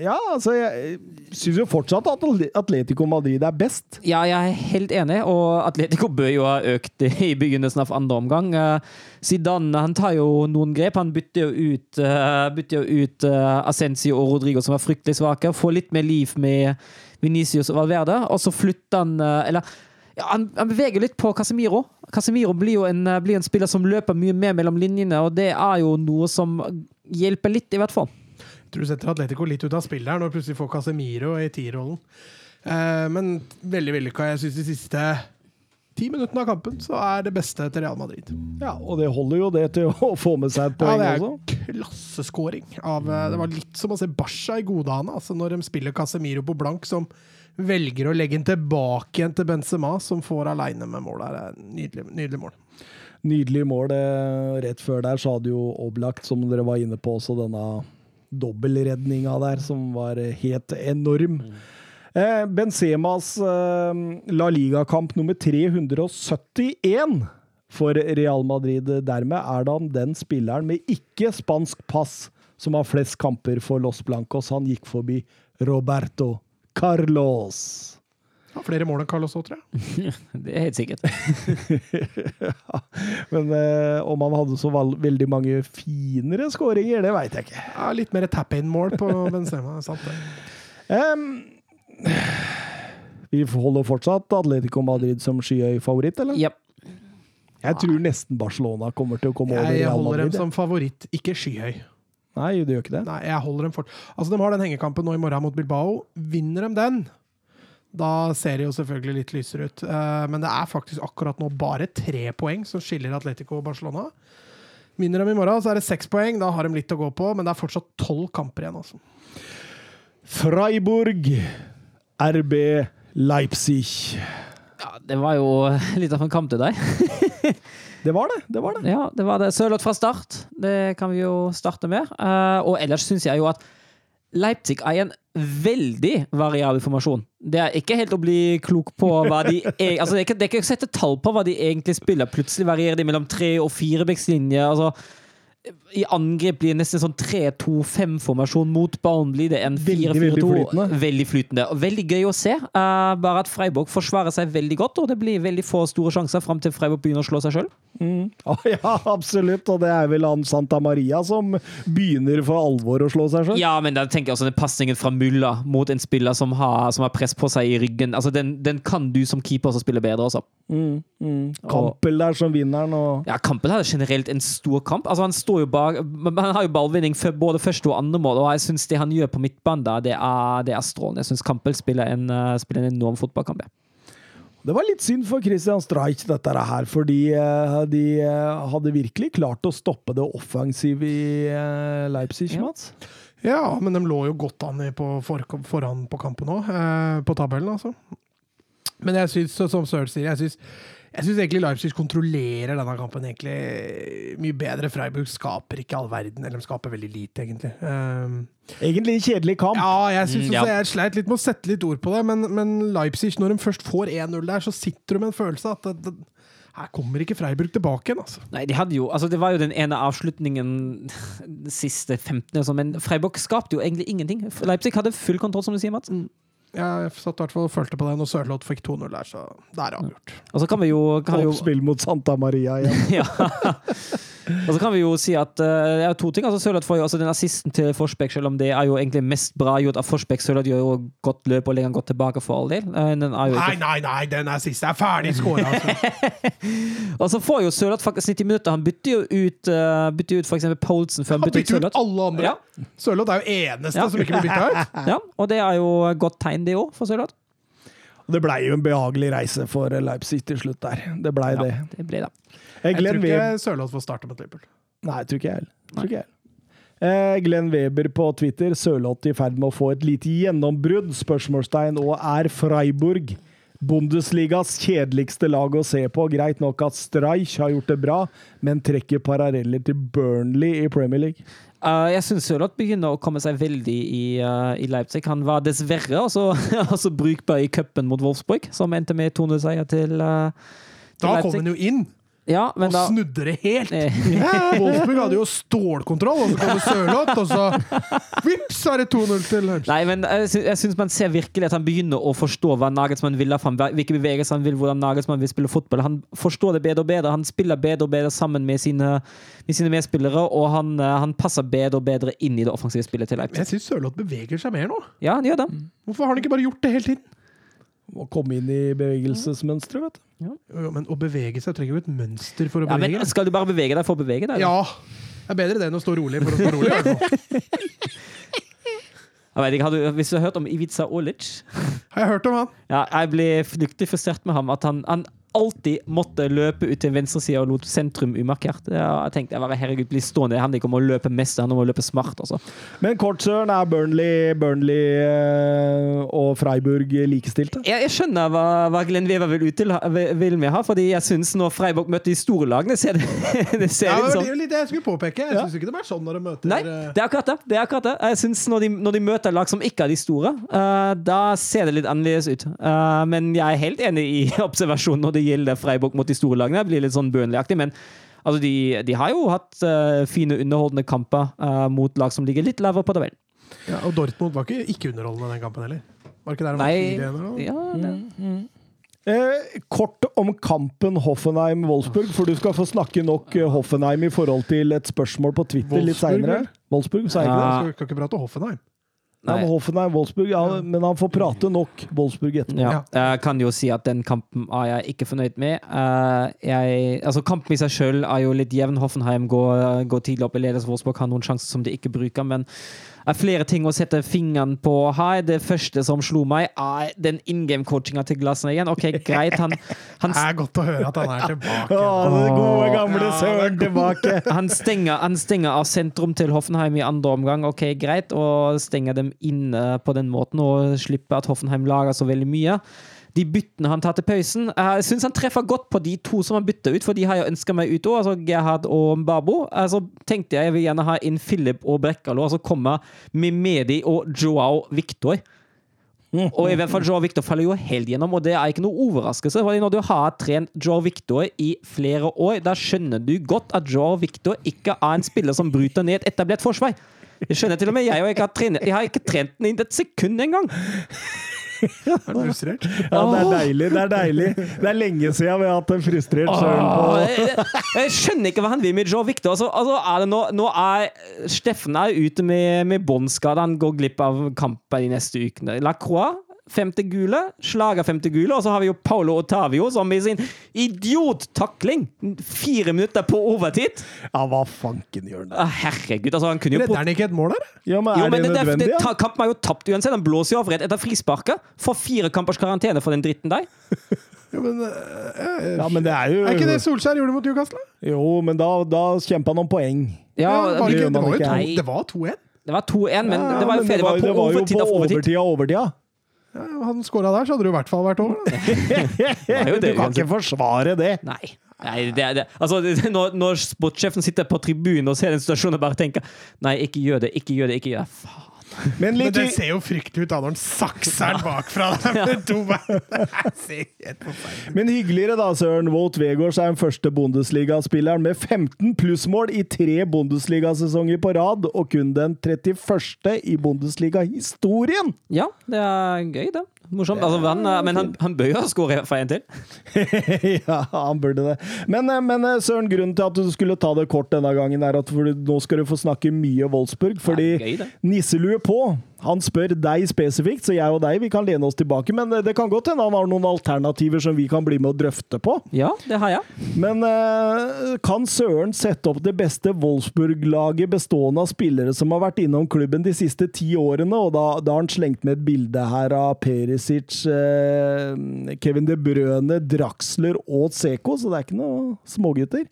Ja, altså Jeg syns jo fortsatt at Atletico Madrid er best. Ja, jeg er helt enig, og Atletico bør jo ha økt i begynnelsen av andre omgang. Eh, Zidane han tar jo noen grep. Han bytter jo ut, eh, bytter jo ut eh, Ascencio og Rodrigo, som var fryktelig svake. Får litt mer liv med Venicius og Valverde, og så flytter han Eller ja, han, han beveger litt på Casemiro. Casemiro blir jo en, eh, blir en spiller som løper mye mer mellom linjene, og det er jo noe som hjelper litt, i hvert fall. Jeg tror du setter Atletico litt ut av spillet her når du plutselig får Casemiro i tierrollen. Eh, men veldig vellykka. Jeg syns de siste ti minuttene av kampen så er det beste til Real Madrid. Ja, Og det holder jo det til å få med seg et Ja, det er også. klasseskåring. Av, eh, det var litt som å se Basha i godane, altså når de spiller Casemiro på blank, som velger å legge den tilbake igjen til Benzema, som får aleine med mål. Det er nydelig, nydelig mål. Nydelig mål. eh, Rett før der så hadde jo Oblakt, som dere var inne på, også denne dobbeltredninga der, som var helt enorm. Eh, Benzemas eh, La Liga-kamp nummer 371 for Real Madrid. Dermed er han den spilleren med ikke spansk pass som har flest kamper for Los Blancos. Han gikk forbi Roberto Carlos. Har flere mål enn Carlos òg, tror jeg. Det er helt sikkert. Men eh, om han hadde så veldig mange finere skåringer, det veit jeg ikke. Ja, litt mer tap-in-mål på Benzema. sant det. Um, vi holder fortsatt Atletico Madrid som skyhøy favoritt, eller? Ja. Jeg tror nesten Barcelona kommer til å komme over Jeg holder dem som favoritt, ikke skyhøy. Nei, det gjør ikke det. Nei, jeg holder dem fort. Altså, De har den hengekampen nå i morgen mot Bilbao. Vinner de den, da ser det jo selvfølgelig litt lysere ut. Eh, men det er faktisk akkurat nå bare tre poeng som skiller Atletico og Barcelona. Vinner de i morgen, så er det seks poeng. Da har de litt å gå på, men det er fortsatt tolv kamper igjen. Altså. Freiburg, RB Leipzig. Ja, det var jo litt av en kamp til deg. Det var det. Det var det. Ja, det var det. Sørloth fra start. Det kan vi jo starte med. Eh, og ellers syns jeg jo at Leipzig er en veldig variabel formasjon. Det er ikke helt å bli klok på hva de e altså, det, er ikke, det er ikke å sette tall på hva de egentlig spiller. Plutselig varierer de mellom tre- og fire firebekslinje. Altså, I angrep blir nesten sånn 3-2-5-formasjon. Mot Barnley. Det er en Veldig, veldig 4-4-2. flytende. Veldig flytende. Veldig gøy å se. Uh, bare at Freiburg forsvarer seg veldig godt, og det blir veldig få store sjanser fram til Freiburg begynner å slå seg sjøl. Ah, ja, absolutt. Og det er vel han Santa Maria som begynner for alvor å slå seg sjøl. Ja, men da tenker jeg også den pasningen fra Mulla mot en spiller som har, som har press på seg i ryggen. Altså, den, den kan du som keeper også spille bedre, også. Mm, mm. Kampel der som vinneren, og Ja, Kampel hadde generelt en stor kamp. Altså, Han står jo bak men Han har jo ballvinning for både første og andre mål, og jeg syns det han gjør på midtbanen, det er, det er strålende. Jeg syns Kampel spiller en, eh, spiller en enorm fotballkamp. Ja. Det var litt synd for Christian Streich, dette her, fordi eh, de eh, hadde virkelig klart å stoppe det offensive i Leipzig, Ja. Mats. Ja, men de lå jo godt an i på for, foran på kampen òg, på tabellen, altså. Men jeg syns, som Søren sier, jeg syns jeg syns egentlig Leipzig kontrollerer denne kampen egentlig mye bedre. Freiburg skaper ikke all verden, eller de skaper veldig lite, egentlig. Um, Egentlig en kjedelig kamp. ja, jeg synes Mm, også, ja. jeg sleit litt med å sette litt ord på det, men, men Leipzig, når de først får 1-0 der, så sitter du med en følelse av at det, det, her kommer ikke Freiburg tilbake igjen, altså. Nei, de hadde jo, altså Det var jo den ene avslutningen de siste 15, og sånn, men Freiburg skapte jo egentlig ingenting. Leipzig hadde full kontroll, som du sier, Mats. Jeg satt i hvert fall og følte på det når Sørloth fikk 2-0 der, så det er avgjort. Og så kan vi jo, kan vi jo Oppspill mot Santa Maria igjen. ja. Og så kan vi jo si at uh, det to ting. altså Sørloth får jo også den assisten til Forsbekk, selv om det er jo egentlig mest bra gjort av Forsbekk. Sørloth gjør jo godt løp og legger han godt tilbake for all del. Uh, Nei, nei, nei, den siste. er ferdig skåra, altså. Og så får jo Sørloth faktisk 90 minutter. Han bytter jo ut, uh, bytter ut for eksempel Poulsen før han Han bytter ut bytter ut Sørloth. alle andre. Ja. Sørloth er jo eneste Ja. som ikke blir bytta ut. Ja, og det er jo godt tegn, det òg, for Sørloth. Det blei jo en behagelig reise for Leipzig til slutt der. Det blei det. Det ble det. Eh, Jeg Glenn tror Weber ikke Sørloth får starte mot Liverpool. Nei, jeg tror ikke jeg heller. Tror ikke jeg heller. Eh, Glenn Weber på Twitter. Sørloth i ferd med å få et lite gjennombrudd? Spørsmålstegn. Og er Freiburg Bundesligas kjedeligste lag å se på? Greit nok at Streich har gjort det bra, men trekker paralleller til Burnley i Premier League. Uh, jeg syns Sørloth begynner å komme seg veldig i, uh, i Leipzig. Han var dessverre også, også brukbar i cupen mot Wolfsburg, som endte med 200-seier til, uh, til Da Leipzig. kom han jo inn Ja, men og da snudde det helt. Eh, Wolfsburg hadde jo stålkontroll, og så kommer Sørloth, og så vips, er det 2-0 til Leipzig. Nei, men jeg sy- syns man ser virkelig at han begynner å forstå hva Nagelsmann vil av ham, hvilke bevegelser han vil, hvordan Nagelsmann vil spille fotball. Han forstår det bedre og bedre. Han spiller bedre og bedre sammen med sine, med sine medspillere, og han, eh, han passer bedre og bedre inn i det offensive spillet til Leipzig. Jeg syns Sørloth beveger seg mer nå. Ja, han gjør det. Hvorfor har han ikke bare gjort det hele tiden? Må komme inn i bevegelsesmønsteret, vet du. Jo, Men å bevege seg trenger jo et mønster for å Ja, bevege deg. skal du bare bevege deg for å bevege deg? Ja. Det er bedre det enn å stå rolig for å stå rolig. i hvert fall. Jeg vet ikke, har du, hvis du har hørt om Ivica Olic Har jeg hørt om han? ja, Jeg ble fryktelig frustrert med ham. At han, han alltid måtte løpe ut til venstresida og lot sentrum umarkert. Jeg tenkte jeg bare, herregud, bli stående. Det handler ikke om å løpe mest, det handler om å løpe smart. Altså. Men kort, Søren, er Burnley, Burnley eh, og Freiburg likestilte? Jeg, jeg skjønner hva, hva Glenn Wever vil, ut til, vil med her, fordi jeg syns når Freiburg møter de store lagene, ser det, det ser Ja, litt det sånn litt det jeg skulle påpeke. Jeg Ja. syns ikke det er sånn når de møter Nei, eh, det er akkurat det. det, er akkurat det. Jeg synes når, de, når de møter lag som ikke er de store, uh, da ser det litt annerledes ut. Uh, men jeg er helt enig i observasjonen når det gjelder Freiburg mot de store lagene. Det blir litt sånn Burnley-aktig. Men altså, de, de har jo hatt uh, fine, underholdende kamper uh, mot lag som ligger litt lavere på tabellen. ja, Og Dortmund var ikke ikke underholdende den kampen heller. Var ikke der de var Nei, 4-1 eller noe? ja, det. Eh, kort om kampen Hoffenheim-Wolfsburg, for du skal få snakke nok eh, Hoffenheim i forhold til et spørsmål på Twitter litt Wolfsburg, seinere. vel? Wolfsburg, sa jeg ikke Ja. det? Skal kan ikke prate Hoffenheim. Ja, men Hoffenheim-Wolfsburg, ja, men han får prate nok Wolfsburg etterpå. Ja. Jeg kan jo si at den kampen er jeg ikke fornøyd med. Eh, jeg, altså Kampen i seg selv er jo litt jevn. Hoffenheim går, går tidlig opp i ledelse. Wolfsburg har noen sjanser som de ikke bruker. Men er flere ting å sette fingeren på her. Det første som slo meg, er den in game-coachinga til Glasner igjen. Ok, greit, han, han, Det er godt å høre at han er tilbake. Å, gode, gamle Ja, Søren tilbake! han, stenger, han stenger av sentrum til Hoffenheim i andre omgang. Ok, greit, og stenger dem inne på den måten og slipper at Hoffenheim lager så veldig mye. De byttene han tar til pausen Jeg syns han treffer godt på de to som han bytter ut, for de har jeg ønska meg ut òg, altså Gerhard og Babo. Altså tenkte jeg jeg vil gjerne ha inn Philip og Brekkalo, og så kommer Mimedi og Joao Victor. Og i hvert fall Joao Victor faller jo helt gjennom, og det er ikke noe overraskelse. fordi Når du har trent Joao Victor i flere år, da skjønner du godt at Joao Victor ikke er en spiller som bryter ned et etablert forsvar. Det skjønner til og med jeg, og jeg har, trent, jeg har ikke trent den inn et sekund engang. Er du frustrert? Ja, det er deilig. Det er deilig. Det er lenge siden vi har hatt en frustrert Søren på jeg, jeg skjønner ikke hva han vil med Joe Victor. Altså, altså er det nå, nå er Steffen er ute med, med båndskade. Han går glipp av kamper de neste ukene. Lacroix, femte gule. Slager femte gule. Og så har vi jo Paolo Otavio, som i sin idiottakling fire minutter på overtid Ja, hva fanken gjør han? Ah, Herregud, altså, han kunne jo Redder han ikke et mål der? Ja, men jo, er men det det, det, nødvendig? det, ja? kampen er jo tapt uansett. Han blåser jo av rett etter frisparket. Får fire kampers karantene for den dritten der. Ja, men, eh, Ja, men det er jo er ikke det Solskjær gjorde mot Newcastle? Jo, men da, da kjempa han om poeng. Ja, Ja, var det det, det var jo ikke. to- Nei. det var 2-1. det var 2-1, men Ja, det var jo men. Det var på det var jo overtid av overtid. overtid overtida. Ja, han skåra der, så hadde det i hvert fall vært over. da. Du kan ikke forsvare det. Nei. Nei det, er- det, altså, når, når sportssjefen sitter på tribunen og ser den situasjonen og bare tenker Nei, ikke gjør det, ikke gjør det, ikke gjør det. Faen. Men Men det ser jo fryktelig ut da når han sakser den bakfra med to bein. Men hyggeligere da, Søren. Wout Wegårds er den første Bundesliga-spilleren med 15 plussmål i tre Bundesliga-sesonger på rad, og kun den 31. i Bundesliga-historien! Ja, det er gøy, det. Morsomt. Altså, er- men han, han bør jo skåre for en til. ja, han burde det. Men, eh, men eh, Søren, grunnen til at du skulle ta det kort denne gangen, er at nå skal du få snakke mye Wolfsburg. Fordi Ja, nisselue på, han spør deg spesifikt, så jeg og deg vi kan lene oss tilbake. Men det, det kan godt hende han har noen alternativer som vi kan bli med og drøfte på. Ja, det har jeg. Men eh, kan Søren sette opp det beste Wolfsburg-laget bestående av spillere som har vært innom klubben de siste ti årene? Og da, da har han slengt med et bilde her av Perisic, eh, Kevin De Brøne, Draxler og Seko, så det er ikke noe smågutter.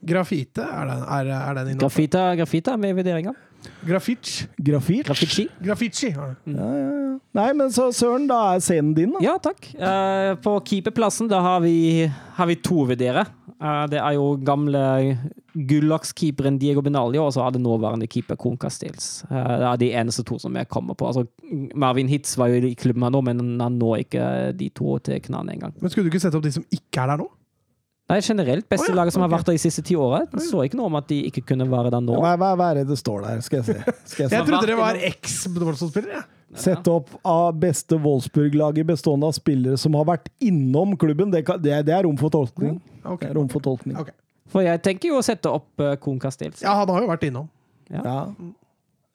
Grafite, er den, er, er den innom? grafite er med vurderinga. Grafic. Graffiti. Graffiti. Grafici. ja. Ja, ja, ja. Nei, men så Søren, da er scenen din, da. Ja, takk. Uh, på keeperplassen da har vi, har vi to vurdere. Uh, det er jo gamle gullakskeeperen Diego Benalio, og så er det nåværende keeper Kon Castells. Uh, det er de eneste to som jeg kommer på. Altså, Marvin Hitz var jo i klubben her nå, men han når ikke de to til knærne engang. Men skulle du ikke sette opp de som ikke er der nå? Nei, generelt. Beste oh, ja, laget som har vært der de siste ti åra. Så ikke noe om at de ikke kunne være der nå. Hva, hva, hva er det det står der? Skal jeg si. Skal jeg Jeg trodde det var eks-Wolfsburg-spillere. Ja. Sett opp av beste Wolfsburg-laget bestående av spillere som har vært innom klubben. Det, kan, det, er- det er rom for tolkning. Ok. Det er rom for tolkning. Ok. For jeg tenker jo å sette opp uh, Kohn Castells. Ja, han har jo vært innom. Ja. Ja,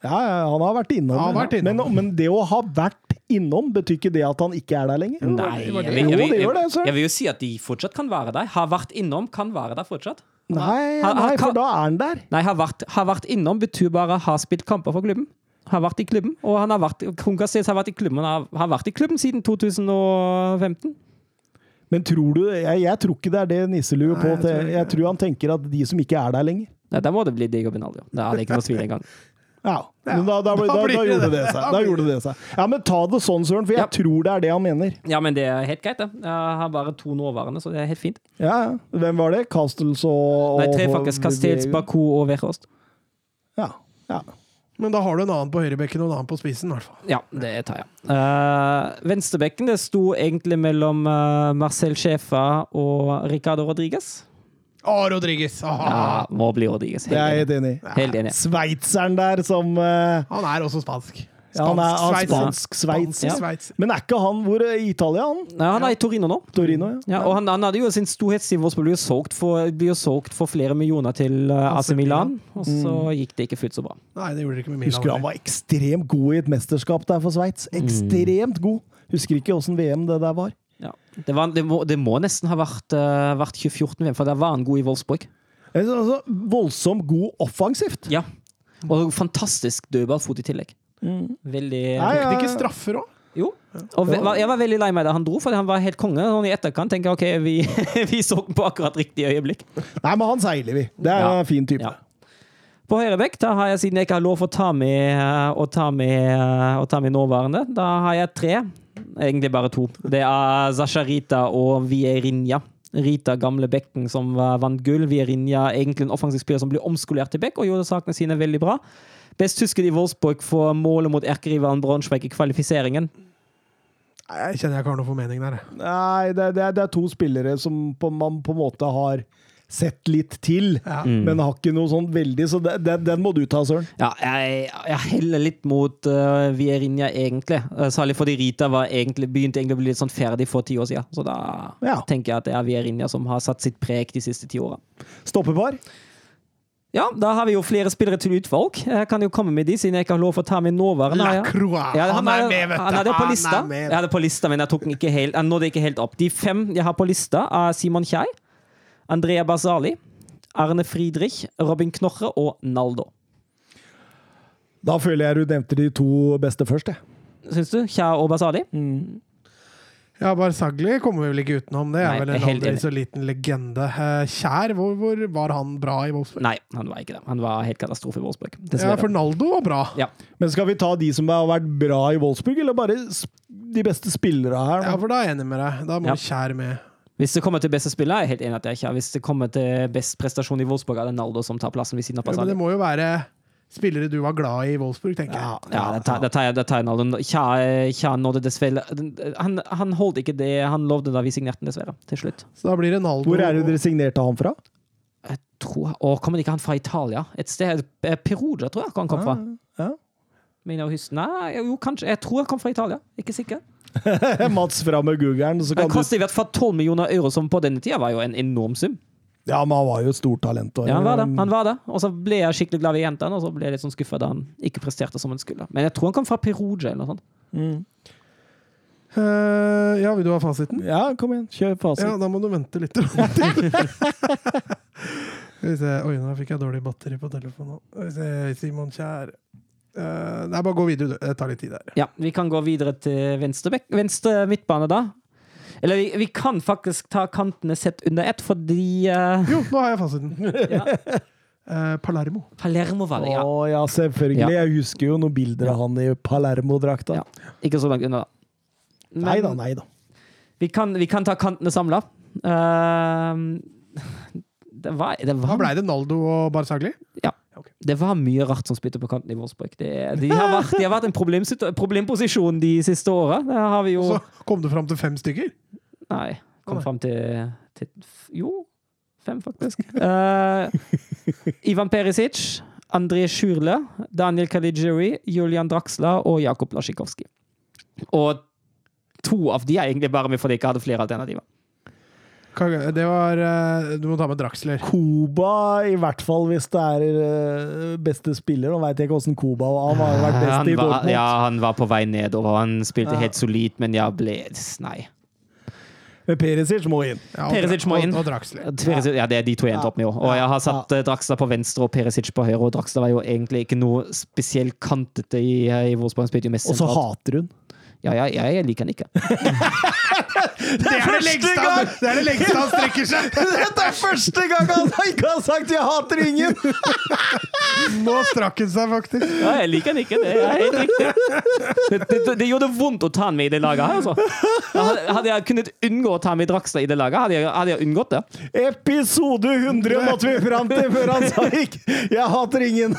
ja, han har vært innom. Har vært innom. Men, men det å ha vært innom, betyr ikke det at han ikke er der lenger? Nei, Jo, det gjør det, jeg, jeg vil jo si at de fortsatt kan være der. Har vært innom, kan være der fortsatt. Nei, nei, for da er han der. Nei, har vært, har vært innom betyr bare har spilt kamper for klubben. Har vært i klubben, og han har vært, Kohn har vært i klubben, har, har vært i klubben siden 2015. Men tror du Jeg, jeg tror ikke det er det nisselue på. jeg tror Jeg, jeg tror han tenker at de som ikke er der lenger Nei, da må det bli Diego Benalio. Det er det ikke noe tvil engang. Ja, men da, da, da, da gjorde det. det seg. Da gjorde det seg. Ja, men ta det sånn, Søren, for jeg Ja. tror det er det han mener. Ja, men det er helt greit, det. Jeg har bare to nåværende, så det er helt fint. Ja, ja. Hvem var det? Castles og Nei, tre faktisk. Castels, Baku og Wehrhost. Ja. ja. Men da har du en annen på høyrebekken og en annen på spissen, i hvert fall. Ja, det tar jeg. Uh, venstrebekken det sto egentlig mellom uh, Marcel Schäfer og Ricardo Rodriguez. Å, Rodriguez! Ja, må bli Rodriguez. Det er jeg Helt helt enig. i. Helt enig. Sveitseren der som uh, Han er også spansk. ja, Han er han Sveitser. spansk sveits. Spansk Sveits. Men er ikke han hvor i Italia, han? Nei, han er i Torino nå. Torino, ja. Ja, og han, han hadde jo sin storhetstid hvor han ble solgt for, for flere millioner til uh, AC AC Milan, og så Mm. gikk det ikke fullt så bra. Nei, det gjorde det ikke med Milan. Husker du han var ekstremt god i et mesterskap der for Sveits? Mm. Ekstremt god. Husker ikke åssen VM det der var. Det, var, det, må, det må nesten ha vært, uh, vært 2014-VM, for der var han god i Wolfsburg. Altså, voldsomt god offensivt. Ja. Og fantastisk dødballfot i tillegg. Veldig Nei, det ja. ikke straffer òg? Jo. Og ve- jeg var veldig lei meg da han dro, for han var helt konge. Og i etterkant tenker jeg ok, vi, vi så på akkurat riktig øyeblikk. Nei, men han seiler vi. Det er Ja. en fin type. Ja. På høyrebekk da har jeg, siden jeg ikke har lov å ta med, eh, å ta med, eh, å ta med nåværende, da har jeg tre. Egentlig bare to. Det er Zasharita og Vierinja. Rita, gamle bekken som vant gull. Vierinja egentlig en offensiv spiller som ble omskolert til bekk og gjorde sakene sine veldig bra. Best tysker i Wolfsburg for målet mot erkerivalen Braunschweig i kvalifiseringen. Jeg kjenner jeg ikke har noen formening der. Nei, det, det, er- det er to spillere som på, man på en måte har sett litt til, Ja. men har ikke noe sånn veldig Så det, det, den må du ta, Søren. Ja, jeg, jeg heller litt mot uh, Vierinha, egentlig. Uh, særlig fordi Rita var egentlig, begynte egentlig å bli litt sånn ferdig for ti år siden. Så da Ja. tenker jeg at det er Vierinja som har satt sitt preg de siste ti åra. Stoppepar. Ja, da har vi jo flere spillere til utvalg. Jeg kan jo komme med de, siden jeg ikke har lov å ta med nåværende. Ja. Ja, han er med, vet du! Han hadde på Han lista. er med. Jeg hadde på lista, men jeg, tok den ikke helt, jeg nådde ikke helt opp. De fem jeg har på lista, er Simon Kjei, Andrea Basali, Arne Friedrich, Robin Knorre og Naldo. Da føler jeg du nevnte de to beste først, jeg. Syns du? Kja og Basali? Ja, Barzagli kommer vi vel ikke utenom. Det er Nei, vel en aldri så liten legende. Eh, Kjær, hvor, hvor var han bra i Wolfsburg? Nei, han var ikke det. Han var helt katastrofe i Wolfsburg. Ja, for Naldo var bra. Ja. Men skal vi ta de som har vært bra i Wolfsburg, eller bare de beste spillere her? Ja, for da er jeg enig med deg. Da må Ja. Kjær med. Hvis det kommer til beste spiller, er jeg helt enig at jeg ikke har. Hvis det kommer til best prestasjon i Wolfsburg, er det Naldo som tar plassen ved siden av Ja, men det må jo være spillere du var glad i i Wolfsburg, tenker jeg. Ja, det tar, det tar, det tar jeg Naldo. Kja, Kja nådde dessverre han, han holdt ikke det han lovde da vi signerte den, dessverre. Til slutt. Så da blir det Naldo. Hvor er det dere signerte han fra? Jeg tror, å, Kommer ikke han fra Italia? Et sted eh, Perugia, tror jeg han kom fra. Ja. ja. jeg. Nei, jo, kanskje. Jeg tror han kom fra Italia. Ikke sikker. Mats fra med googeren, så Han kostet i hvert fall 12 millioner euro, som på denne tida var jo en enorm sum. Ja, men han var jo et stort talent. og- Ja, han var det. Han var det. Og så ble jeg skikkelig glad i jentene, og så ble jeg litt sånn skuffa da han ikke presterte som han skulle. Men jeg tror han kom fra Perugia eller noe sånt. Mm. Uh, ja, vil du ha fasiten? Ja, kom igjen. Kjør fasit. Ja, da må du vente litt. Oi, nå fikk jeg dårlig batteri på telefonen. Simon Kjær Eh, Nei, bare gå videre. Det tar litt tid der. Ja, vi kan gå videre til venstre, venstre midtbane, da. Eller vi, vi kan faktisk ta kantene sett under ett, fordi uh... Jo, nå har jeg fasiten. ja. Uh, Palermo. Palermo var det, ja. Å ja, selvfølgelig. Ja. Jeg husker jo noen bilder av han i Palermo-drakta. Ja. Ikke så langt unna, da. Men Nei da, nei da. Vi, kan, vi kan ta kantene samla. det var, det var... Da blei det? Naldo og Barzagli? Det var mye rart som spilte på kanten i Wolfsburg. Det, de, har vært, de har vært en problemposisjon de siste åra. Så kom du fram til fem stykker? Nei, kom fram til, til Jo, Fem, faktisk. Uh, Ivan Perisic, André Sjurle, Daniel Caligiuri, Julian Draxla og Jakob Lasjikovskij. Og to av de er egentlig bare med fordi jeg ikke hadde flere alternativer. Det var eh, Du må ta med Draxler. Koba, i hvert fall hvis det er eh, beste spiller. Nå veit jeg ikke åssen Koba var. Han har vært best Han i var, Dortmund. ja, han var på vei nedover. Han spilte Ja. helt solid, men jeg ble Nei. Men Perisic må inn. Ja, og, Perisic må inn. og Draxler. Perisic, ja, det er de to jeg endte opp med. Og jeg har satt ja. Draxler på venstre og Perisic på høyre. Og Draxler var jo egentlig ikke noe spesielt kantete i, i Wolfsburg. Og så hater hun. Ja, ja, ja, jeg liker han ikke. Det er det lengste han, det er det lengste han strekker seg! Dette er første gang han ikke har sagt 'jeg hater ingen'! Nå strakk han seg faktisk. Ja, jeg liker han ikke. Det er helt riktig. Det, det, det gjorde vondt å ta han med i det laget her, altså. Hadde- Hadde jeg kunnet unngå å ta med Draxler i det laget, hadde jeg, hadde jeg unngått det. Episode 100 måtte vi fram til før han sa 'jeg hater ingen'.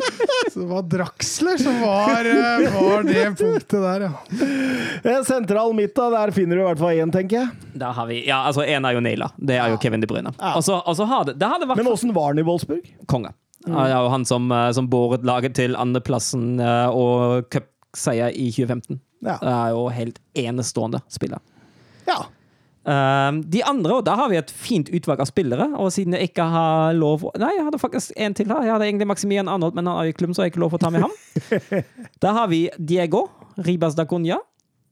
Så det var Draxler som var, eh, var det punktet der, ja. Sentral midt, da. Der finner du i hvert fall én, tenker jeg. Der har vi, ja, altså En er jo naila. Det er jo Kevin De Bruyne. Ja. Og så og så har det, det hadde vært Men åssen var han i Wolfsburg? konge. Ja, Det er han som, eh, som båret laget til andreplassen eh, og cupseier i 2015. Ja. Det er jo helt enestående spiller. ja. Um, de andre, og da har vi et fint utvalg av spillere. Og siden jeg ikke har lov Nei, jeg hadde faktisk en til her. Jeg hadde egentlig Maximian Arnold, men han er i klubben, så jeg har ikke lov å ta med ham. Da har vi Diego Ribas da Cunha.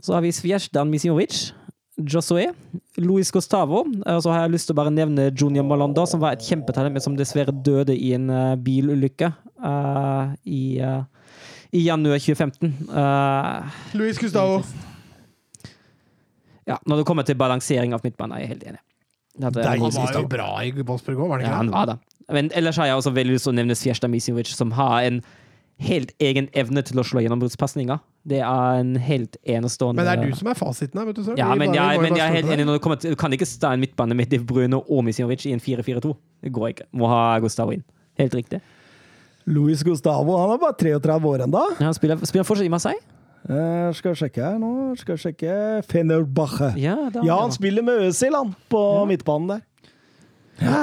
Så har vi Svjesjdan Misimovic. Josue. Luis Gustavo. Og så har jeg lyst til å bare nevne Junior Malanda, som var et kjempetalent, men som dessverre døde i en uh, bilulykke uh, i, uh, i januar 2015. Uh, Luis Gustavo. Ja, når det kommer til balansering av midtbanen, er jeg helt enig. Han var jo bra i Wolfsburg òg, var det ikke? Ja, han var det. Men ellers har jeg også veldig lyst til å nevne Svjesda Misimovic, som har en helt egen evne til å slå gjennombruddspasninger. Det er en helt enestående Men det er du som er fasiten her, vet du. Søren. ja, men jeg, men jeg er helt enig når det kommer til Du kan ikke stå en midtbane med Div Brune og Misimovic i en 4-4-2. Det går ikke. Må ha Gustavo inn. Helt riktig. Luis Gustavo han er bare 33 år ennå. Ja, han spiller, spiller han fortsatt i Marseille? Eh, skal jeg sjekke her nå. Skal jeg sjekke Fenerbahçe. Ja, da, Ja, han spiller med Øzil, han, på midtbanen der. Ja.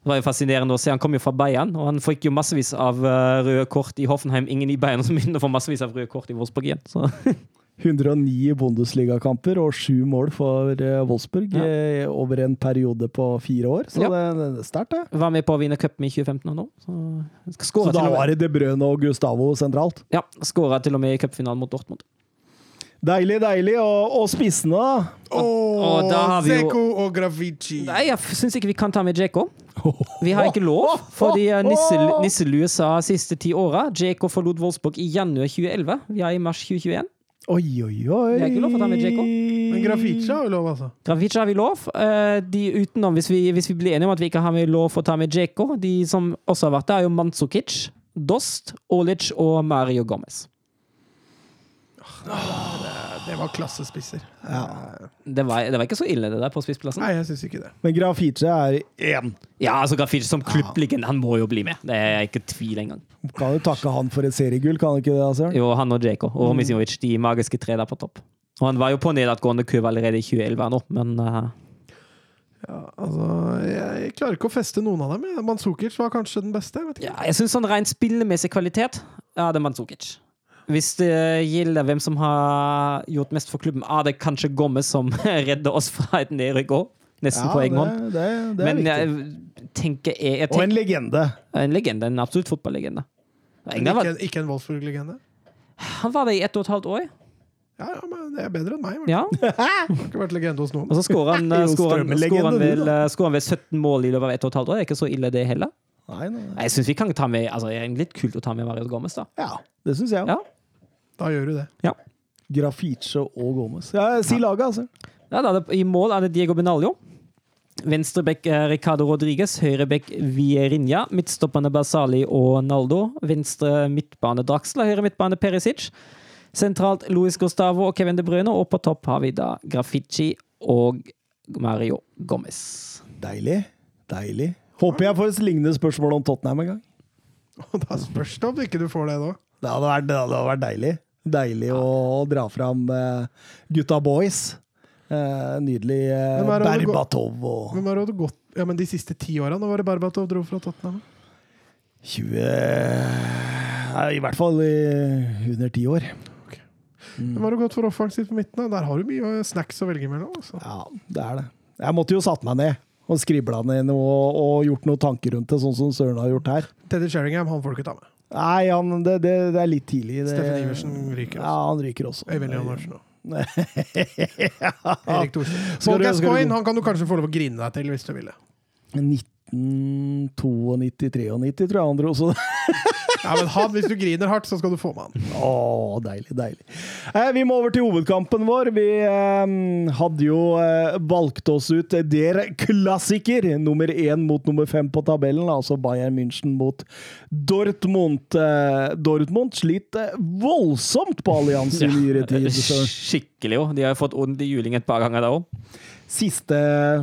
Det var jo fascinerende å se. Han kom jo fra Bayern, og han fikk jo massevis av eh, røde kort i Hoffenheim. Ingen i Bayern som begynner å få massevis av røde kort i Wolfsburg igjen. Så 109 Bundesligakamper og sju mål for eh, Wolfsburg Ja. eh, over en periode på fire år. Så Ja. det, det er sterkt, det. var med på å vinne cupen i 2015 og nå. Så Så da og var det De Brøne og Gustavo sentralt. Ja, skåra til og med i cupfinalen mot Dortmund. Deilig, deilig. Og, og spissene, da? og da har Zeko og Gravici. Nei, jeg syns ikke vi kan ta med Djeko. Vi har ikke lov, fordi eh, nisse Nisselue sa siste ti åra Djeko forlot Wolfsburg i januar 2011. Vi er i mars 2021. Oi, oi, oi. Det er ikke lov å ta med Dzeko. Men Grafica har vi lov, altså. Grafica har vi lov. Eh, De utenom, hvis vi, hvis vi blir enige om at vi ikke har med lov å ta med Djeko De som også har vært der, er jo Manzukic, Dost, Olic og Mario Gomez. Det var klassespisser. Det var, det var ikke så ille, det der på spissplassen. Nei, jeg syns ikke det. Men Grafice er én. Ja, altså Grafice som klubblegende, han må jo bli med. Det er ikke tvil engang. Kan jo takke han for et seriegull, kan du ikke det? Altså? Jo, han og Djeko og Misinovic, de magiske tre der på topp. Og han var jo på nedadgående kurve allerede i 2011 her nå, men uh... Ja, altså, jeg, jeg klarer ikke å feste noen av dem. Manzukic var kanskje den beste. Jeg ja, jeg syns sånn rent spillemessig kvalitet, ja, det er Mandzukic. Hvis det gjelder hvem som har gjort mest for klubben, er det kanskje Gomme som redder oss fra et nedrykk òg. Nesten på egen hånd. Men jeg tenker jeg, jeg Og en legende. en legende, en absolutt fotballegende. Ikke, ikke en Wolfsburg-legende. Han var det i ett og et halvt år. Ja, ja, men det er bedre enn meg. i Ja. Har ikke vært legende hos noen. Og så skårer han, Jo, han, han, eh, vel 17 mål i løpet av ett og et halvt år. Det er ikke så ille, det heller. Nei, nei, nei. Jeg synes vi kan ta med altså, Det er litt kult å ta med Mario Gomez, da. Ja, det syns jeg òg. Ja. Da gjør du det. Grafice og Gomez. Ja, si laget, altså. Ja, da det, I mål er det Diego Benaljo. Venstrebekk Ricardo Rodriguez. Høyrebekk Vierinha. Midtstopperne Basali og Naldo. Venstre midtbane Draxler. Høyre midtbane Perisic. Sentralt Luis Gustavo og Kevin De Bruyne. Og på topp har vi da Grafici og Mario Gomez. Deilig. Deilig. Håper jeg får et lignende spørsmål om Tottenham en gang. Da spørs det om ikke du får det nå. Det hadde vært, det hadde vært deilig. Deilig å dra fram uh, gutta boys. Uh, nydelig uh, er du Berbatov og Hvem har det gått Ja, men De siste ti åra, nå var det Berbatov dro fra Tottenham? 20 Nei, I hvert fall i, under ti år. Hvem har du gått for offensivt på midten? da? Der har du mye snacks å velge mellom. Altså. Ja, det er det. Jeg måtte jo satt meg ned og skribla ned noe og, og gjort noen tanker rundt det, sånn som Søren har gjort her. Teddy Sheringham han får du ikke ta med. Nei, han, det, det, det er litt tidlig. Det, Steffen Iversen ryker også. Ja, han ryker også. Øyvind Leonardsen òg. ja. Erik Thorsen. Paul Gascoigne han kan du kanskje få lov å grine deg til hvis du vil det. 1992-93, tror jeg han dro også. Ja, men han, Hvis du griner hardt, så skal du få med han. Å, deilig, deilig. Eh, vi må over til hovedkampen vår. Vi eh, hadde jo eh, valgt oss ut der klassiker, nummer én mot nummer fem på tabellen, altså Bayern München mot Dortmund. Eh, Dortmund sliter voldsomt på alliansen i nyere tid. Skikkelig, jo. De har fått ond juling et par ganger da òg. Siste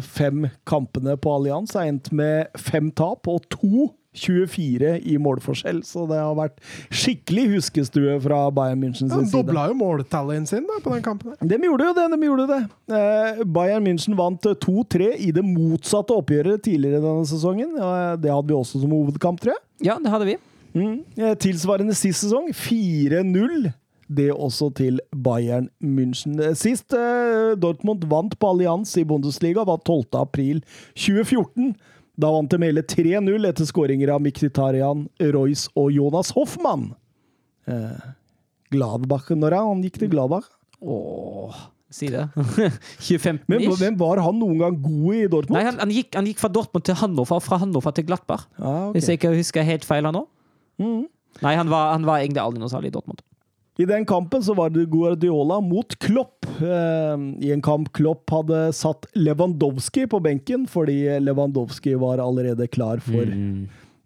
fem kampene på Allianz har endt med fem tap og to 24 i målforskjell, så det har vært skikkelig huskestue fra Bayern München sin sin side. dobla jo måltallien sin da, på den kampen. De gjorde jo det. de gjorde det. Eh, Bayern München vant 2-3 i det motsatte oppgjøret tidligere denne sesongen. Eh, det hadde vi også som hovedkamp, tror jeg. Ja, det hadde vi. Mm. Eh, tilsvarende sist sesong 4-0. Det også til Bayern München. Sist eh, Dortmund vant på Allianz i Bundesliga, var 12. april 2014. Da vant de hele 3-0 etter skåringer av Mkhitarian, Royce og Jonas Hoffmann. Eh, Gladbach når han gikk til Gladbach. Åh, si det. 25 Men men, var han noen gang god i Dortmund? Nei, han, han, gikk, han gikk fra Dortmund til Hannover, fra Hannover til Glattberg. Ah, okay. Hvis jeg ikke husker helt feil her nå. Mm. Nei, han var, han var egentlig aldri noe særlig i Dortmund. I den kampen så var det Guardiola mot Klopp. Eh, I en kamp Klopp hadde satt Lewandowski på benken, fordi Lewandowski var allerede klar for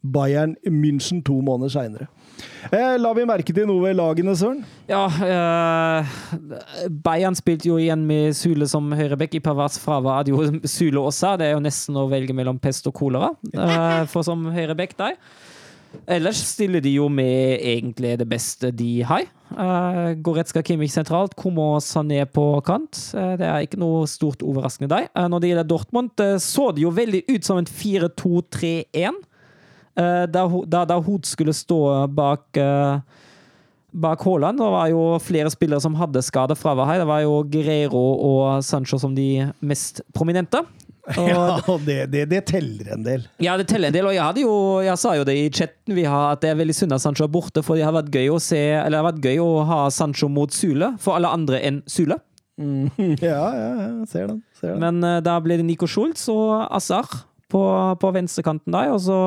Bayern München to måneder seinere. Eh, la vi merke til noe ved lagene, Søren? Ja, eh, Bayern spilte jo igjen med Sule som høyrebekk. I Pavars fravær hadde jo Sule også. Det er jo nesten å velge mellom pest og kolera eh, for som høyrebekk der. Ellers stiller de jo med egentlig det beste de har. Uh, Goretzka Kimmich sentralt, Komo Sané på kant. Uh, det er ikke noe stort overraskende der. Uh, når det gjelder Dortmund, så det jo veldig ut som en 4-2-3-1. Eh, da, der da, da Hod skulle stå bak bak Haaland. Det var jo flere spillere som hadde skadefravær her. Det var jo Guerrero og Sancho som de mest prominente. Og, Ja, og det, det, det teller en del. ja, det teller en del, og jeg, jo, jeg sa jo det i chatten vi har, at det er veldig synd at Sancho er borte, for det har vært gøy å se Eller det har vært gøy å ha Sancho mot Sule, for alle andre enn Sule. Mm, ja, ja, ja, ser den. Ser den. Men uh, da ble det Nico Schultz og Azar på, på venstrekanten der, og så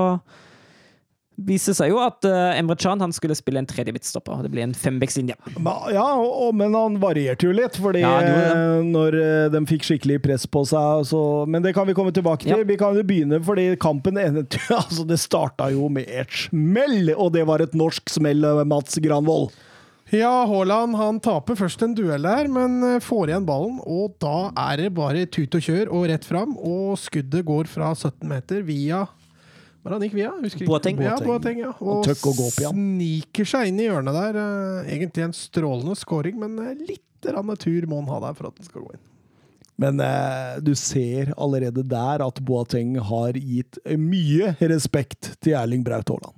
viste det seg jo at uh, Emre Can han skulle spille en tredje midtstopper. Det ble en fembekslinje. Ma- Ja, og, og, men han varierte jo litt, fordi Ja, eh, når eh, de fikk skikkelig press på seg så, Men det kan vi komme tilbake til. Ja. Vi kan jo begynne, fordi kampen endet altså Det starta jo med et smell, og det var et norsk smell, Mats Granvold. Ja, Haaland han taper først en duell der, men får igjen ballen. Og da er det bare tut og kjør og rett fram. Og skuddet går fra 17 meter via Hva er han gikk via? Husker ikke. Boateng. Ja, Boateng ja. Og Og og sniker seg inn i hjørnet der. eh, Egentlig en strålende scoring, men eh, litt tur må han ha der for at den skal gå inn. Men eh, du ser allerede der at Boateng har gitt mye respekt til Erling Braut Haaland.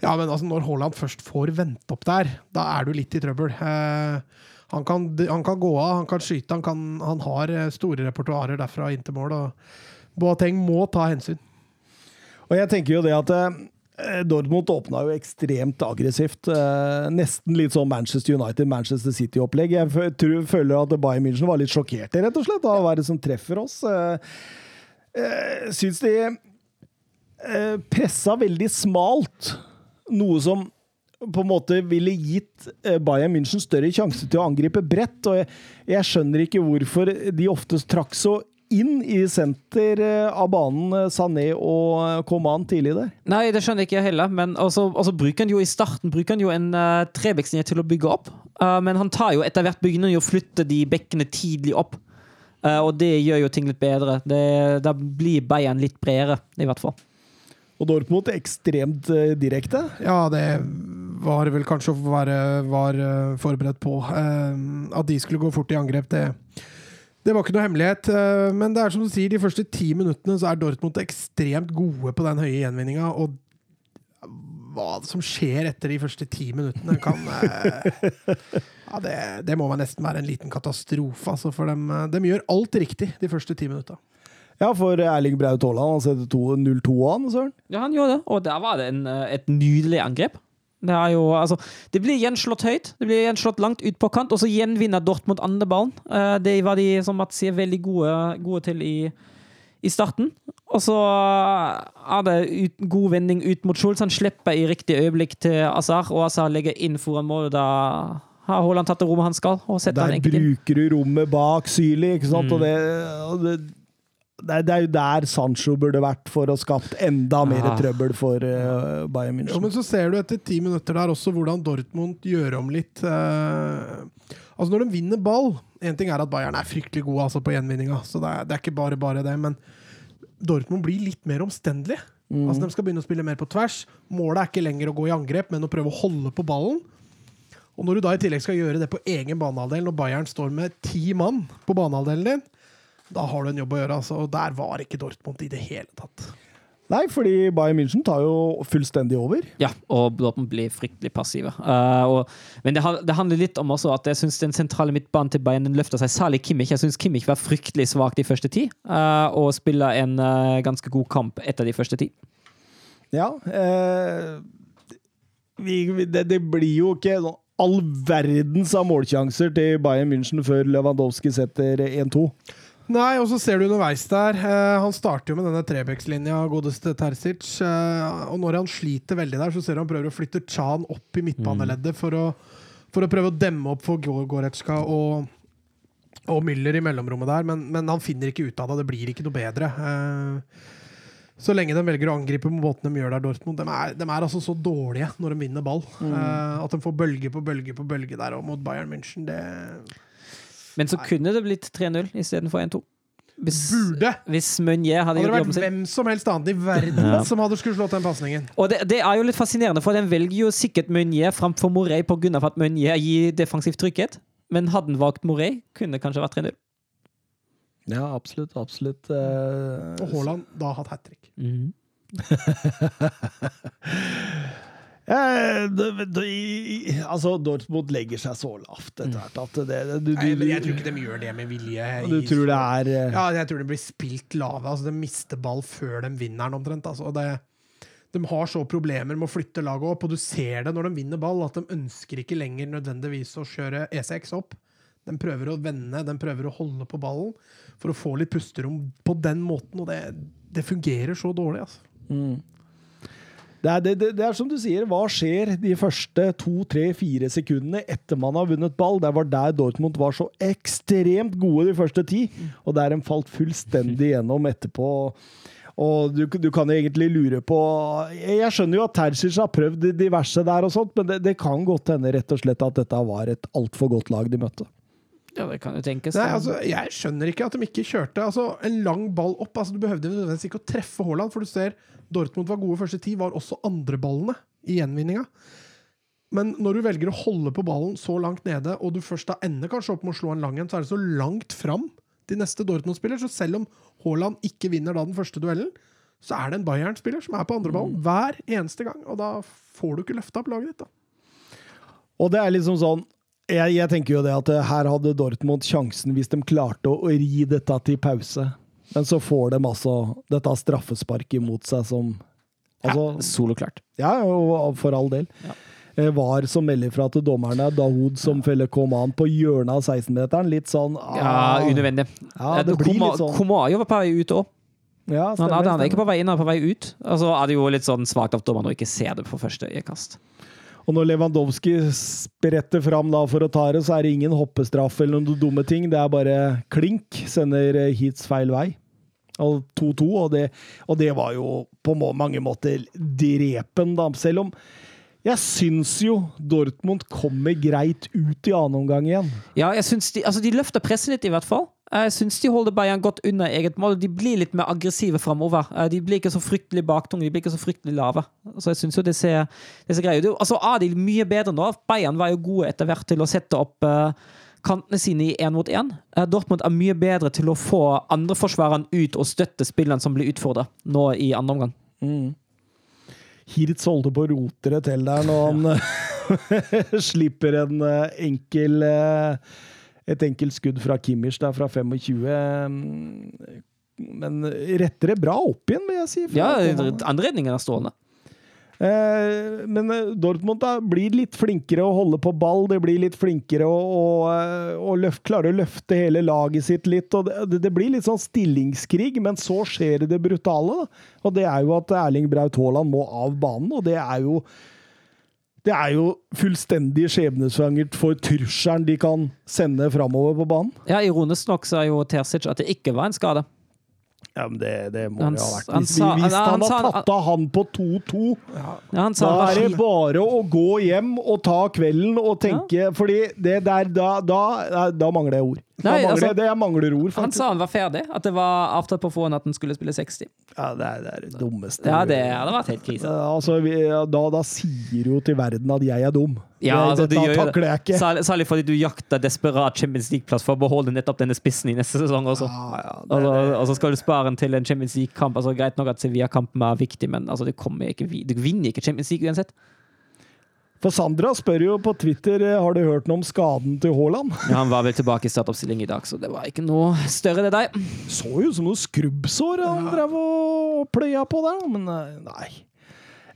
Ja, men altså, når Haaland først får vente opp der, da er du litt i trøbbel. Eh, han, kan, han kan gå av, han kan skyte, han, kan, han har eh, store repertoarer derfra inn til mål. Og Boateng må ta hensyn. Og jeg tenker jo det at eh, Dortmund åpna jo ekstremt aggressivt. Eh, nesten litt sånn Manchester United, Manchester City-opplegg. Jeg tror, føler at Bayern München var litt sjokkerte, rett og slett, av hva er det som treffer oss. Eh, eh, syns de pressa veldig smalt, noe som på en måte ville gitt Bayern München større sjanse til å angripe bredt. Og jeg, jeg skjønner ikke hvorfor de oftest trakk så inn i senter eh, av banen, eh, Sané og eh, Coman tidlig der. Nei, det skjønner jeg ikke heller, men også, også bruker han jo i starten bruker han jo en uh, trebekslinje til å bygge opp. Uh, men han tar jo etter hvert begynner jo å flytte de bekkene tidlig opp. Uh, og det gjør jo ting litt bedre. Det, da blir Bayern litt bredere, i hvert fall. Og Dortmund ekstremt direkte. Ja, det var vel kanskje å være var forberedt på. Eh, at de skulle gå fort i angrep, det Det var ikke noe hemmelighet, eh, men det er som du sier, de første ti minuttene så er Dortmund ekstremt gode på den høye gjenvinninga, og hva som skjer etter de første ti minuttene, kan eh, ja, det, det må vel nesten være en liten katastrofe, altså, for dem, eh, dem gjør alt riktig de første ti minutta. Ja, for Erling Braut Haaland han setter 0-2 an, søren. Ja, han gjorde det, og der var det en, et nydelig angrep. Det er jo, altså, det blir gjenslått høyt, det blir gjenslått langt ut på kant, og så gjenvinner Dortmund andreballen. Eh, Det var de, som Mats sier, veldig gode, gode til i, i starten. Og så er det ut, god vending ut mot Schulz. Han slipper i riktig øyeblikk til Azar, og Azar legger inn foran målet. Da har Haaland tatt det rommet han skal, Der bruker du rommet bak Syli, ikke sant? Mm. Og det, og det, det, er, det er jo der Sancho burde vært for å skapt enda mer Ah. trøbbel for uh, Bayern Jo, München. men så ser du etter ti minutter der også hvordan Dortmund gjør om litt Uh, Altså Når de vinner ball En ting er at Bayern er fryktelig gode altså, på gjenvinninga, så det er, det er ikke bare bare det. Men Dortmund blir litt mer omstendelige. Altså De skal begynne å spille mer på tvers. Målet er ikke lenger å gå i angrep, men å prøve å holde på ballen. Og når du da i tillegg skal gjøre det på egen banehalvdel, når Bayern står med ti mann på banehalvdelen din, da har du en jobb å gjøre. altså, Og der var ikke Dortmund i det hele tatt. Nei, fordi Bayern München tar jo fullstendig over. Ja, og Dortmund blir fryktelig passive. Uh, og, men det, det handler litt om også at jeg syns den sentrale midtbanen til Bayern løfter seg, særlig Kimmich. Jeg syns Kimmich var fryktelig svak de første ti, uh, og spiller en uh, ganske god kamp etter de første ti. Ja. Eh, vi, vi- det, det blir jo ikke all verdens av målsjanser til Bayern München før Lewandowski setter 1-2. Nei, og så ser du underveis der eh, Han starter jo med denne Trebekslinja, godeste Terzic. eh, og når han sliter veldig der, så ser du han prøver å flytte Chan opp i midtbaneleddet for, å, for å prøve å demme opp for Gor- Goretzka og, og Müller i mellomrommet der, men, men han finner ikke ut av det. Det blir ikke noe bedre. Eh, så lenge de velger å angripe på måten de gjør der, Dortmund. De er, de er altså så dårlige når de vinner ball. Eh, at de får bølge på bølge på bølge der og mot Bayern München, det Men så kunne det blitt 3-0 istedenfor 1-2. Hvis, burde! hvis Meunier hadde Hadde det vært sin. hvem som helst annet i verden Ja. som hadde skulle slått den pasningen. Og det, det er jo litt fascinerende, for den velger jo sikkert Meunier framfor Morey pga. at Meunier gir defensiv trygghet. Men hadde han valgt Morey, kunne det kanskje vært 3-0. Ja, absolutt. Absolutt. Uh, Og Haaland da hatt hat trick. Mhm. Eh, altså, Dortmund legger seg så lavt etter hvert at det, det du, Nei, du, men jeg tror ikke de gjør det med vilje. du tror det er eh, Ja, jeg tror det blir spilt lave. Altså, de mister ball før de vinner den, omtrent. Altså. Og det, de har så problemer med å flytte laget opp, og du ser det når de vinner ball, at de ønsker ikke lenger nødvendigvis å kjøre E6 opp. De prøver å vende, de prøver å holde på ballen for å få litt pusterom på den måten, og det, det fungerer så dårlig, altså. Det er, det, det, det er som du sier, hva skjer de første to, tre, fire sekundene etter man har vunnet ball? Det var der Dortmund var så ekstremt gode de første ti, og der de falt fullstendig gjennom etterpå. Og du, du kan jo egentlig lure på Jeg skjønner jo at Terzic har prøvd diverse der, og sånt, men det, det kan godt hende rett og slett at dette var et altfor godt lag de møtte. Ja, det kan jo tenkes. Nei, altså, jeg skjønner ikke at de ikke kjørte altså, en lang ball opp. Altså, du behøvde nødvendigvis ikke å treffe Haaland, for du ser Dortmund var gode første ti, var også andreballene i gjenvinninga. Men når du velger å holde på ballen så langt nede, og du først da ender kanskje opp med å slå en lang en, så er det så langt fram til neste Dortmund-spiller. Så selv om Haaland ikke vinner da den første duellen, så er det en Bayern-spiller som er på andreballen hver eneste gang. Og da får du ikke løfta opp laget ditt, da. Og det er liksom sånn jeg, jeg tenker jo det at eh, her hadde Dortmund sjansen hvis de klarte å, å ri dette til pause. Men så får de altså dette straffesparket imot seg som Altså, Soloklart. ja, og for all del. Ja. Eh, Var som melder fra til dommerne Dahoud som feller Koman på hjørnet av 16-meteren. Litt sånn Ja, ah, unødvendig. Ja, det blir litt sånn. Komayo var på vei ut òg. Ja, Han, stemmer, han er ikke på vei inn, han er på vei ut. Altså er det jo litt sånn svakt av dommeren å ikke se det på første øyekast. Og når Lewandowski spretter fram da for å ta det, så er det ingen hoppestraff eller noen dumme ting. Det er bare klink. Sender eh, heats feil vei. Og 2-2, og og det var jo på mange måter drepen, da. Selv om jeg syns jo Dortmund kommer greit ut i annen omgang igjen. Ja, jeg synes de, altså de løfter presset litt, i hvert fall. Jeg syns de holder Bayern godt unna eget mål. De blir litt mer aggressive framover. De blir ikke så fryktelig baktunge, de blir ikke så fryktelig lave. Så jeg syns jo det ser, det ser greit ut. Altså, de mye bedre nå? Bayern var jo gode etter hvert til å sette opp eh, kantene sine i én mot én. Eh, Dortmund er mye bedre til å få andreforsvareren ut og støtte spilleren som blir utfordra nå i andre omgang. Hirtz solgte på å rote det til der når han slipper en eh, enkel eh, et enkelt skudd fra Kimmich der fra 25. mm, Men retter det bra opp igjen, vil jeg si. Ja, andre Anredningen er stående. Eh, Men eh, Dortmund da blir litt flinkere å holde på ball. Det blir litt flinkere å, å, eh, å løft, klare å løfte hele laget sitt litt. og det, det- blir litt sånn stillingskrig, men så skjer det det brutale. Da. Og det er jo at Erling Braut Haaland må av banen, og det er jo det er jo fullstendig skjebnesvangert for trusselen de kan sende framover på banen. Ja, Ironisk nok så er jo Terzic at det ikke var en skade. Ja, men det, det må Han det ha vært. Hvis, han, han han har tatt av han på 2-2 Ja, Da er det bare å gå hjem og ta kvelden og tenke Fordi det der Da, da, da mangler jeg ord. Nei, mangler, altså, det jeg mangler ord, Han sa han var ferdig, at det var avtalt på forhånd at han skulle spille 60. Ja, det er det, er det dummeste. Ja, det hadde vært helt krise. Altså, vi, da, da sier du jo til verden at jeg er dum. Ja, altså, du dette gjør takler jeg ikke. Særlig, fordi du jakter desperat Champions League-plass for å beholde nettopp denne spissen i neste sesong også. Ja, ja, det, Altså, og så skal du spare den til en Champions League-kamp. Altså, greit nok at Sevilla-kampen er viktig, men altså, du, ikke, du vinner ikke Champions League uansett. For Sandra spør jo på Twitter eh, har du hørt noe om skaden til Haaland. Ja, han var vel tilbake i startoppstilling i dag, så det var ikke noe større, det der. Så jo som noe skrubbsår han drev og pløya på der, men eh, nei.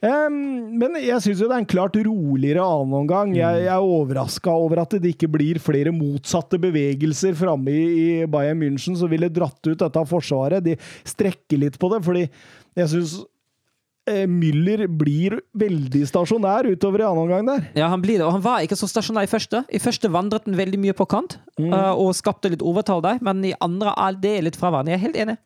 Um, men jeg syns jo det er en klart roligere annenomgang. Jeg, jeg er overraska over at det ikke blir flere motsatte bevegelser framme i, i Bayern München som ville dratt ut dette forsvaret. De strekker litt på det, fordi jeg syns Müller blir veldig stasjonær utover i annen omgang der. Ja, han blir det, og han var ikke så stasjonær i første. I første vandret han veldig mye på kant mm. og skapte litt overtall der, men i andre er det litt fraværende. Jeg er helt enig.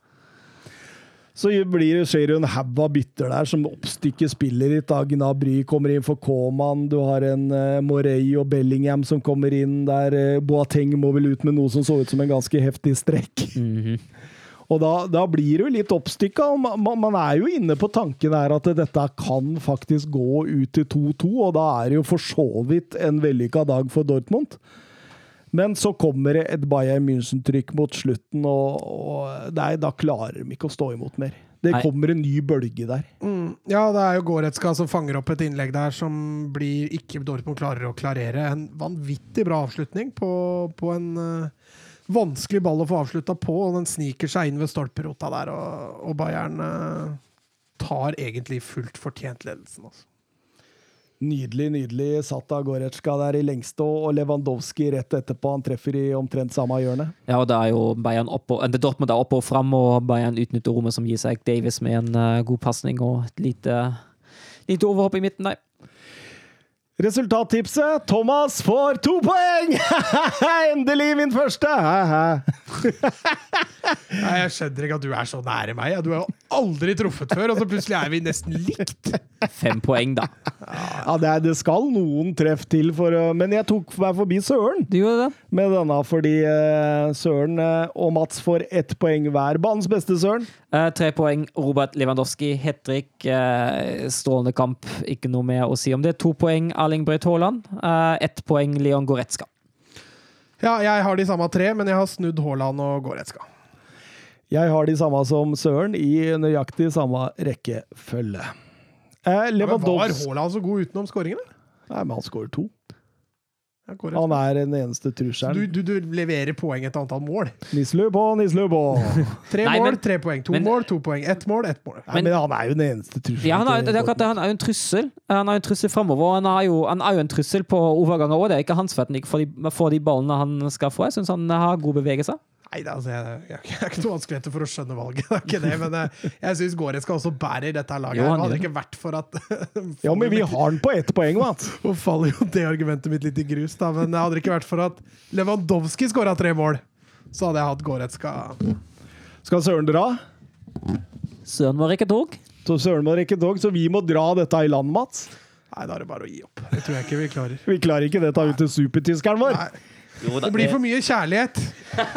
Så blir, skjer det en haug av bytter der som oppstykker spillet ditt. Gnabry kommer inn for Koman, du har en uh, Morey og Bellingham som kommer inn der. Uh, Boateng må vel ut med noe som så ut som en ganske heftig strekk. Og da, da blir det jo litt oppstykka. Man, man- man er jo inne på tanken her at dette kan faktisk gå ut til 2-2, og da er det jo for så vidt en vellykka dag for Dortmund. Men så kommer det et Bayern München-trykk mot slutten, og, og nei, da klarer de ikke å stå imot mer. Det kommer en ny bølge der. Mm, ja, det er jo Goretzka som fanger opp et innlegg der som blir ikke Dortmund klarer å klarere. En vanvittig bra avslutning på, på en eh, vanskelig ball å få avslutta på, og den sniker seg inn ved stolperota der, og, og Bayern eh, tar egentlig fullt fortjent ledelsen. Altså. Nydelig, nydelig satt av Goretzka der i lengste, og Lewandowski rett etterpå. Han treffer i omtrent samme hjørne. Ja, og det er jo Bayern opp og- det Dortmund er oppe og fram, og Bayern utnytter rommet som gir seg Davis med en uh, god pasning og et lite, lite overhopp i midten der. Resultattipset Thomas får to poeng! Endelig min første! Nei, Jeg skjønner ikke at du er så nære meg. Du har jo aldri truffet før, og så plutselig er vi nesten likt. Fem poeng, da. Ja, det, er, det skal noen treff til, for, men jeg tok meg forbi Søren Du gjorde det? med denne, fordi eh, Søren eh, og Mats får ett poeng hver. Banens beste, Søren. Eh, tre poeng. Robert Lewandowski, hat trick. Eh, strålende kamp. Ikke noe mer å si om det. To poeng Erling Braut Haaland. Uh, ett poeng Leon Goretzka. Ja, jeg har de samme tre, men jeg har snudd Haaland og Goretzka. Jeg har de samme som Søren, i nøyaktig samme rekkefølge. Eh, Ja, men var Lewandowski Haaland så god utenom skåringene? Nei, men han skårer to. Ja, Han er den eneste trusselen. du, du leverer poeng etter antall mål. Nislu på, Nislu på! Tre Nei, mål, men- tre poeng. To men- mål, to poeng. Ett mål, ett mål. Nei, men han er jo den eneste trusselen. Ja, han er, det er det, han er jo en trussel. Han er jo en trussel fremover. og Han han er jo en trussel på overganger òg. Det er ikke hans feil at han ikke får de, får de ballene han skal få. Jeg syns han har god bevegelser. Nei, det, altså, jeg, jeg, jeg er ikke noe vanskeligheter for å skjønne valget, det er ikke det, men jeg, jeg syns Goretzka også bærer dette laget. Jo, han Hadde det ikke vært for at Ja, men vi har den på ett poeng, Mats. Nå faller jo det argumentet mitt litt i grus, da, men hadde det ikke vært for at Lewandowski skåra tre mål, så hadde jeg hatt Goretzka. Skal Søren dra? Søren var ikke tog. Så Søren var ikke tog, så vi må dra dette i land, Mats. Nei, da er det bare å gi opp. Det tror jeg ikke vi klarer. Vi klarer ikke dette ut til supertyskeren vår. Nei, det blir for mye kjærlighet.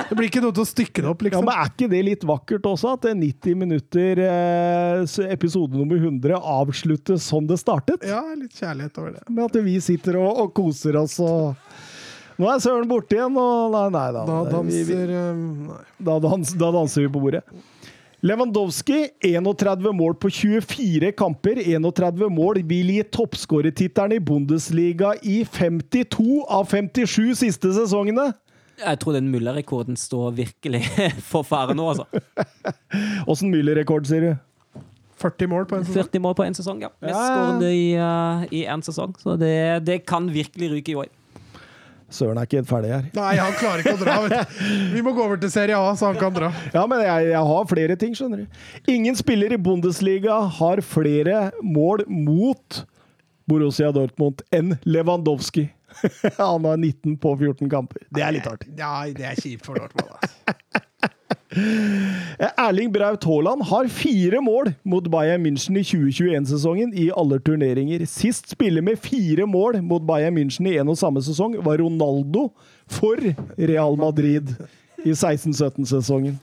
Det blir ikke noe til å stykke det opp, Ja, liksom. men Er ikke det litt vakkert også, at er 90 minutter eh, episode nummer 100 avsluttes som det startet? Ja, litt kjærlighet over det. Med at vi sitter og, og koser oss og, Nå er Søren borte igjen, og nei, nei da. Da Vi- vi- danser um, Nei. Da, dans, da danser vi på bordet. Lewandowski, 31 mål på 24 kamper. 31 mål vil gi toppskårertittelen i Bundesliga i 52 av 57 siste sesongene. Jeg tror den Müller-rekorden står virkelig for fare nå, altså. Åssen Müller-rekord, sier du? 40 mål på en sesong. 40 mål på en sesong, ja. Mest skårende i, uh, i én sesong. Så det, det kan virkelig ryke i år. Søren er ikke helt ferdig her. Nei, han klarer ikke å dra. Vet du. Vi må gå over til Serie A, så han kan dra. Ja, men jeg, jeg har flere ting, skjønner du. Ingen spiller i Bundesliga har flere mål mot Borussia Dortmund enn Lewandowski. Han har 19 på 14 kamper. Det er litt artig. Ja, det er kjipt for Dortmund. Altså. Erling Braut Haaland har fire mål mot Bayern München i 2021-sesongen i alle turneringer. Sist spiller med fire mål mot Bayern München i en og samme sesong var Ronaldo for Real Madrid i 16-17-sesongen.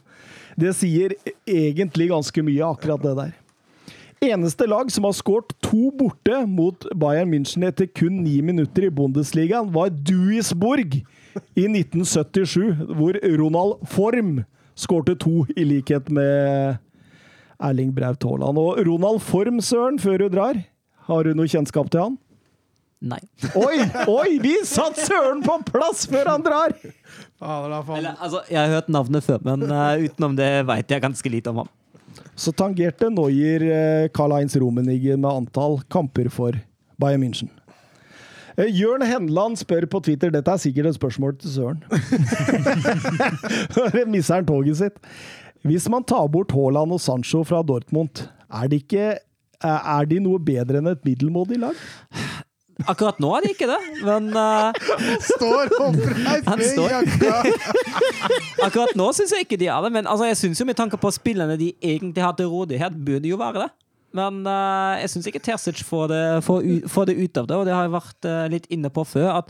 Det sier egentlig ganske mye, akkurat det der. Eneste lag som har skåret to borte mot Bayern München etter kun ni minutter i Bundesligaen, var Duisburg i 1977, hvor Ronald Form skårte to, i likhet med Erling Braut Haaland. Og Ronald Form, Søren, før du drar, har du noe kjennskap til han? Nei. Oi, oi, vi satt Søren på plass før han drar! Er. Eller, altså, jeg har hørt navnet før, men uh, utenom det veit jeg ganske lite om ham. Så tangerte Noyer eh, Karl-Heinz Rummenigge med antall kamper for Bayern München. Eh, Jørn Henland spør på Twitter Dette er sikkert et spørsmål til Søren. Misser han toget sitt. Hvis man tar bort Haaland og Sancho fra Dortmund, er de, ikke, eh, er de noe bedre enn et middelmådig lag? Akkurat nå er de ikke det, men uh, Står oppreist Han med jakka! akkurat nå syns jeg ikke de er det. Men altså, jeg syns jo med tanke på spillerne de egentlig har til rådighet, burde jo være det. Men uh, jeg syns ikke Terzic får det, får, får det ut av det, og det har jeg vært uh, litt inne på før. At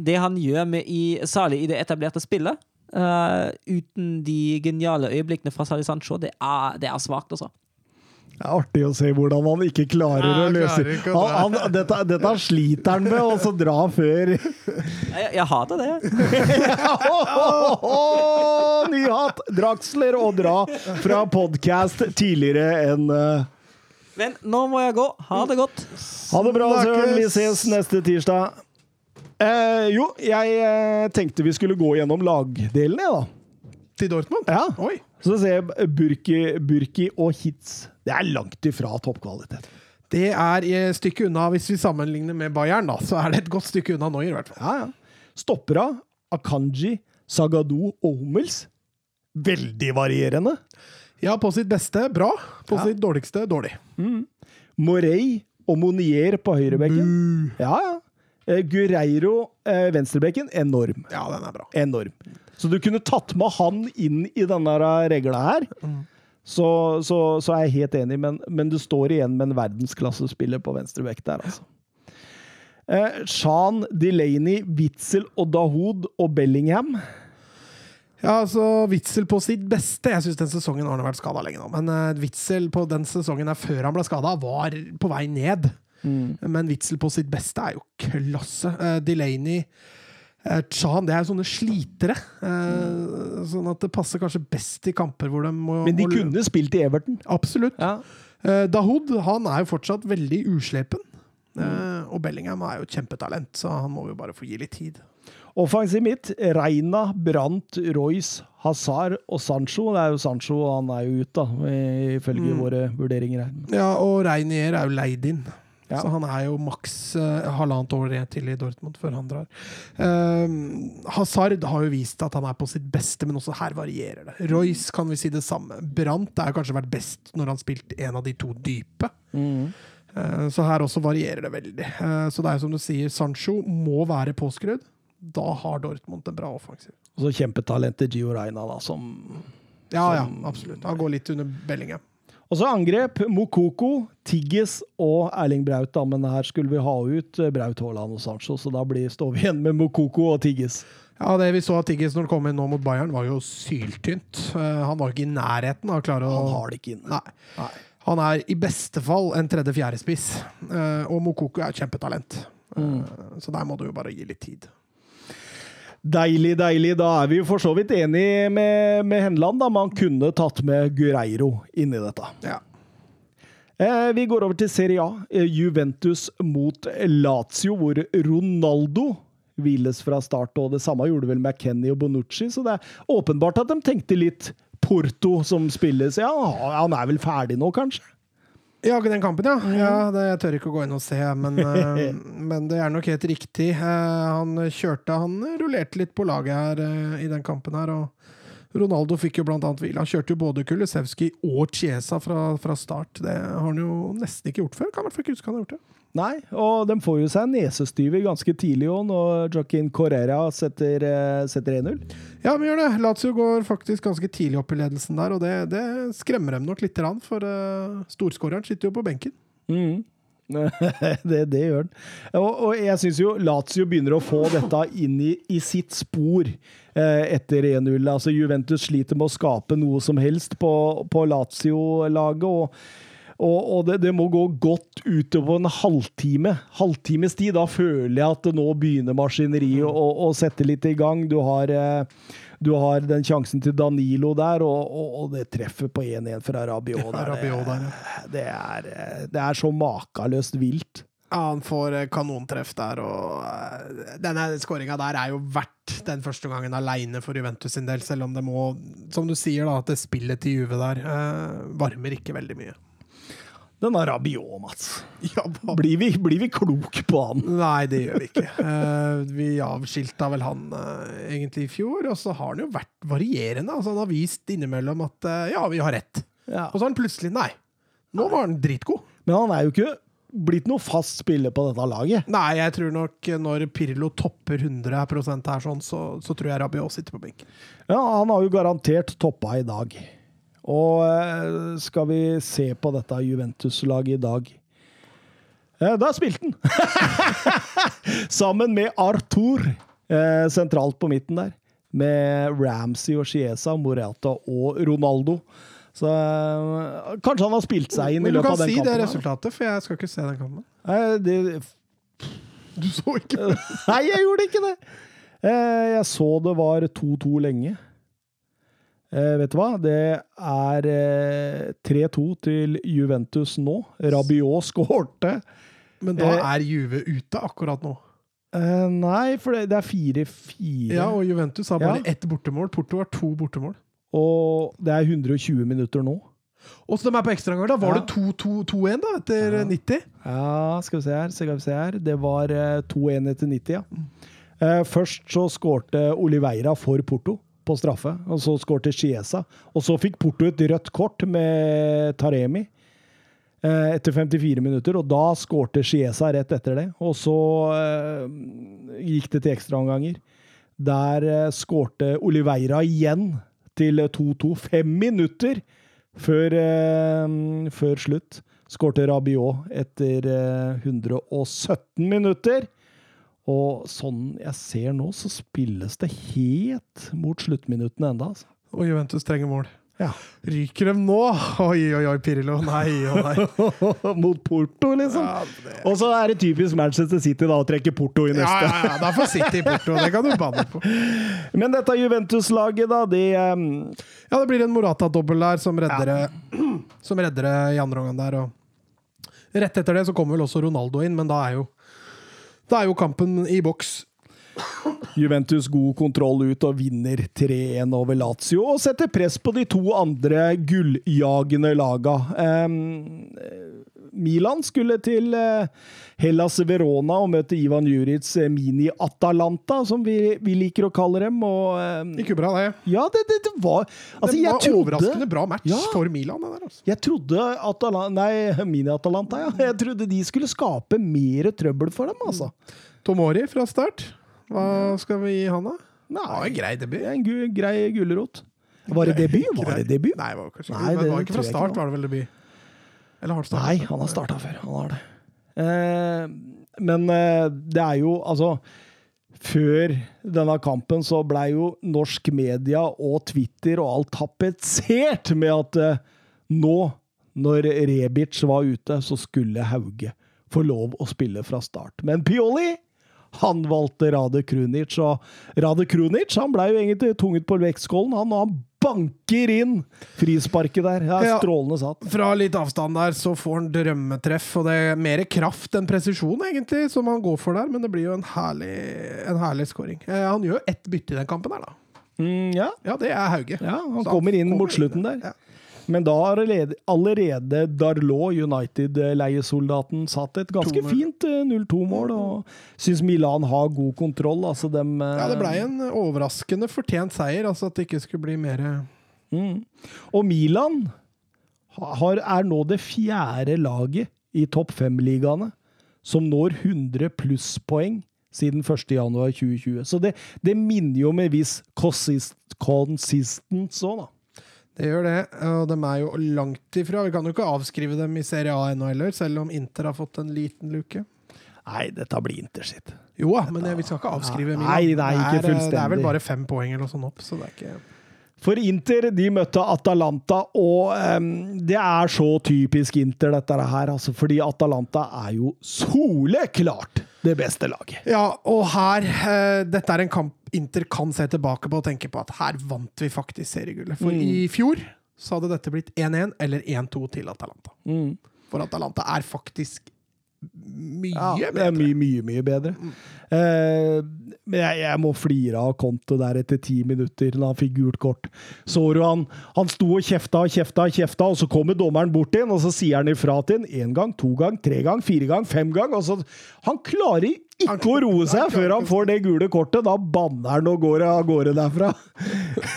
det han gjør med i, særlig i det etablerte spillet, uh, uten de geniale øyeblikkene fra Sali Sancho, det er, det er svakt, altså. Det er artig å se hvordan han ikke klarer Ja, å løse klarer ikke han, han, dette, dette sliter han med, og så dra før Jeg, jeg hater det. Ny hatt! Draxler og dra fra podkast tidligere enn eh, Men nå må jeg gå. Ha det godt. Ha det bra, Søren. Vi ses neste tirsdag. Eh, jo, jeg eh, tenkte vi skulle gå gjennom lagdelene, jeg, da. Til Dortmund? Ja. Oi. Så ser jeg Burki, Burki og Hitz. Det er langt ifra toppkvalitet. Det er et stykke unna, hvis vi sammenligner med Bayern, da, så er det et godt stykke unna Noyer, i hvert fall. Ja, ja. Stoppera, Akanji, Sagado og Hummels. Veldig varierende. Ja, på sitt beste bra. På Ja. sitt dårligste dårlig. Morey og Monier på høyrebekken. Ja, ja. Eh, Gureiro, eh, venstrebekken, enorm. Ja, den er bra. Enorm. Så du kunne tatt med han inn i denne regla her. Så, så, så er jeg helt enig, men, men du står igjen med en verdensklassespiller på venstrebekk der, altså. Eh, Shan, Delaney, Witzel og Dahoud og Bellingham. Ja, altså Witzel på sitt beste. Jeg syns den sesongen har han vært skada lenge nå. Men uh, Witzel på den sesongen der før han ble skada, var på vei ned. Men Witzel på sitt beste er jo klasse. Uh, Delaney uh, Chan, det er jo sånne slitere. Uh, Sånn at det passer kanskje best i kamper hvor de må Men de må- kunne spilt i Everton. Absolutt. Ja. Uh, Dahoud han er jo fortsatt veldig uslepen. Uh, og Bellingham er jo et kjempetalent, så han må jo bare få gi litt tid. Offensiv midt, Reina, Brandt, Royce, Hazard og Sancho. Det er jo Sancho, han er jo ute, da, ifølge våre vurderinger her. Ja, og Reinier er jo leid inn. Ja. Så han er jo maks eh, halvannet år til i Dortmund før han drar. Um, Hazard har jo vist at han er på sitt beste, men også her varierer det. Royce kan vi si det samme. Brandt har kanskje vært best når han spilte en av de to dype. Eh, så her også varierer det veldig. Eh, så det er jo som du sier, Sancho må være påskrudd. Da har Dortmund en bra offensiv. Og så kjempetalentet Gio Reina, da, som Ja, ja, absolutt. Han går litt under Bellingham. Og så angrep Mokoko, Tigges og Erling Braut, da, men her skulle vi ha ut eh, Braut Haaland og Sancho, så da blir, står vi igjen med Mokoko og Tigges. Ja, Det vi så av Tiggis når han kom inn nå mot Bayern, var jo syltynt. Eh, han var ikke i nærheten av å klare å Han har det ikke inne. Nei. Nei. Han er i beste fall en tredje-fjerdespiss, uh, og Mokoko er et kjempetalent. Mm. Så der må du jo bare gi litt tid. Deilig, deilig. Da er vi jo for så vidt enig med, med Henland. da. Man kunne tatt med Gureiro inn i dette. Ja. Eh, vi går over til Serie A. Eh, Juventus mot Lazio, hvor Ronaldo hviles fra start. og Det samme gjorde vel McKenny og Bonucci, så det er åpenbart at de tenkte litt Porto som spilles. Ja, han er vel ferdig nå, kanskje? Ja, den kampen, ja. ja det, jeg tør ikke å gå inn og se, men, eh, men det er nok helt riktig. Eh, han kjørte Han rullerte litt på laget her eh, i den kampen her, og Ronaldo fikk jo blant annet hvile. Han kjørte jo både Kulisevskij og Chiesa fra, fra start. Det har han jo nesten ikke gjort før. Kan i hvert fall ikke huske han har gjort det. Nei, og de får jo seg nesestyver ganske tidlig òg, når Joaquin Correra setter, eh, setter 1-0. Ja, vi gjør det. Lazio går faktisk ganske tidlig opp i ledelsen der, og det, det skremmer dem nok litt, for uh, storskåreren sitter jo på benken. Mm. det, det, gjør den. Og, og jeg syns jo Lazio begynner å få dette inn i, i sitt spor eh, etter 1-0. Altså Juventus sliter med å skape noe som helst på, på Lazio-laget. og og, og det, det, må gå godt utover en halvtime. Halvtimes tid. Da føler jeg at det nå begynner maskineriet å, å, sette litt i gang. Du har, eh, du har den sjansen til Danilo der, og, og, og det treffer på 1-1 fra Rabiot der. Rabiot der ja. det, er, eh, det er så makeløst vilt. Ja, han får eh, kanontreff der, og denne skåringa der er jo verdt den første gangen aleine for Juventus sin del, selv om det må, som du sier, da, at det spillet til Juve der eh, varmer ikke veldig mye. Denne Rabiot, Mats. Ja, blir, vi, blir, vi, klok på han? Nei, det gjør vi ikke. Uh, vi avskilta vel han uh, egentlig i fjor, og så har han jo vært varierende. Altså, han har vist innimellom at uh, ja, vi har rett. Ja. Og så har han plutselig nei. Nå var han dritgod. Men han er jo ikke blitt noe fast spiller på dette laget. Nei, jeg tror nok når Pirlo topper 100% her, sånn, så, så tror jeg Rabiot sitter på benken. Ja, han har jo garantert toppa i dag. Og eh, skal vi se på dette Juventus-laget i dag eh, Da spilte han! Sammen med Arthur eh, sentralt på midten der. Med Ramsey og Chiesa, Morata og Ronaldo. Så kanskje han har spilt seg inn i løpet av den kampen. Men du kan si det resultatet, for jeg skal ikke se den kampen. Det, du så ikke det? Nei, jeg gjorde ikke det! Jeg så det var 2-2 lenge. Eh, vet du hva? Det er eh, 3-2 til Juventus nå. Rabiot skårte. Men da eh, er Juve ute akkurat nå? Eh, nei, for det, det er 4-4. Ja, og Juventus har bare ja. ett bortemål. Porto har to bortemål. Og det er 120 minutter nå. Og så de er på ekstraomgang, da. Var ja. det 2-1 da, etter ja. 90? Ja, skal vi se her. Skal vi se her. Det var 2-1 eh, etter 90, ja. Mm. Eh, først så skårte Oliveira for Porto på straffe. Og så skårte Chiesa. Og så fikk Porto et rødt kort med Taremi eh, etter 54 minutter, og da skårte Chiesa rett etter det. Og så eh, gikk det til ekstraomganger. Der eh, skårte Oliveira igjen til 2-2. Fem minutter før, før slutt skårte Rabiot etter 117 eh, minutter. Og sånn jeg ser nå, så spilles det helt mot sluttminuttene enda. Altså. Og Juventus trenger mål. Ja. Ryker dem nå? Oi, oi, oi, Pirlo. Nei og nei. Mot Porto, liksom. Ja, det... Og så er det typisk Manchester City da å trekke Porto i neste. Ja, ja, ja. Da får City Porto. Det kan du banne på. Men dette Juventus-laget, da, de um... Ja, det blir en Morata-dobbel der som redder, ja. som redder i andre omgang der. Og rett etter det så kommer vel også Ronaldo inn, men da er jo da er jo kampen i boks. Juventus god kontroll ut og vinner 3-1 over Lazio og setter press på de to andre gulljagende laga. Um, Milan skulle til uh, Hellas Verona og møte Ivan Juric eh, Mini-Atalanta, som vi, vi, liker å kalle dem. Og, Gikk Ikke bra, det. Ja, det, det, det var altså, Det var trodde, overraskende bra match ja, for Milan. Der, altså. Jeg trodde Atalanta, Nei, Mini-Atalanta, ja. Jeg trodde de skulle skape mer trøbbel for dem, altså. Tomori fra start. Hva skal vi gi han, da? Nei, ja, en grei debut. En grei gulrot. Var det debut? Var det debut? Nei, det var kanskje Nei, det, var ikke fra start, var det vel debut? Eller har Nei, han har starta før. Han har det. Eh, men eh, det er jo altså Før denne kampen så blei jo norsk media og Twitter og alt tapetsert med at eh, nå, når Rebic var ute, så skulle Hauge få lov å spille fra start. Men Pioli han valgte Rade Krunic. Og Rade Krunic han ble jo egentlig tunget på vektskålen, han, og han banker inn frisparket der. Det er Ja. strålende satt. Fra litt avstand der så får han drømmetreff, og det er mer kraft enn presisjon, egentlig, som han går for der, men det blir jo en herlig, en herlig scoring. Eh, han gjør ett bytte i den kampen her, da. Mm, ja, Ja, det er Hauge. ja, han Så kommer inn kommer mot slutten der. Ja. Men da har allerede, Darlot, United-leiesoldaten, satt et ganske fint eh, 0-2-mål. Og syns Milan har god kontroll. Altså dem, eh, Ja, det blei en overraskende fortjent seier, altså at det ikke skulle bli mer Mm. Og Milan har, er nå det fjerde laget i topp fem-ligaene som når 100 plusspoeng siden 1.1.2020. Så det, det minner jo med viss consist, consistence òg, da. Det gjør det, og de er jo langt ifra. Vi kan jo ikke avskrive dem i Serie A ennå heller, selv om Inter har fått en liten luke. Nei, dette blir Inter sitt. Jo da, men vi skal ikke avskrive Milan. Nei, nei, ikke det, er, det er vel bare fem poeng eller noe sånt opp, så det er ikke For Inter de møtte Atalanta, og um, det er så typisk Inter, dette her. Altså, fordi Atalanta er jo soleklart det beste laget. Ja, og her uh, Dette er en kamp Inter kan se tilbake på og tenke på at her vant vi faktisk seriegullet. For i fjor så hadde dette blitt 1-1 eller 1-2 til Atalanta. Mm. For Atalanta er faktisk mye Ja, det er mye, mye, mye bedre. Uh, men jeg, jeg må flire av Conte der etter ti minutter, da han fikk gult kort. Så du han, han sto og kjefta og kjefta og kjefta, og så kommer dommeren bort til ham, og så sier han ifra til ham én gang, to gang, tre gang, fire gang, fem gang. Og så, han klarer ikke å roe seg Han før han får det gule kortet. Da banner han og går av gårde derfra.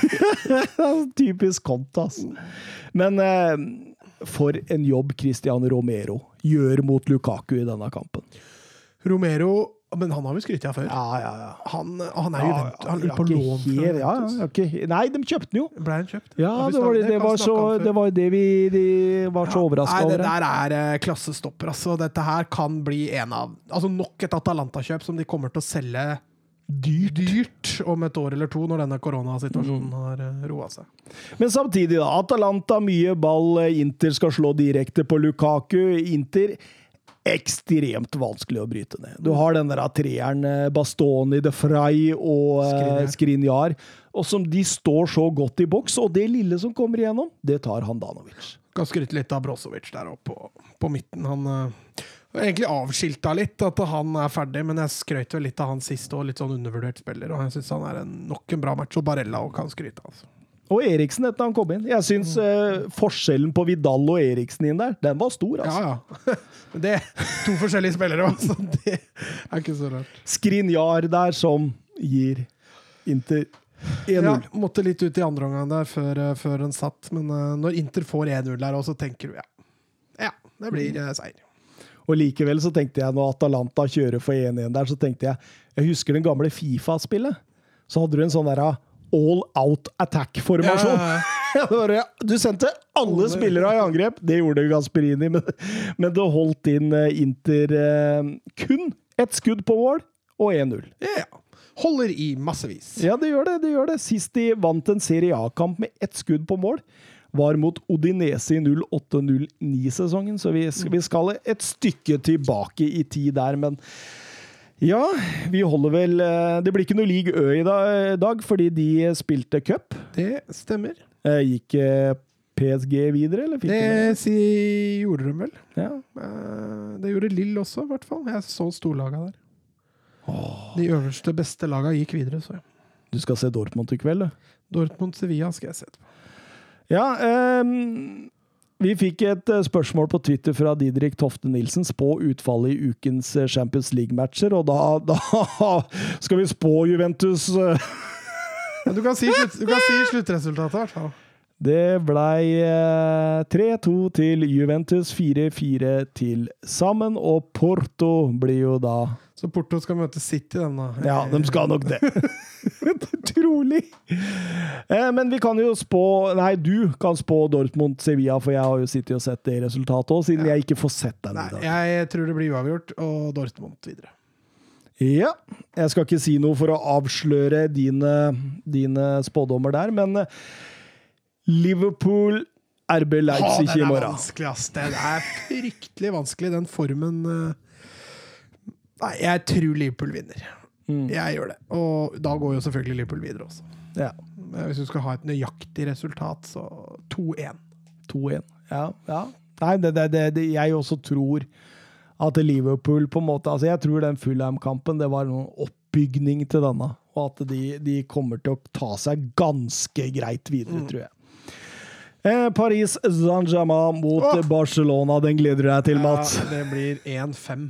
Typisk Conte, altså. Men eh, for en jobb Cristiano Romero gjør mot Lukaku i denne kampen. Romero Men han har vi skrytt av før. Ja, ja, ja. Han, han er jo vent, han på lån helt- ja, ja, ikke- Nei, de kjøpte den jo. Ble han kjøpt? Ja, det var, det, det, var så, det var det vi de var så overraska Nei, det der er eh, klassestopper. Altså, dette her kan bli en av Altså nok et Atalanta-kjøp som de kommer til å selge dyrt, dyrt om et år eller to, når denne koronasituasjonen Mm. har uh, roa seg. Men samtidig, da. Atalanta mye ball. Inter skal slå direkte på Lukaku. Inter ekstremt vanskelig å bryte ned. Du har den der treeren eh, Bastoni, De Frey og eh, Skriniar. Skriniar, og som de står så godt i boks, og det lille som kommer igjennom, det tar Handanovic. Kan skryte litt av Brozovic der oppe på, på midten. Han egentlig avskilta litt at han er ferdig, men jeg skrøt vel litt av han sist og litt sånn undervurdert spiller. Og jeg syns han er en, nok en bra match, og Barella òg kan skryte. Altså. Og Eriksen etter han kom inn. Jeg syns eh, forskjellen på Vidal og Eriksen inn der, den var stor, altså. Ja, ja. Det to forskjellige spillere, så det er ikke så rart. Skrinjar der som gir Inter 1-0. Ja, måtte litt ut i andre omgang der før, eh, før den satt, men uh, når Inter får 1-0 der så tenker du ja. Ja, det blir uh, seier. Og likevel så tenkte jeg, når Atalanta kjører for 1-1 der, så tenkte jeg Jeg husker den gamle Fifa-spillet. Så hadde du en sånn derre all out attack-formasjon. Ja, ja, ja. Du sendte alle spillere i angrep. Det gjorde Gasperini, men, men det holdt inn eh, Inter eh, kun ett skudd på mål og 1-0. Ja, ja. Holder i massevis. Ja, det gjør det. det gjør det. Sist de vant en Serie A-kamp med ett skudd på mål, var mot Odinese i 08-09-sesongen, så vi, vi skal et stykke tilbake i tid der, men ja, vi holder vel eh, Det blir ikke noe League Ø i dag, fordi de spilte cup. Det stemmer. Eh, Gikk eh, PSG videre, eller fikk Det si, gjorde de vel. Ja. Eh, Det gjorde Lill også, i hvert fall. Jeg så storlaga der. De øverste, beste laga gikk videre, så ja. Du skal se Dortmund i kveld, du. Dortmund-Sevilla skal jeg se etterpå. Ja, um vi fikk et eh, spørsmål på Twitter fra Didrik Tofte Nilsen. Spå utfallet i ukens eh, Champions League-matcher, og da, da skal vi spå Juventus eh, du kan si, slutt, du kan si sluttresultatet, i hvert fall. Det blei eh, 3-2 til Juventus, 4-4 til sammen, og Porto blir jo da Så Porto skal møte City, den da. Ja, de skal nok det. Trolig. Eh, men vi kan jo spå Nei, du kan spå Dortmund-Sevilla, for jeg har jo sittet og sett det resultatet òg, siden jeg ikke får sett den Nei, i dag. jeg tror det blir uavgjort, og Dortmund videre. Ja. Jeg skal ikke si noe for å avsløre dine, dine spådommer der, men eh, Liverpool RB Leipzig den i er vanskelig, ass. Den er fryktelig vanskelig, den formen eh. Nei, jeg tror Liverpool vinner. Mm. Jeg gjør det. Og da går jo selvfølgelig Liverpool videre også. Ja. Hvis du skal ha et nøyaktig resultat, så 2-1. 2-1. Ja, ja. Nei, det, det, det, det, jeg også tror at Liverpool på en måte Altså, jeg tror den Fulham-kampen, det var noen oppbygning til denne. Og at de, de kommer til å ta seg ganske greit videre, tror jeg. Eh, Paris Saint-Germain mot Åh! Barcelona, den gleder du deg til, Mats. Ja, det blir 1-5.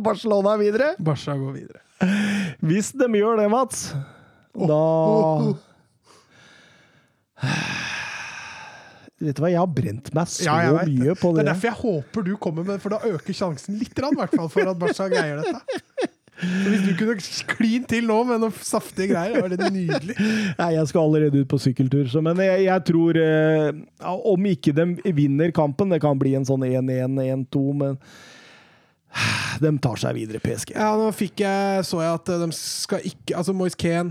Barcelona er videre. Barca går videre. Hvis de gjør det, Mats, da Vet du hva, jeg har brent meg så Ja, mye på Det det. er derfor jeg håper du kommer med, for da øker sjansen litt, i hvert fall, for at Barca greier dette. Så hvis du kunne klint til nå med noen saftige greier, var det nydelig. Nei, jeg skal allerede ut på sykkeltur, så, men jeg, jeg tror eh, Om ikke de vinner kampen, det kan bli en sånn 1-1, 1-2, men de tar seg videre, PSG. Ja, nå fikk jeg, så jeg at de skal ikke Altså Moise Kean,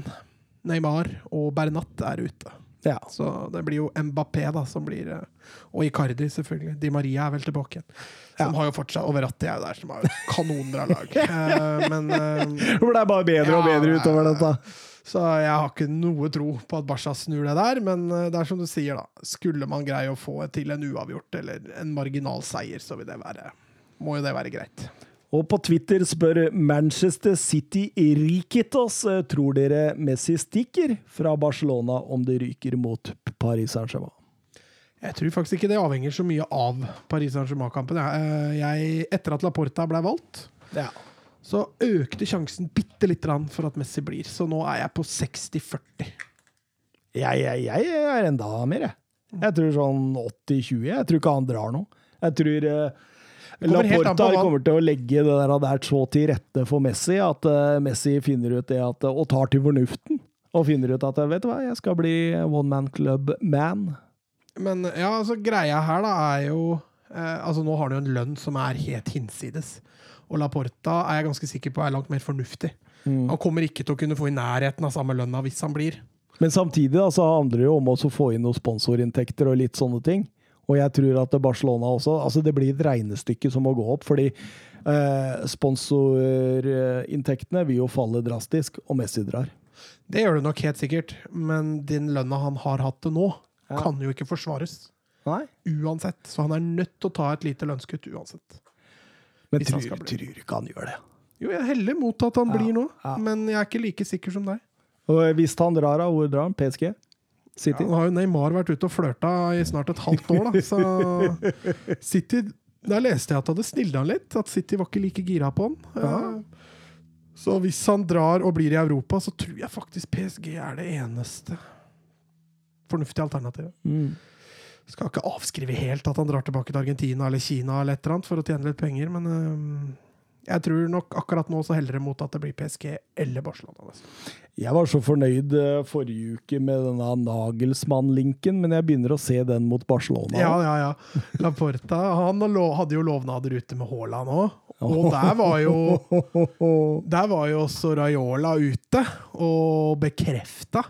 Neymar og Bernat er ute. Ja. Så det blir jo Mbappé da, som blir eh, Og Icardi, selvfølgelig. Di Maria er vel tilbake igjen. Som har jo fortsatt over rattet, jeg der, som har kanonbra lag. uh, men eh, Det ble bare bedre og bedre utover dette. Så jeg har ikke noe tro på at Barca snur det der, men det er som du sier, da. Skulle man greie å få til en uavgjort eller en marginal seier, så vil det være må jo det være greit. Og på Twitter spør Manchester City Rikitos oss. tror dere Messi stikker fra Barcelona om det ryker mot Paris Saint-Germain. Jeg tror faktisk ikke det avhenger så mye av Paris Saint-Germain-kampen. Eh, etter at Laporta ble valgt, Ja. så økte sjansen bitte lite grann for at Messi blir. Så nå er jeg på 60-40. Jeg, jeg, jeg er enda mer, jeg. Jeg tror sånn 80-20. Jeg tror ikke han drar noe. Jeg tror Laporta kommer til å legge det der, der så til rette for Messi at uh, Messi finner ut det at, og tar til fornuften. Og finner ut at vet du hva, jeg skal bli one man club man. Men ja, altså greia her da er jo eh, Altså Nå har du jo en lønn som er helt hinsides. Og Laporta er jeg ganske sikker på er langt mer fornuftig. Mm. Han kommer ikke til å kunne få i nærheten av samme lønna hvis han blir. Men samtidig da, så handler det jo om å få inn noen sponsorinntekter og litt sånne ting. Og jeg tror at Barcelona også altså Det blir et regnestykke som må gå opp, fordi eh, sponsorinntektene vil jo falle drastisk, og Messi drar. Det gjør det nok helt sikkert, men den lønna han har hatt til nå, Ja. kan jo ikke forsvares. Nei. Uansett. Så han er nødt til å ta et lite lønnskutt uansett. Men tror, tror ikke han gjør det. Jo, jeg heller mot at han Ja, blir nå, ja. men jeg er ikke like sikker som deg. Og hvis han drar, da, hvor drar han? PSG? Ja, nå har jo Neymar vært ute og flørta i snart et halvt år, da, så City Der leste jeg at det hadde snilda han litt, at City var ikke like gira på han. Ja. Så hvis han drar og blir i Europa, så tror jeg faktisk PSG er det eneste fornuftige alternativet. Mm. Skal ikke avskrive helt at han drar tilbake til Argentina eller Kina eller et eller annet for å tjene litt penger, men jeg tror nok akkurat nå så heller det mot at det blir PSG eller Barcelona. nesten. Jeg var så fornøyd eh, forrige uke med denne Nagelsmann-linken, men jeg begynner å se den mot Barcelona. Ja, ja, ja. Laporta han hadde jo lovnader ute med Haaland òg. Og der var jo Der var jo også Raiola ute og bekrefta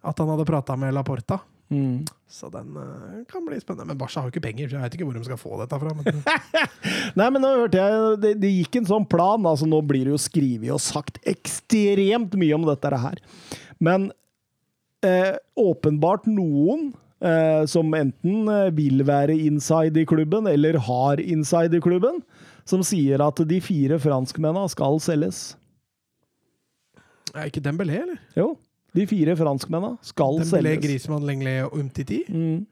at han hadde prata med Laporta. Mm. Så den uh, kan bli spennende. Men Barca har jo ikke penger, så jeg vet ikke hvor de skal få dette fra. Men Nei, men nå hørte jeg det, det gikk en sånn plan. altså Nå blir det jo skrevet og sagt ekstremt mye om dette her. Men eh, åpenbart noen eh, som enten eh, vil være inside i klubben, eller har inside i klubben, som sier at de fire franskmennene skal selges. er ikke Dembélé, eller? Jo, de fire franskmennene skal Dembélé, selges. Griezmann, Lenglet og Umtiti. Mm.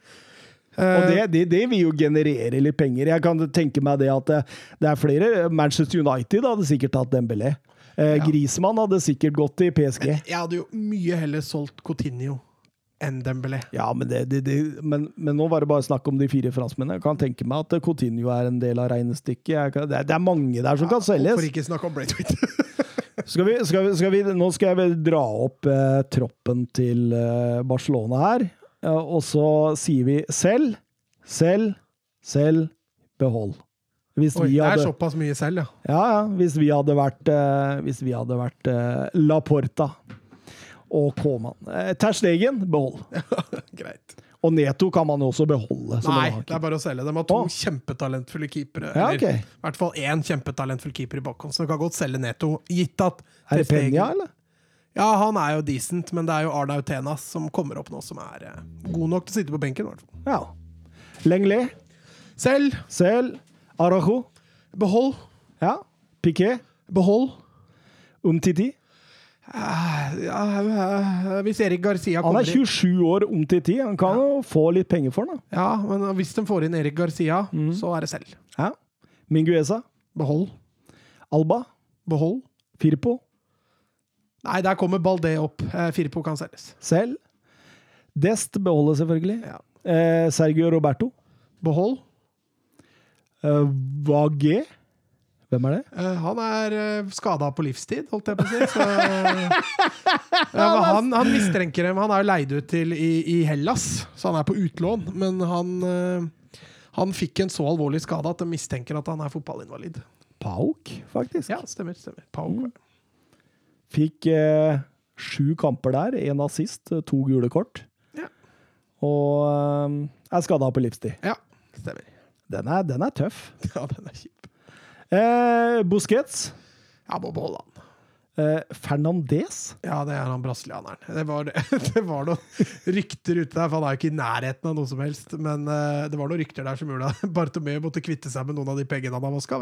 Eh, Og det, det, det vil jo generere litt penger. Jeg kan tenke meg det at det, det er flere Manchester United hadde sikkert tatt Dembélé. Eh, Ja. Griezmann hadde sikkert gått til PSG. jeg hadde jo mye heller solgt Coutinho enn Dembélé. Ja, men, det, men, men nå var det bare snakk om de fire franskmennene. Jeg kan tenke meg at Coutinho er en del av regnestykket. Kan, det, er, mange der som kan For Hvorfor ikke snakke om Braithwaite. Skal vi, skal vi, skal vi, nå skal jeg dra opp eh, troppen til eh, Barcelona her. Ja, og så sier vi selv, selv, selv, behold. Hvis Oi, vi det er såpass mye selv, ja. ja, ja, hvis vi hadde vært, eh, hvis vi hadde vært eh, Laporta og Kåman. Eh, Terstegen, behold. Greit. Og Neto kan man jo også beholde. som Nei, det er bare å selge. De har to oh. kjempetalentfulle keepere. Ja, eller i hvert fall én kjempetalentfull keeper i bakhånd, så du kan godt selge Neto. Gitt at Er det Penya, eller? Ja, han er jo decent, men det er jo Arnaut Tenas som kommer opp nå, som er eh, god nok til å sitte på benken. i hvert fall. Ja. Lenglet, Selv, Sel, Arajo, behold. ja. Piquet, Behold. Umtiti. Eh, Ja, hvis Erik Garcia Han er 27 år om til 10. Han kan jo få litt penger for den. da. Ja, men hvis de får inn Erik Garcia, så er det selv. Ja. Minguesa? Behold. Alba, Behold. Firpo, Nei, der kommer Baldé opp. Eh, Firpo kan selges. Selv? Dest beholder selvfølgelig. Ja. Eh, Sergio Roberto. Behold. Eh, Vage. Hvem er det? Uh, han er uh, skada på livstid, holdt jeg på å si. Så, men han, han mistenker dem. Han er jo leid ut til i, i Hellas, så han er på utlån. Men han, uh, han fikk en så alvorlig skade at de mistenker at han er fotballinvalid. Pauk, faktisk. Ja, stemmer. stemmer. Pauk. Fikk eh, sju kamper der, én assist, eh, to gule kort. Ja. Og eh, er skada på livstid. Ja, stemmer. Den er, den er tøff. Ja, den er kjip. Eh, Busquets. Jeg må beholde han. Eh, Fernandez. Ja, det er han brasilianeren. Det var, det var noen rykter ute der, for han er jo ikke i nærheten av noe som helst. Men eh, det var noen rykter der som gjorde at Bartomeu måtte kvitte seg med noen av de pengene han har vaska.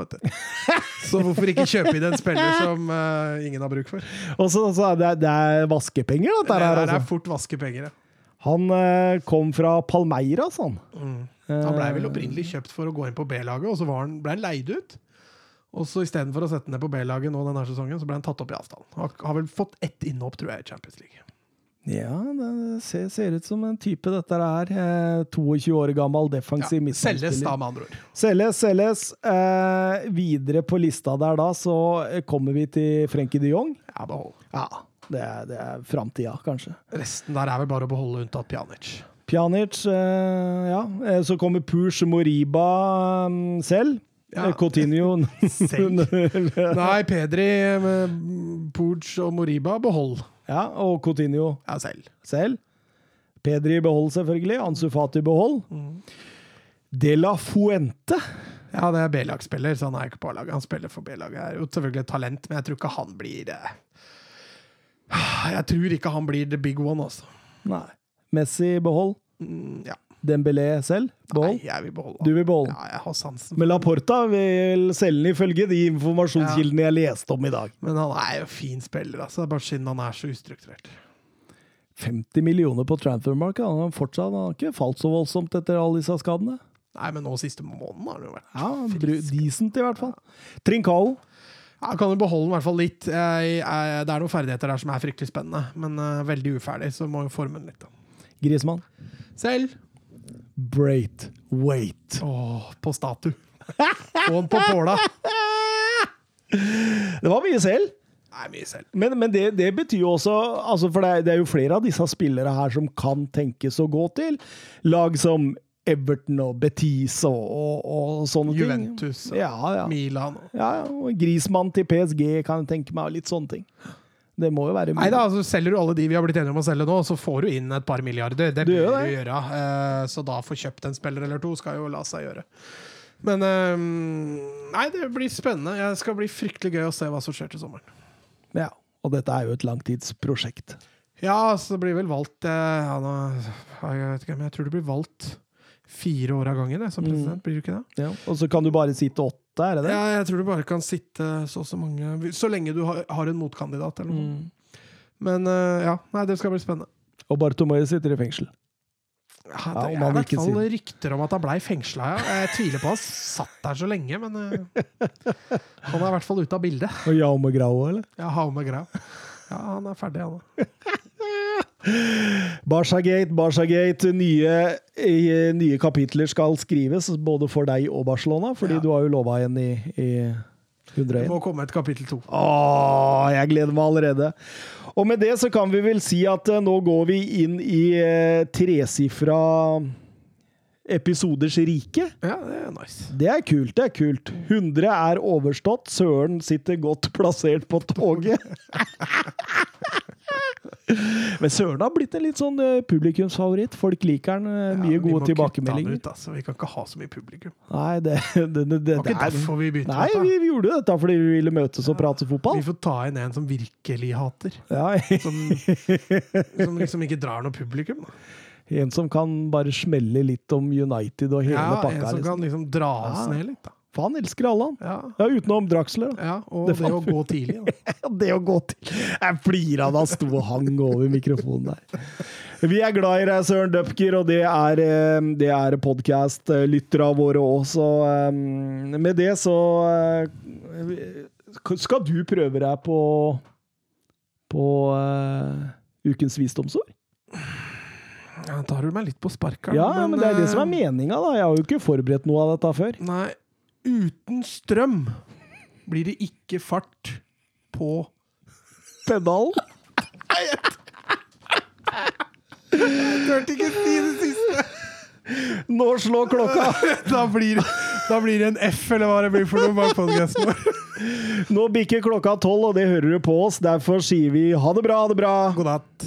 Så hvorfor ikke kjøpe inn en spiller som eh, ingen har bruk for? Og så det, er det, det er vaskepenger, Det dette her. det er Altså. fort vaskepenger, ja. Han eh, kom fra Palmeira, sånn. Han blei vel opprinnelig kjøpt for å gå inn på B-laget, og så han, ble han leid ut. Og så istedenfor å sette ned på B-laget nå denne sesongen, så ble han tatt opp i avstand. Har, har vel fått ett innhopp, tror jeg, i Champions League. Ja, det ser, ser ut som en type dette er. Eh, 22 år gammel, defensiv Ja, selges da, med andre ord. Selges, selges. Eh, videre på lista der da, så kommer vi til Frenkie de Jong. Ja, behold. Ja, det er, det er framtida, kanskje. Resten der er vel bare å beholde unntatt Pjanic. Pjanic, eh, ja. Eh, Så kommer Push Moriba mm, selv. Ja. Eh, Coutinho Nei, Pedri, Pooch og Moriba behold. Ja, og Coutinho Ja, selv. selv. Pedri behold, selvfølgelig. Ansu Fati behold. De La Fuente. Ja, det er B-lagsspiller, så han er ikke på A-laget. Han spiller for B-laget. Er jo selvfølgelig et talent, men jeg tror ikke han blir det Jeg tror ikke han blir the big one, altså. Nei. Messi behold. Mm, ja. Dembélé selv Nei, jeg vil beholde Du vil beholde. Ja, jeg har sansen. Men Laporta vil selge den ifølge de informasjonskildene jeg leste om i dag. Men han er jo fin spiller, altså. Det er bare synd han er så ustrukturert. 50 millioner på transfermarket. Han har fortsatt han har ikke falt så voldsomt etter alle disse skadene. Nei, men nå siste måneden har det jo vært Ja, frisk. Decent, i hvert fall. Trincao. Ja, kan jo beholde den i hvert fall litt. Jeg, jeg, det er noen ferdigheter der som er fryktelig spennende, men eh, veldig uferdig, så må jo forme den litt. da. Grismann. Selv. Breit. Wait. Åh, på statue. Og på påla. Det var mye selv. Nei, mye selv. Men, men det, det betyr jo også altså For det er, det er jo flere av disse spillere her som kan tenkes å gå til lag som Everton og Betis og, og, og sånne Juventus og. Ja, ja. Milan. ja, ja. Og Griezmann til PSG kan jeg tenke meg, og litt sånne ting. Det må jo være Nei da, altså Selger du alle de vi har blitt enige om å selge nå, så får du inn et par milliarder. Det Du bør gjør du gjøre. Uh, så da få kjøpt en spiller eller to skal jo la seg gjøre. Men uh, Nei, det blir spennende. Det skal bli fryktelig gøy å se hva som skjer til sommeren. Ja, og dette er jo et langtidsprosjekt. Ja, så det blir vel valgt eh, ja, nå, Jeg vet ikke, men jeg tror det blir valgt fire år av gangen jeg, som president. Blir det ikke det? Ja. Og så kan du bare sitte åtte, er det det? Ja, jeg tror du bare kan sitte så og så mange Så lenge du har, har en motkandidat eller noe. Mm. Men eh, ja, nei, det skal bli spennende. Og Bartomeu sitter i fengsel. Ja, det ja, er i hvert fall sier- rykter om at han blei fengsla, ja. Jeg tviler på han satt der så lenge, men eh, han er i hvert fall ute av bildet. Og Jaume Grau, eller? Ja, Jaume Grau. Ja, han er ferdig, han da. Barca-gate, Barca-gate. Nye, nye kapitler skal skrives, både for deg og Barcelona, fordi Ja. du har jo lova en i, i Det 101. må komme et kapittel to. Åh, jeg gleder meg allerede. Og med det så kan vi vel si at eh, nå går vi inn i eh, tresifra episoders rike. Ja, det er nice. Det er kult, det er kult. 100 er overstått. Søren sitter godt plassert på toget. Men Søren har blitt en litt sånn eh, publikumsfavoritt. Folk liker den. eh, Mye Ja, gode tilbakemeldinger. Ut, altså. Vi kan ikke ha så mye publikum. Nei, det, det, det, det, var ikke er- derfor vi begynte Nei, vi, vi gjorde dette fordi vi ville møtes og prate Vi får ta inn en som virkelig hater. Ja, Som, som liksom ikke drar noe publikum. en som kan bare smelle litt om United og hele Ja, en som Liksom. kan liksom dra oss ned litt, da. Han elsker alle, han. Ja, Ja, utenom Draxler. da. ja og Det det, å gå tidlig. Da. Ja, det å gå tidlig. Jeg flira da han sto og hang over mikrofonen der. Vi er glad i deg, Søren Dupker, og det er, eh, det er podkast-lyttere våre òg, så eh, med det så eh, Skal du prøve deg på på uh, ukens visdomsord? Ja, tar du meg litt på sparket. Ja, men det er det som er eh, meninga, da. Jeg har jo ikke forberedt noe av dette før. Nei, uten strøm blir det ikke fart på Pedalen. Turte ikke si det siste! Nå slår klokka! Da blir, da blir det en F, eller hva det blir for noe bak podkasten vår. Nå bikker klokka tolv, og det hører du på oss. Derfor sier vi ha det bra, ha det bra. God natt.